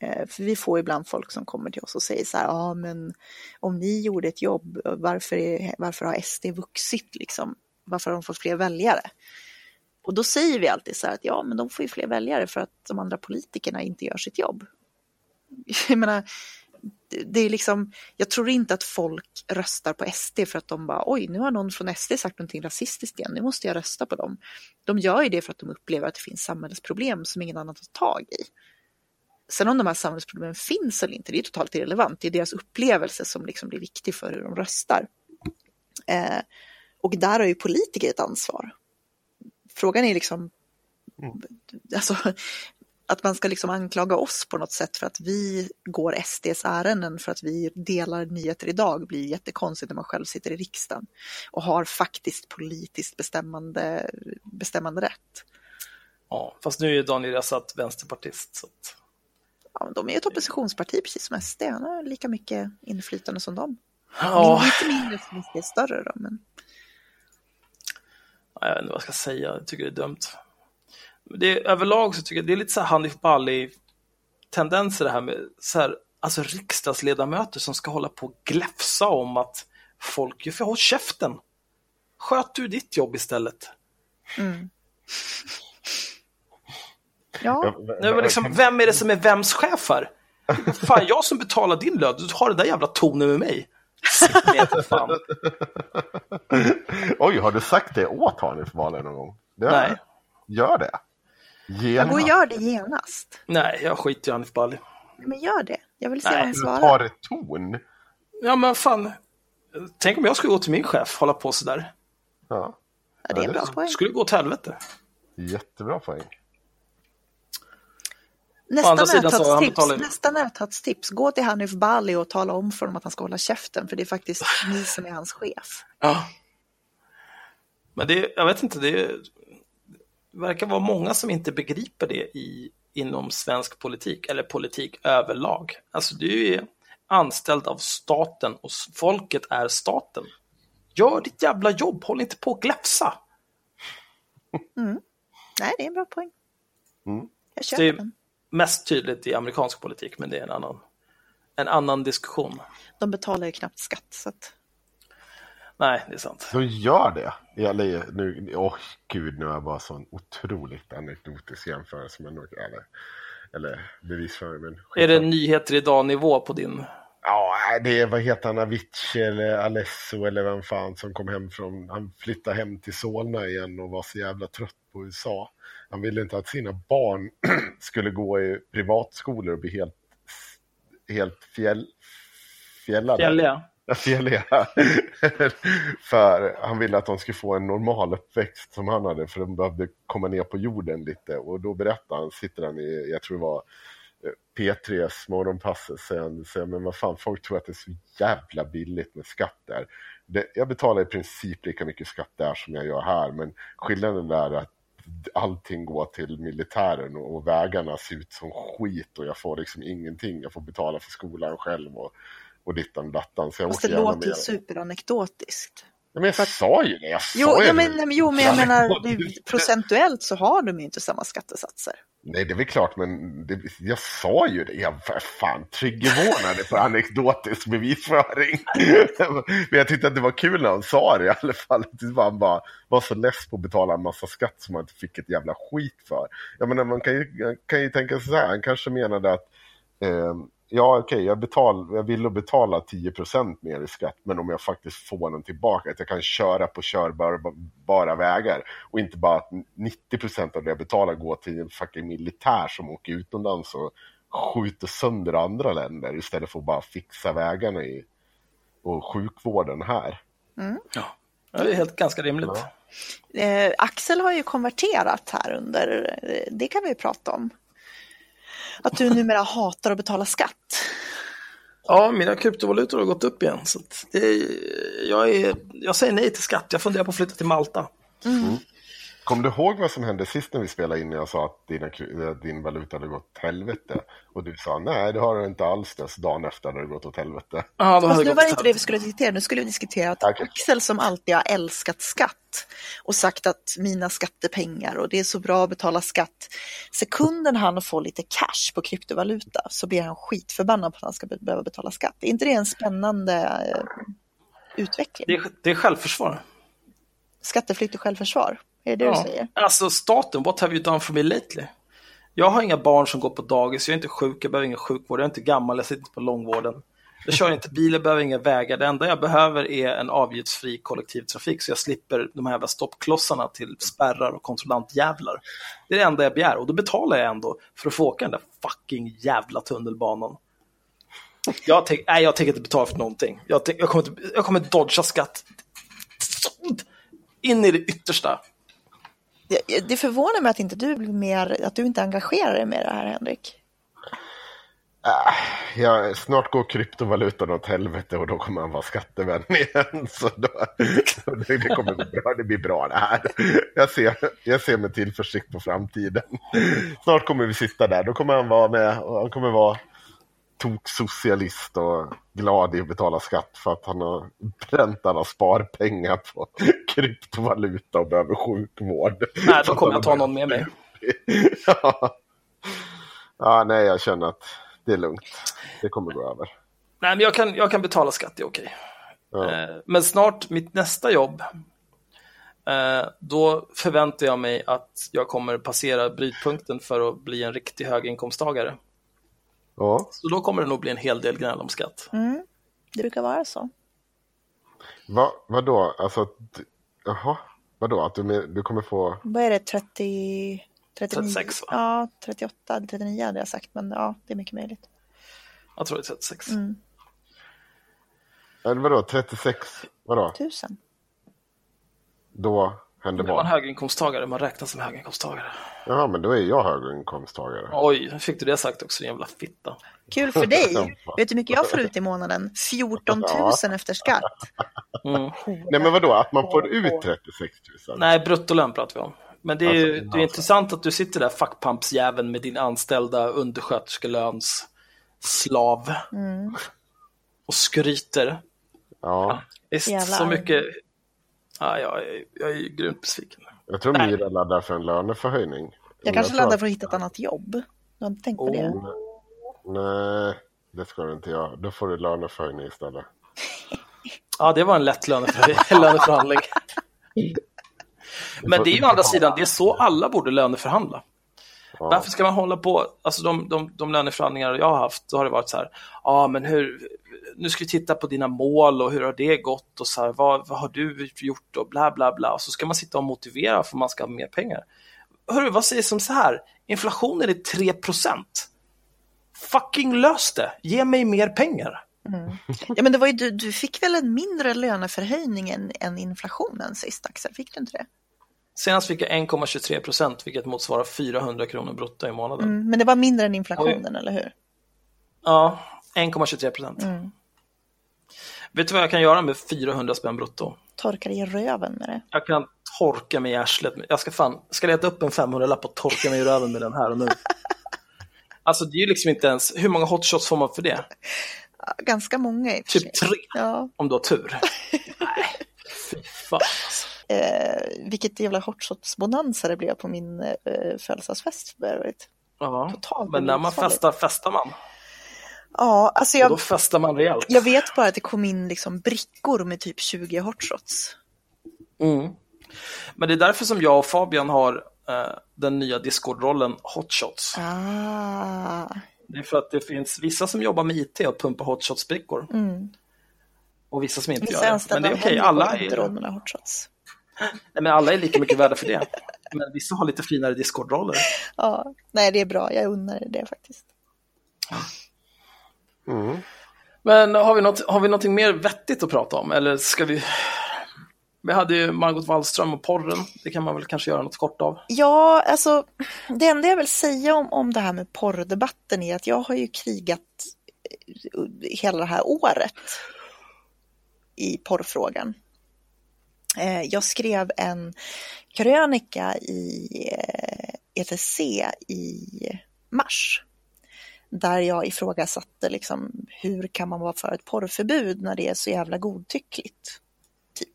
eh, för vi får ibland folk som kommer till oss och säger så här, ja men om ni gjorde ett jobb, varför, är, varför har SD vuxit liksom? Varför har de fått fler väljare? Och då säger vi alltid så här att ja, men de får ju fler väljare för att de andra politikerna inte gör sitt jobb. Jag menar, det- är liksom, jag tror inte att folk röstar på SD för att de bara oj, nu har någon från SD sagt någonting rasistiskt igen, nu måste jag rösta på dem. De gör ju det för att de upplever att det finns samhällsproblem som ingen annan tar tag i. Sen om de här samhällsproblemen finns eller inte, det är totalt irrelevant. Det är deras upplevelse som liksom blir viktig för hur de röstar. Eh, och där har ju politiker ett ansvar. Frågan är liksom, alltså, att man ska liksom anklaga oss på något sätt för att vi går SDs ärenden för att vi delar nyheter idag blir jättekonstigt när man själv sitter i riksdagen och har faktiskt politiskt bestämmande, bestämmande rätt. Ja, fast nu är ju Daniel Riazat vänsterpartist. Så att... Ja, men de är ett oppositionsparti precis som SD, han har lika mycket inflytande som dem. Ja, Lite mindre som SD är större då, men jag vet inte vad jag ska säga, jag tycker det är dumt. Det, överlag så tycker jag det är lite så här Hanif Bali tendenser det här med så här, alltså riksdagsledamöter som ska hålla på och gläfsa om att folk gör för håll käften. Sköt du ditt jobb istället. ja, Nej, men liksom, vem är det som är vems chef här? Fan, jag som betalar din lön, du har den där jävla tonen med mig. Sitt ner för fan. Oj, har du sagt det åt Hanif Bali någon gång? Det Nej. jag. Gör det. Jag går och Genast. gör det genast. Nej, jag skiter i Hanif Bali. Men gör det, jag vill se Nej, vad han Du svarar. tar ett ton. Ja, men fan. Tänk om jag skulle gå till min chef, hålla på sådär. Ja, Ja, det är en bra poäng. Skulle gå till helvete. jättebra poäng. Nästa nöthatstips, gå till Hanif Bali och tala om för honom att han ska hålla käften, för det är faktiskt ni som är hans chef. Ja. Men det, jag vet inte, det verkar vara många som inte begriper det i, inom svensk politik, eller politik överlag. Alltså du är anställd av staten och folket är staten. Gör ditt jävla jobb, håll inte på och gläfsa. Nej, det är en bra poäng. Mm. Jag Det köper är den. mest tydligt i amerikansk politik, men det är en annan, en annan diskussion. De betalar ju knappt skatt, så att... Nej, det är sant. De gör det. Eller, nu, åh gud, nu har jag bara sån otroligt anekdotisk jämförelse med något, eller, eller bevisföring. Men Är det nyheter idag-nivå på din... Ja, det är, vad heter han, Avicii eller Alesso eller vem fan som kom hem från, han flyttade hem till Solna igen och var så jävla trött på USA. Han ville inte att sina barn skulle gå i privatskolor och bli helt, helt fjäll, fjällade. Fjälliga? Afelia. för han ville att de skulle få en normal uppväxt som han hade, för de behövde komma ner på jorden lite. Och då berättade han, sitter han i, jag tror det var eh, P3s morgonpasset, säger han, säger, men vad fan, folk tror att det är så jävla billigt med skatt där. Det, jag betalar i princip lika mycket skatt där som jag gör här, men skillnaden är att allting går till militären och, och vägarna ser ut som skit och jag får liksom ingenting. Jag får betala för skolan själv och, och dittan och dattan. Så jag Fast det låter med. superanekdotiskt. Ja, men jag sa ju det, jag sa Jo, ju ja, det. men, men- jo, men jag menar det, procentuellt så har de ju inte samma skattesatser. Nej, det är väl klart, men det, jag sa ju det. Jag var fan triggervarnade för anekdotisk bevisföring. men jag tyckte att det var kul när han sa det i alla fall. Det var han bara var så less på att betala en massa skatt som han inte fick ett jävla skit för. Jag menar, man kan ju, kan ju tänka så här, han kanske menade att eh, Ja, okej, jag, betal, jag vill betala 10% mer i skatt, men om jag faktiskt får den tillbaka, att jag kan köra på körbara vägar och inte bara att 90% av det jag betalar går till en fucking militär som åker utomlands och skjuter sönder andra länder istället för att bara fixa vägarna i, och sjukvården här. Ja, det är helt ganska rimligt. Ja. Eh, Axel har ju konverterat här under, eh, det kan vi prata om. Att du numera hatar att betala skatt. Ja, mina kryptovalutor har gått upp igen. Så det är, jag, är, jag säger nej till skatt. Jag funderar på att flytta till Malta. Kommer du ihåg vad som hände sist när vi spelade in när jag sa att dina, din valuta hade gått åt helvete? Och du sa nej, det har det inte alls det. Så dagen efter hade det gått åt helvete. Ja, då Fast nu var det inte det vi skulle diskutera, nu skulle vi diskutera att Okej. Axel som alltid har älskat skatt och sagt att mina skattepengar och det är så bra att betala skatt. Sekunden han får lite cash på kryptovaluta så blir han skitförbannad på att han ska be- behöva betala skatt. Är inte det en spännande eh, utveckling? Det är, det är självförsvar. Skatteflykt och självförsvar, är det det du säger? Alltså staten, what have you done for me lately? Jag har inga barn som går på dagis, jag är inte sjuk, jag behöver ingen sjukvård, jag är inte gammal, jag sitter inte på långvården. Jag kör inte bil, jag behöver inga vägar. Det enda jag behöver är en avgiftsfri kollektivtrafik så jag slipper de här jävla stoppklossarna till spärrar och kontrollantjävlar. Det är det enda jag begär och då betalar jag ändå för att få åka den där fucking jävla tunnelbanan. Jag, tänk, nej, jag tänker inte betala för någonting. Jag, tänk, jag, kommer, inte, jag kommer dodga skatt in i det yttersta. Det, förvånar mig att inte du blir mer, att du inte engagerar dig mer i det här Henrik. Ah, ja, snart går kryptovalutan åt helvete och då kommer han vara skattevän igen. Så då, det, det kommer bli bra, det blir bra det här. Jag ser, jag ser med tillförsikt på framtiden. Snart kommer vi sitta där, då kommer han vara med och han kommer vara toksocialist och glad i att betala skatt för att han har bränt alla sparpengar på kryptovaluta och behöver sjukvård. Nej, då kommer jag ta någon med mig. ja. ja, nej, jag känner att det är lugnt. Det kommer gå över. Nej, men jag kan, jag kan betala skatt, det är okej. Ja. Eh, Men snart, mitt nästa jobb, eh, då förväntar jag mig att jag kommer passera brytpunkten för att bli en riktig höginkomsttagare. Ja. Så då kommer det nog bli en hel del gnäll om skatt. Mm, det brukar vara så. Va, vadå? Alltså, jaha, vadå? Att du, du kommer få... Vad är det, 30, 39? 36, va? Ja, 38, 39 hade jag sagt, men ja, det är mycket möjligt. Jag tror det är 36. Mm. Eller vadå, 36? Vadå? Tusen. Då händer Är man höginkomsttagare, man räknas som höginkomsttagare. Jaha, men då är jag höginkomsttagare. Oj, fick du det sagt också, din jävla fitta. Kul för dig. Vet du hur mycket jag får ut i månaden? 14 000 efter skatt. Mm. Nej, men vadå? Att man får ut 36 000? Nej, bruttolön pratar vi om. Men det är ju Alltså, det är intressant att du sitter där, fuckpumpsjäveln med din anställda undersköterskelöns slav Mm. och skryter. Ja, Visst, så mycket... Ja, jag, är, jag är ju grymt besviken. jag tror Nej. Mira laddar för en löneförhöjning. Jag kanske tror laddar att- för att hitta ett annat jobb. Du har inte tänkt på det? Nej, det ska du inte göra. Då får du löneförhöjning istället. Ja, det var en lätt löneför... löneförhandling. Men det är ju å andra sidan, det är så alla borde löneförhandla. Ja. Varför ska man hålla på, alltså de, de, de löneförhandlingar jag har haft, då har det varit så här, ja men hur, nu ska vi titta på dina mål och hur har det gått och så här, vad, vad har du gjort och bla bla bla. Och så ska man sitta och motivera för man ska ha mer pengar. Hörru, vad sägs om så här, inflationen är 3% Fucking lös det, ge mig mer pengar. Ja, men det var ju, du, du fick väl en mindre löneförhöjning än, än inflationen sist, Axel? Fick du inte det? Senast fick jag 1,23 procent, vilket motsvarar 400 kronor brutto i månaden. Mm, men det var mindre än inflationen, eller hur? Ja, 1,23 procent. Mm. Vet du vad jag kan göra med 400 spänn brutto? Torka dig i röven med det. Jag kan torka mig i arslet. Jag ska fan, ska leta upp en 500-lapp och torka mig i röven med den här och nu. Alltså det är ju liksom inte ens, hur många hotshots får man för det? Ganska många i och för sig. Typ tre, Ja, om du har tur. Nej, fy fan alltså. eh, vilket jävla hotshots-bonanza det blev på min eh, födelsedagsfest för övrigt. Ja, men när man festar, festar man. Ja, alltså Och då jag, festar man rejält. jag vet bara att det kom in liksom brickor med typ 20 hotshots. Mm. Men det är därför som jag och Fabian har eh, den nya Discord-rollen Hotshots. Ah, Det är för att det finns vissa som jobbar med IT och pumpar hotshots-brickor. mm. Och vissa som inte Vissa gör det. Men det är okej, Henrik alla är, hotshots. nej, men alla är lika mycket värda för det. Men vissa har lite finare Discord-roller. Ja, nej det är bra, jag unnar det faktiskt. Mm. Men har vi, något, har vi någonting mer vettigt att prata om? Eller ska vi... Vi hade ju Margot Wallström och porren. Det kan man väl kanske göra något kort av. Ja, alltså det enda jag vill säga om, om det här med porrdebatten är att jag har ju krigat eh, hela det här året i porrfrågan. Eh, jag skrev en krönika i eh, ETC i mars där jag ifrågasatte liksom, hur kan man vara för ett porrförbud när det är så jävla godtyckligt. Typ.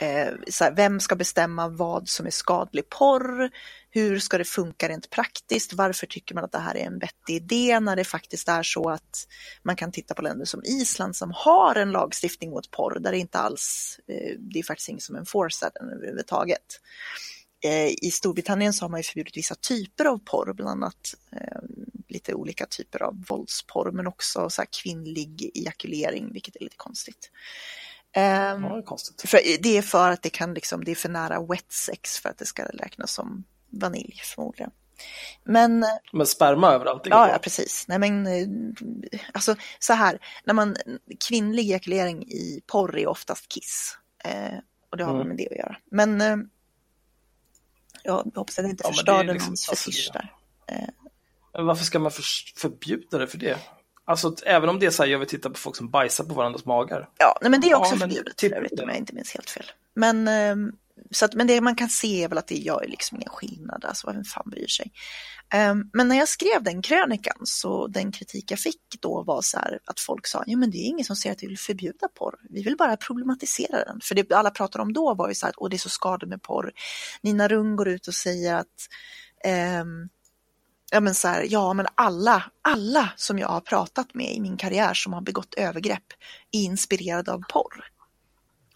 Eh, så här, vem ska bestämma vad som är skadlig porr? Hur ska det funka rent praktiskt? Varför tycker man att det här är en vettig idé när det faktiskt är så att man kan titta på länder som Island som har en lagstiftning mot porr där det inte alls, eh, det är faktiskt ingen som enforcar den överhuvudtaget. Eh, I Storbritannien så har man ju förbjudit vissa typer av porr, bland annat eh, lite olika typer av våldsporr, men också så kvinnlig ejakulering, vilket är lite konstigt. Ehm, Ja, det är konstigt. för, det är för att det kan liksom, det är för nära wet sex för att det ska räknas som vanilj förmodligen. Men Men sperma överallt, ja, ja, precis. Nej, men eh, alltså så här, när man kvinnlig ejakulering i porr är oftast kiss. Eh, och det har Mm. väl med det att göra. Men eh, jag hoppas att jag inte Ja, förstörde liksom- någons alltså, fetisch där. Men varför ska man för, förbjuda det för det? Alltså även om det är så här, jag vill titta på folk som bajsar på varandras magar. Ja, nej, men det är också Ja, förbjudet typ för övrigt det. om jag inte minns helt fel. Men, ehm, så att, men det man kan se är väl att det gör liksom ingen skillnad, alltså vem fan bryr sig. Um, men när jag skrev den krönikan så den kritik jag fick då var så här att folk sa, ja men det är ingen som säger att vi vill förbjuda porr, vi vill bara problematisera den. För det alla pratade om då var ju så här, och det är så skadligt med porr. Nina Rung går ut och säger att um, ja men så här, ja men alla, alla som jag har pratat med i min karriär som har begått övergrepp är inspirerade av porr.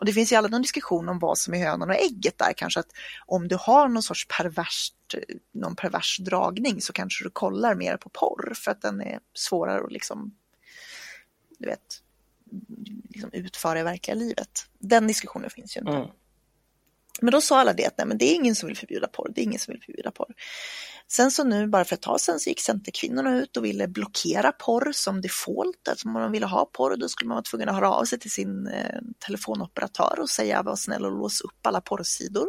Och det finns ju alla någon diskussion om vad som är hönan och ägget där, kanske att om du har någon sorts perverst, någon pervers dragning så kanske du kollar mer på porr för att den är svårare att liksom, du vet, liksom utföra i verkliga livet. Den diskussionen finns ju inte. Mm. Men då sa alla det att nej, men det är ingen som vill förbjuda porr, det är ingen som vill förbjuda porr. Sen så nu, bara för ett tag sedan, så gick Centerkvinnorna ut och ville blockera porr som default. Alltså om man ville ha porr, då skulle man vara tvungen att höra av sig till sin eh, telefonoperatör och säga var snäll och lås upp alla porrsidor.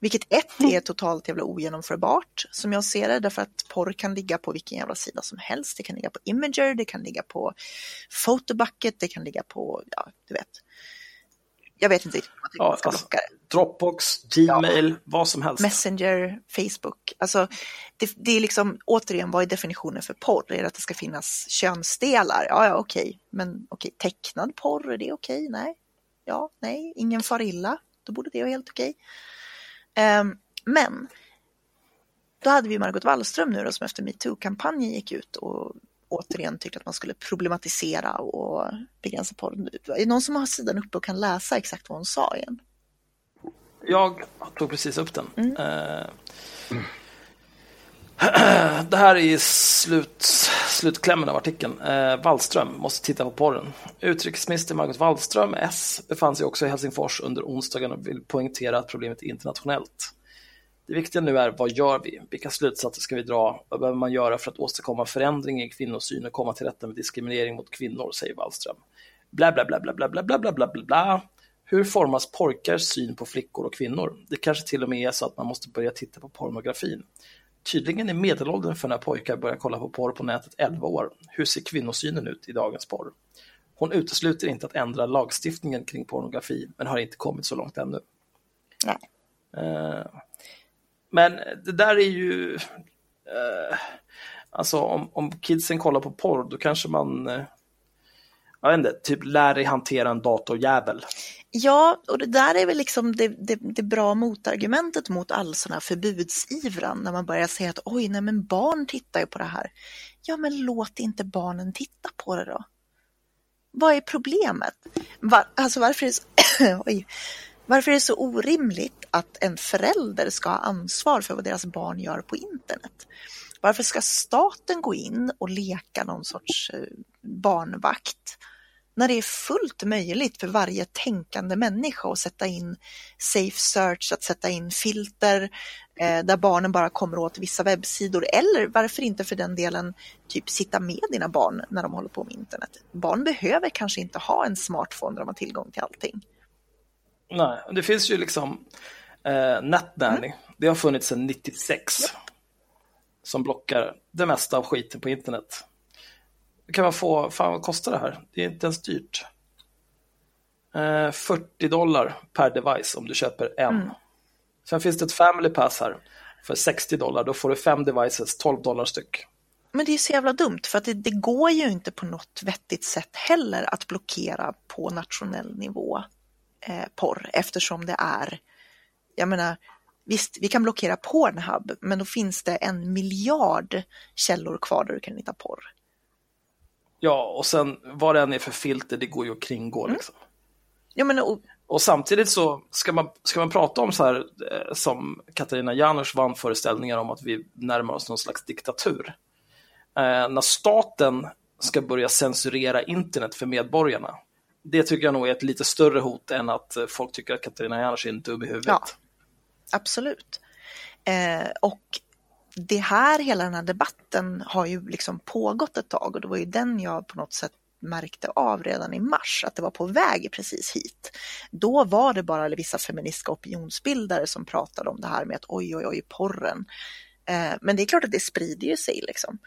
Vilket ett är totalt jävla ogenomförbart som jag ser det, därför att porr kan ligga på vilken jävla sida som helst. Det kan ligga på Imager, det kan ligga på Photobucket, det kan ligga på, ja, du vet. Jag vet inte riktigt vad man Ja, ska alltså, blocka det. Dropbox, Gmail, vad som helst. Messenger, Facebook. Alltså, det, det är liksom, återigen, vad är definitionen för porr? Är det att det ska finnas könsdelar? Ja, ja, okej. Men okej, tecknad porr, är det okej? Nej. Ja, nej, ingen far illa. Då borde det vara helt okej. Ehm, men, då hade vi Margot Wallström nu då, som efter metoo-kampanjen gick ut och återigen tyckte att man skulle problematisera och begränsa porr. Är det någon som har sidan uppe och kan läsa exakt vad hon sa igen? Jag tog precis upp den. Mm. Eh, Det här är slut, slutklämmen av artikeln. Eh, Wallström måste titta på porren. Utrikesminister Margot Wallström, S, befann sig också i Helsingfors under onsdagen och vill poängtera att problemet är internationellt. Det viktiga nu är vad gör vi? Vilka slutsatser ska vi dra? Vad behöver man göra för att åstadkomma förändring i kvinnosyn och komma till rätta med diskriminering mot kvinnor, säger Wallström. Bla, bla, bla, bla, bla, bla, bla, bla, bla, bla, bla. Hur formas pojkars syn på flickor och kvinnor? Det kanske till och med är så att man måste börja titta på pornografin. Tydligen är medelåldern för när pojkar börjar kolla på porr på nätet 11 år. Hur ser kvinnosynen ut i dagens porr? Hon utesluter inte att ändra lagstiftningen kring pornografi, men har inte kommit så långt ännu. Nej. Eh, men det där är ju... eh, alltså om, om kidsen kollar på porr, då kanske man... eh, jag vet inte, typ lär dig hantera en datorjävel. Ja, och det där är väl liksom det, det, det bra motargumentet mot all sån här förbudsivran när man börjar säga att oj, nej men barn tittar ju på det här. Ja, men låt inte barnen titta på det då. Vad är problemet? Var, alltså varför är, det så, oj, varför är det så orimligt att en förälder ska ha ansvar för vad deras barn gör på internet? Varför ska staten gå in och leka någon sorts eh, barnvakt när det är fullt möjligt för varje tänkande människa att sätta in safe search, att sätta in filter eh, där barnen bara kommer åt vissa webbsidor eller varför inte för den delen typ sitta med dina barn när de håller på med internet. Barn behöver kanske inte ha en smartphone där de har tillgång till allting. Nej, det finns ju liksom eh, NetNanny. Det har funnits sedan 96. Som blockar det mesta av skiten på internet. Kan man få, fan vad kostar det här? Det är inte ens dyrt. Eh, 40 dollar per device om du köper en. Sen finns det ett Family Pass här för 60 dollar. Då får du fem devices, 12 dollar styck. Men det är så jävla dumt för att det, det går ju inte på något vettigt sätt heller att blockera på nationell nivå eh, porr eftersom det är, jag menar, visst vi kan blockera Pornhub men då finns det en miljard källor kvar där du kan hitta porr. Ja, och sen vad det än är för filter, det går ju att kringgå. Liksom. Jag menar, och, Och samtidigt så ska man, ska man prata om så här eh, som Katarina Janouch vann föreställningar om att vi närmar oss någon slags diktatur. Eh, när staten ska börja censurera internet för medborgarna. Det tycker jag nog är ett lite större hot än att eh, folk tycker att Katarina Janouch är en dum i huvudet. Ja. absolut. Eh, och det här, hela den här debatten har ju liksom pågått ett tag och det var ju den jag på något sätt märkte av redan i mars att det var på väg precis hit. Då var det bara vissa feministiska opinionsbildare som pratade om det här med att oj, oj, oj, porren. Eh, men det är klart att det sprider ju sig liksom.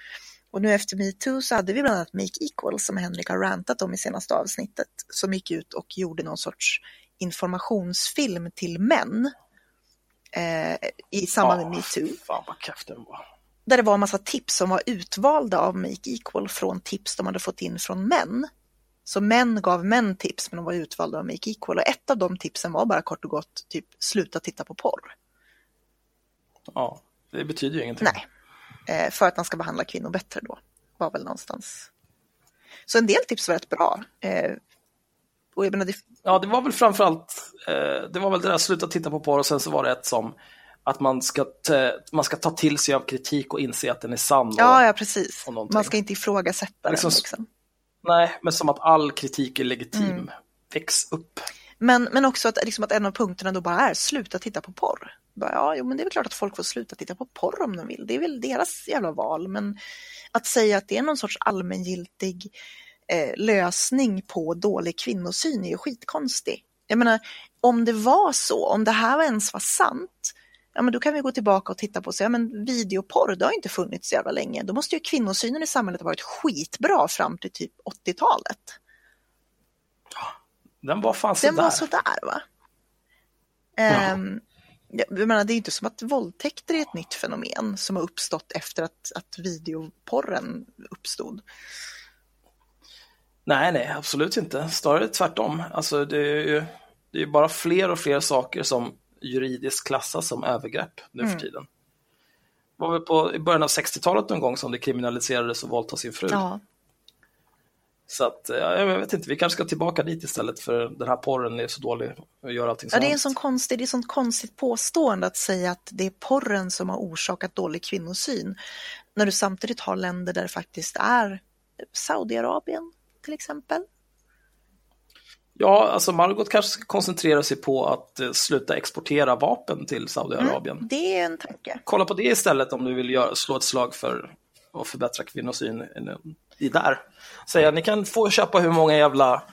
Och nu efter metoo så hade vi bland annat Make Equal som Henrik har rantat om i senaste avsnittet som gick ut och gjorde någon sorts informationsfilm till män eh, i samband med metoo. Fan vad kaff den var. Där det var en massa tips som var utvalda av Make Equal från tips de hade fått in från män. Så män gav män tips men de var utvalda av Make Equal och ett av de tipsen var bara kort och gott typ sluta titta på porr. Ja, det betyder ju ingenting. Nej, för att man ska behandla kvinnor bättre då. Var väl någonstans. Så en del tips var rätt bra. Eh, menar, det, Ja, det var väl framförallt, eh, det var väl det där sluta titta på porr och sen så var det ett som att man ska, man ska ta till sig av kritik och inse att den är sann. Ja, ja precis. Man ska inte ifrågasätta Liksom- den. Liksom. Nej, men som att all kritik är legitim. Mm. Väx upp. Men, men också att, liksom att en av punkterna då bara är sluta titta på porr. Bara, ja, jo, men det är väl klart att folk får sluta titta på porr om de vill. Det är väl deras jävla val. Men att säga att det är någon sorts allmängiltig eh, lösning på dålig kvinnosyn är ju skitkonstig. Jag menar, om det var så, om det här ens var sant, ja men då kan vi gå tillbaka och titta på och säga, ja, men videoporr, det har inte funnits så jävla länge. Då måste ju kvinnosynen i samhället ha varit skitbra fram till typ 80-talet. Den var fan Den sådär. var sådär va? Ehm, jag menar, det är inte som att våldtäkter är ett nytt fenomen som har uppstått efter att, att videoporren uppstod. Nej, nej, absolut inte. Snarare tvärtom. Alltså, det är ju det är bara fler och fler saker som juridiskt klassas som övergrepp nu Mm. för tiden. Det var väl på, i början av 60-talet någon gång som det kriminaliserades att våldta sin fru. Ja, Så att, ja, jag vet inte, vi kanske ska tillbaka dit istället för den här porren är så dålig och gör allting så ja det är en sån konstig, det är ett sånt konstigt påstående att säga att det är porren som har orsakat dålig kvinnosyn. När du samtidigt har länder där det faktiskt är Saudiarabien till exempel. Ja, alltså Margot kanske ska koncentrera sig på att eh, sluta exportera vapen till Saudiarabien. Det är en tanke. Kolla på det istället om du vill göra, slå ett slag för att förbättra kvinnosyn i- där. Säga ni kan få köpa hur många jävla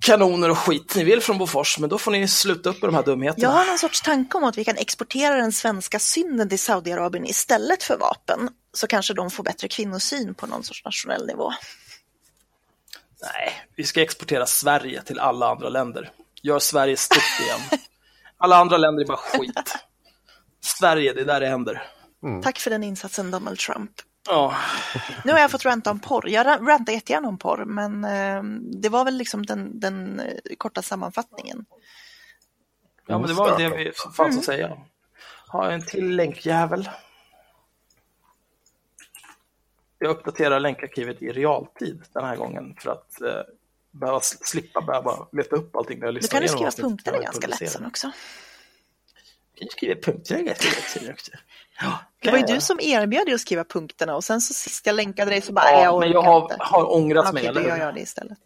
kanoner och skit ni vill från Bofors, men då får ni sluta upp med de här dumheterna. Jag har någon sorts tanke om att vi kan exportera den svenska synden till Saudiarabien istället för vapen. Så kanske de får bättre kvinnosyn på någon sorts nationell nivå. Nej, vi ska exportera Sverige till alla andra länder. Gör Sverige stort igen. Alla andra länder är bara skit. Sverige, det är där det händer. Tack för den insatsen Donald Trump. Ja, Nu har jag fått ranta om porr. Jag ra- rantar jättegärna om porr, men eh, det var väl liksom den, den eh, korta sammanfattningen. ja men det var väl det vi fanns att säga. Har jag en till länkjävel? Jag uppdaterar länkarkivet i realtid den här gången för att eh, behöva slippa behöva leta upp allting när jag Då lyssnar kan du igenom skriva punkterna ganska lätt sen också. Kan ju skriva punkter ganska lätt sen också. Ja, Det var ju du jag. som erbjöd dig att skriva punkterna och sen så sist jag länkade dig så bara, Ja, "Nej, jag men jag orkar har, inte." har ångrat mig. Okej, eller gör jag det istället.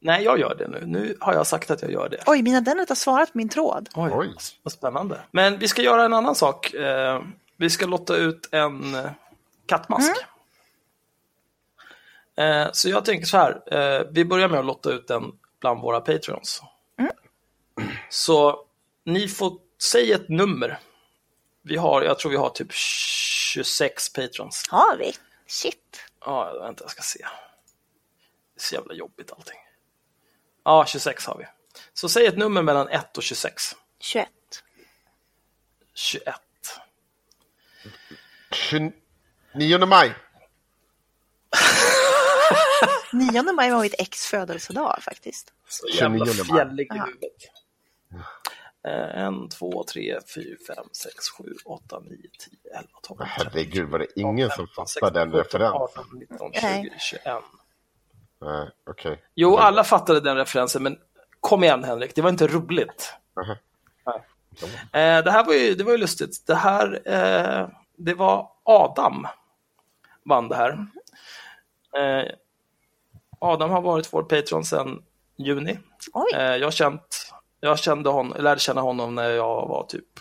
Nej, jag gör det nu. Nu har jag sagt att jag gör det. Oj, mina Dennet har svarat på min tråd. Oj, Oj. vad spännande. Men vi ska göra en annan sak. Eh, vi ska lotta ut en eh, kattmask. Eh, så jag tänker så här. Vi börjar med att lotta ut den bland våra patreons. Så ni får säga ett nummer. Vi har, jag tror vi har typ 26 patrons. Har vi? Shit. Ja, vänta, jag ska se. Det är så jävla jobbigt allting. Ja, 26 har vi. Så säg ett nummer mellan 1 och 26. 21. 21. 29 maj. 9 maj var mitt ex födelsedag faktiskt. Så jävla 29 maj. fjällig i huvudet. Eh, En, två, tre, fyra, fem, sex, sju, åtta, nio, tio, elva, tolv, Herregud, var det ingen som 15, fattade den 16, 17, referensen? 18, 19, Nej. 20, 21. Nej, okej. Jo, alla fattade den referensen, men kom igen Henrik, det var inte roligt. Aha. Nej. Eh, det här var ju, det var ju lustigt. Det här, eh, det var Adam vann det här. Eh, Adam har varit vår Patreon sedan juni. Oj, Eh, jag, har känt, jag kände hon, lärde känna honom när jag var typ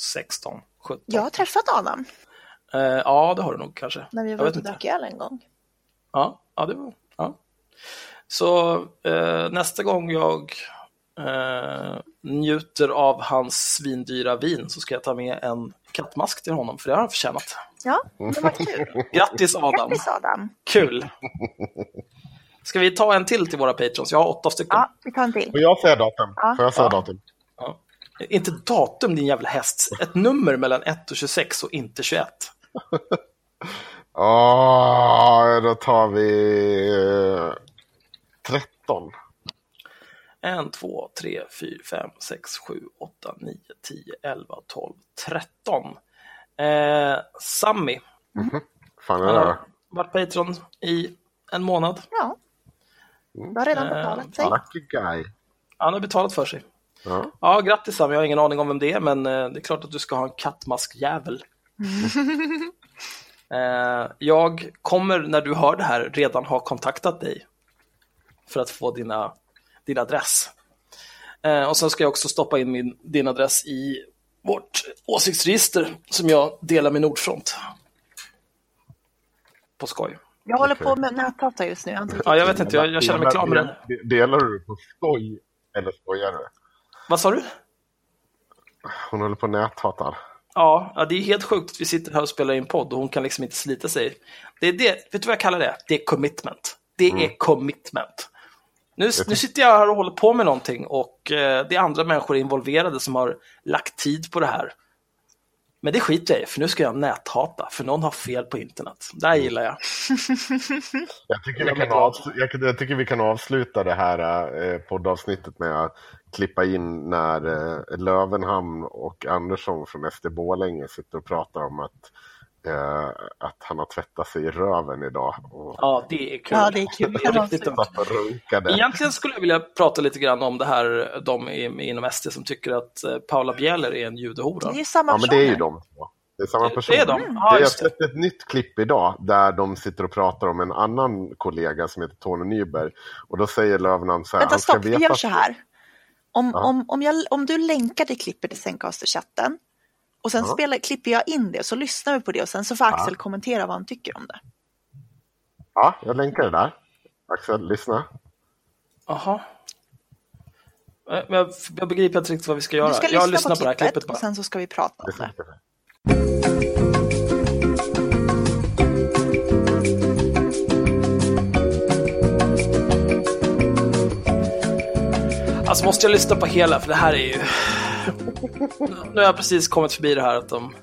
16, 17. jag har träffat Adam Eh, ja, det har du nog kanske. när vi var ute och drack öl en gång. Ja, ja, det var, ja. Så eh, nästa gång jag eh, njuter av hans svindyra vin så ska jag ta med en kattmask till honom, för det har han förtjänat. Ja, det var kul. Grattis Adam! Grattis Adam. Kul! Ska vi ta en till till våra patrons? Jag har åtta stycken. Ja, vi tar en till. Får jag säga datum? Ja. Får jag säga Ja. datum? Ja. Inte datum din jävla häst. Ett nummer mellan 1 och 26 och inte 21. Ja, då tar vi eh, 13. 1, 2, 3, 4, 5, 6, 7, 8, 9, 10, 11, 12, 13. Eh, Sammy, Fan är det? har varit Patreon i en månad. Ja, du har redan Eh, betalat sig. Lucky guy. Han har betalat för sig. Ja. Ja, grattis Sammy, jag har ingen aning om vem det är, men eh, det är klart att du ska ha en kattmaskjävel. eh, jag kommer, när du hör det här, redan ha kontaktat dig för att få dina, din adress. Och sen ska jag också stoppa in min, din adress i vårt åsiktsregister som jag delar med Nordfront. På skoj. Jag håller Okej. på med nätdata just nu. Jag Ja, jag vet inte, jag, jag känner mig klar med det. Delar- du på skoj eller skojar du? Vad sa du? Hon håller på näthatar. Ja, ja, det är helt sjukt att vi sitter här och spelar in podd och hon kan liksom inte slita sig. Det är det, vet du vad jag kallar det? Det är commitment. Det är commitment. Nu, nu sitter jag här och håller på med någonting och eh, det är andra människor involverade som har lagt tid på det här. Men det skiter jag i, för nu ska jag näthata, för någon har fel på internet. Det här gillar jag. Jag tycker, Jag vi kan avsluta, jag, jag tycker vi kan avsluta det här eh, poddavsnittet med att klippa in när eh, Lövenhamn och Andersson från SD Borlänge sitter och pratar om att, eh, att han har tvättat sig i röven idag. Och Ja, det är kul. Ja, det är kul. Det är riktigt dumt. Egentligen skulle jag vilja prata lite grann om det här, de i- inom SD som tycker att eh, Paula Bieler är en judehora. Det är ju samma Ja, men det är ju de två. Det är samma person. Det är de? Mm. Ja, jag det. sett ett nytt klipp idag där de sitter och pratar om en annan kollega som heter Tony Nyberg. Och då säger Löfven så här. Vänta stopp, vi gör så här. Om, Ja. om, om, jag, om du länkar till klippet i Zencaster-chatten och sen Ja. spelar, klipper jag in det så lyssnar vi på det och sen så får Axel kommentera vad han tycker om det. Ja, jag länkar det där. Axel, lyssna. Jaha. Eh, jag, jag begriper inte riktigt vad vi ska göra. Du ska jag lyssna lyssnar på på det här klippet, bara. och sen så ska vi prata om det. Alltså måste jag lyssna på hela, för det här är ju... Nu har jag precis kommit förbi det här att de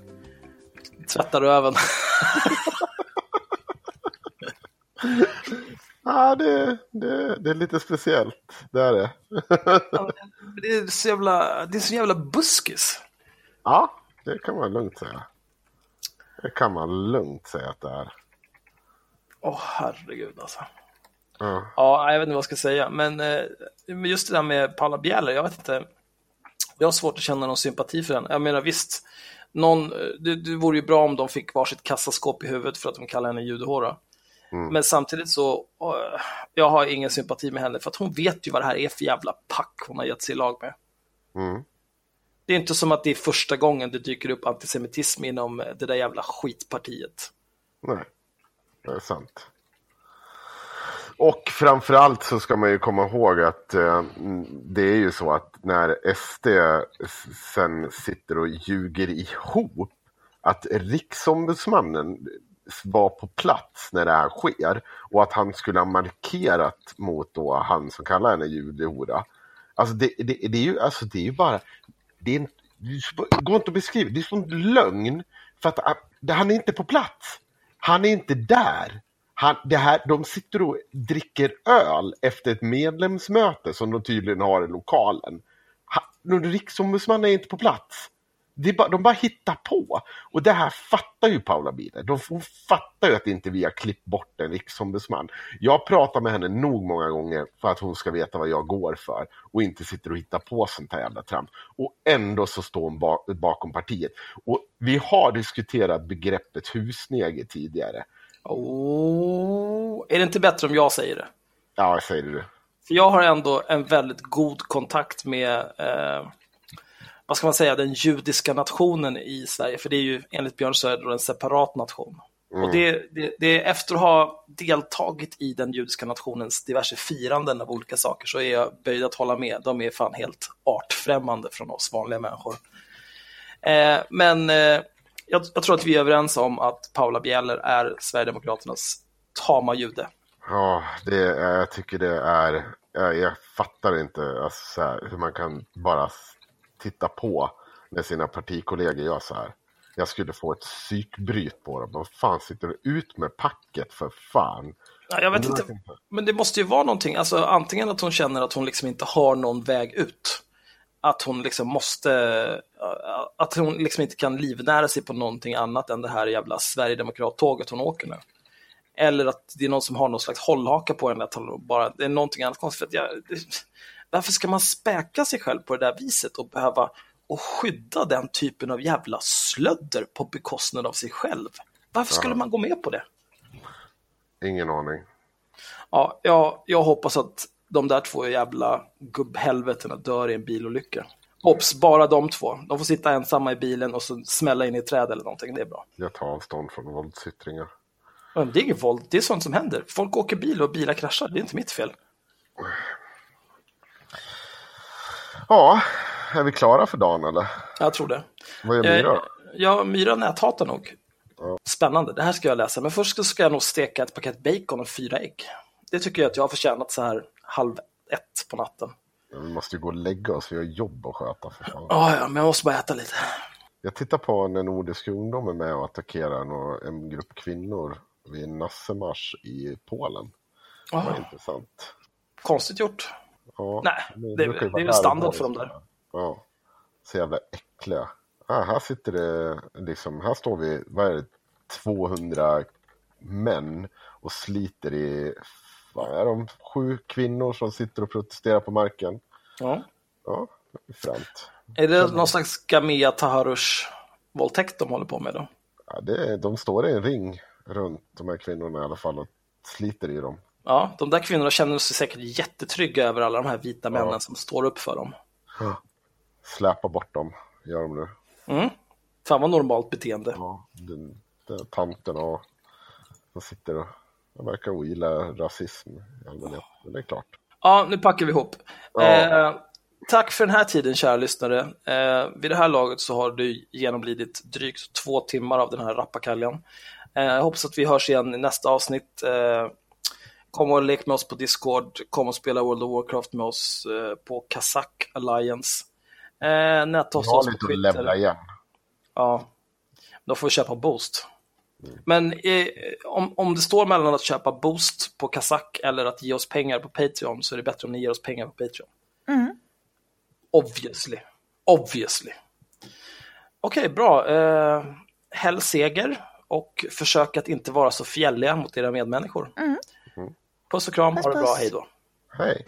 tvättar röven. Ja, det, det, det är lite speciellt. Det är det. Det är så jävla, det är så jävla buskis. Ja, det kan man lugnt säga. Det kan man lugnt säga att det är. Åh herregud alltså. Ja. Ja, jag vet inte vad jag ska säga, men eh, men just det där med Paula Bjäller, jag vet inte. Jag har svårt att känna någon sympati för den. Jag menar visst, någon, eh, det, det vore ju bra om de fick varsitt kassaskåp i huvudet för att de kallar henne judehåra. Mm. Men samtidigt så, eh, jag har ingen sympati med henne för att hon vet ju vad det här är för jävla pack hon har gett sig i lag med. Mm. Det är inte som att det är första gången det dyker upp antisemitism inom det där jävla skitpartiet. Nej, det är sant. Och framförallt så ska man ju komma ihåg att eh, det är ju så att när SD sen sitter och ljuger ihop att riksombudsmannen var på plats när det här sker och att han skulle ha markerat mot då han som kallar henne judehora. Alltså det, det, det är ju alltså det är ju bara det, är en, det går inte att beskriva, det är sån lögn för att han är inte på plats. Han är inte där. Han, det här, de sitter och dricker öl efter ett medlemsmöte som de tydligen har i lokalen. Han, riksombudsmannen är inte på plats. Det är bara, de bara hittar på. Och det här fattar ju Paula Bieler. De fattar ju att inte vi har klippt bort en riksombudsman. Jag pratar med henne nog många gånger för att hon ska veta vad jag går för och inte sitter och hittar på sånt här jävla trams. Och ändå så står hon bakom partiet. Och vi har diskuterat begreppet husneger tidigare. Oh, är det inte bättre om jag säger det? Ja, jag säger det. För jag har ändå en väldigt god kontakt med, eh, vad ska man säga, den judiska nationen i Sverige. För det är ju enligt Björn Söder en separat nation. Och det, det, det är efter att ha deltagit i den judiska nationens diverse firanden av olika saker så är jag böjd att hålla med. De är fan helt artfrämmande från oss vanliga människor. Eh, men eh, jag, jag tror att vi är överens om att Paula Bieler är Sverigedemokraternas tama jude. Ja, det, jag tycker det är... Jag, jag fattar inte alltså, så här, hur man kan bara titta på när sina partikollegor gör så här. Jag skulle få ett psykbryt på dem. Vad fan sitter du ut med packet för fan? Ja, jag vet inte, men det måste ju vara någonting, alltså antingen att hon känner att hon liksom inte har någon väg ut. Att hon liksom måste, att hon liksom inte kan livnära sig på någonting annat än det här jävla Sverigedemokrattåget hon åker nu. Eller att det är någon som har någon slags hållhaka på henne, att hon bara, det är någonting annat konstigt. Jag, varför ska man späka sig själv på det där viset och behöva och skydda den typen av jävla slödder på bekostnad av sig själv? Varför skulle man gå med på det? Ingen aning. Ja, jag, jag hoppas att de där två jävla gubbhelvetena dör i en bilolycka. Ops, bara de två. De får sitta ensamma i bilen och så smälla in i ett träd eller någonting. Det är bra. Jag tar avstånd från våldsyttringar. Men det är inget våld, det är sånt som händer. Folk åker bil och bilar kraschar, det är inte mitt fel. Ja, är vi klara för dagen eller? Jag tror det. Vad gör Myra? Eh, Ja, Myra näthatar nog. Spännande, det här ska jag läsa. Men först ska jag nog steka ett paket bacon och fyra ägg. Det tycker jag att jag har förtjänat så här halv ett på natten. Vi måste ju gå och lägga oss, vi har jobb att sköta för fan. Ja, ja, men jag måste bara äta lite. Jag tittar på när Nordisk ungdom är med och attackerar en grupp kvinnor vid en nassemarsch i Polen. Det var Ja, intressant. konstigt gjort. Ja, Nej, de det- det vara är där standard för dem där. Ja, så jävla äckliga. Ah, här sitter det, liksom, här står vi, vad är det, 200 män och sliter i, vad är de, sju kvinnor som sitter och protesterar på marken. Ja. Ja, det är fränt. Är det någon slags Gamea Taharush våldtäkt de håller på med då? Ja, det, de står i en ring runt de här kvinnorna i alla fall och sliter i dem. Ja, de där kvinnorna känner sig säkert jättetrygga över alla de här vita männen som står upp för dem. Släpa bort dem, gör de nu. Mm. Fan vad normalt beteende. Ja, den, den tanten och som sitter och de verkar ogilla rasism i allmänhet. Men det är klart. Ja, nu packar vi ihop. Ja. Eh, tack för den här tiden, kära lyssnare. Eh, vid det här laget så har du genomlidit drygt två timmar av den här rappakaljan. Eh, jag hoppas att vi hörs igen i nästa avsnitt. Eh, kom och lek med oss på Discord, kom och spela World of Warcraft med oss eh, på Kazak Alliance. Eh, Nätta oss har oss på lite att levla Twitter. igen. Ja, då får vi köpa Boost. Men eh, om, om det står mellan att köpa Boost på Kazak eller att ge oss pengar på Patreon så är det bättre om ni ger oss pengar på Patreon. Mm. Obviously. Obviously. Okej, bra. Eh, häll seger och försök att inte vara så fjälliga mot era medmänniskor. Mm. Puss och kram, Puss, ha det bra, hej då. Hej!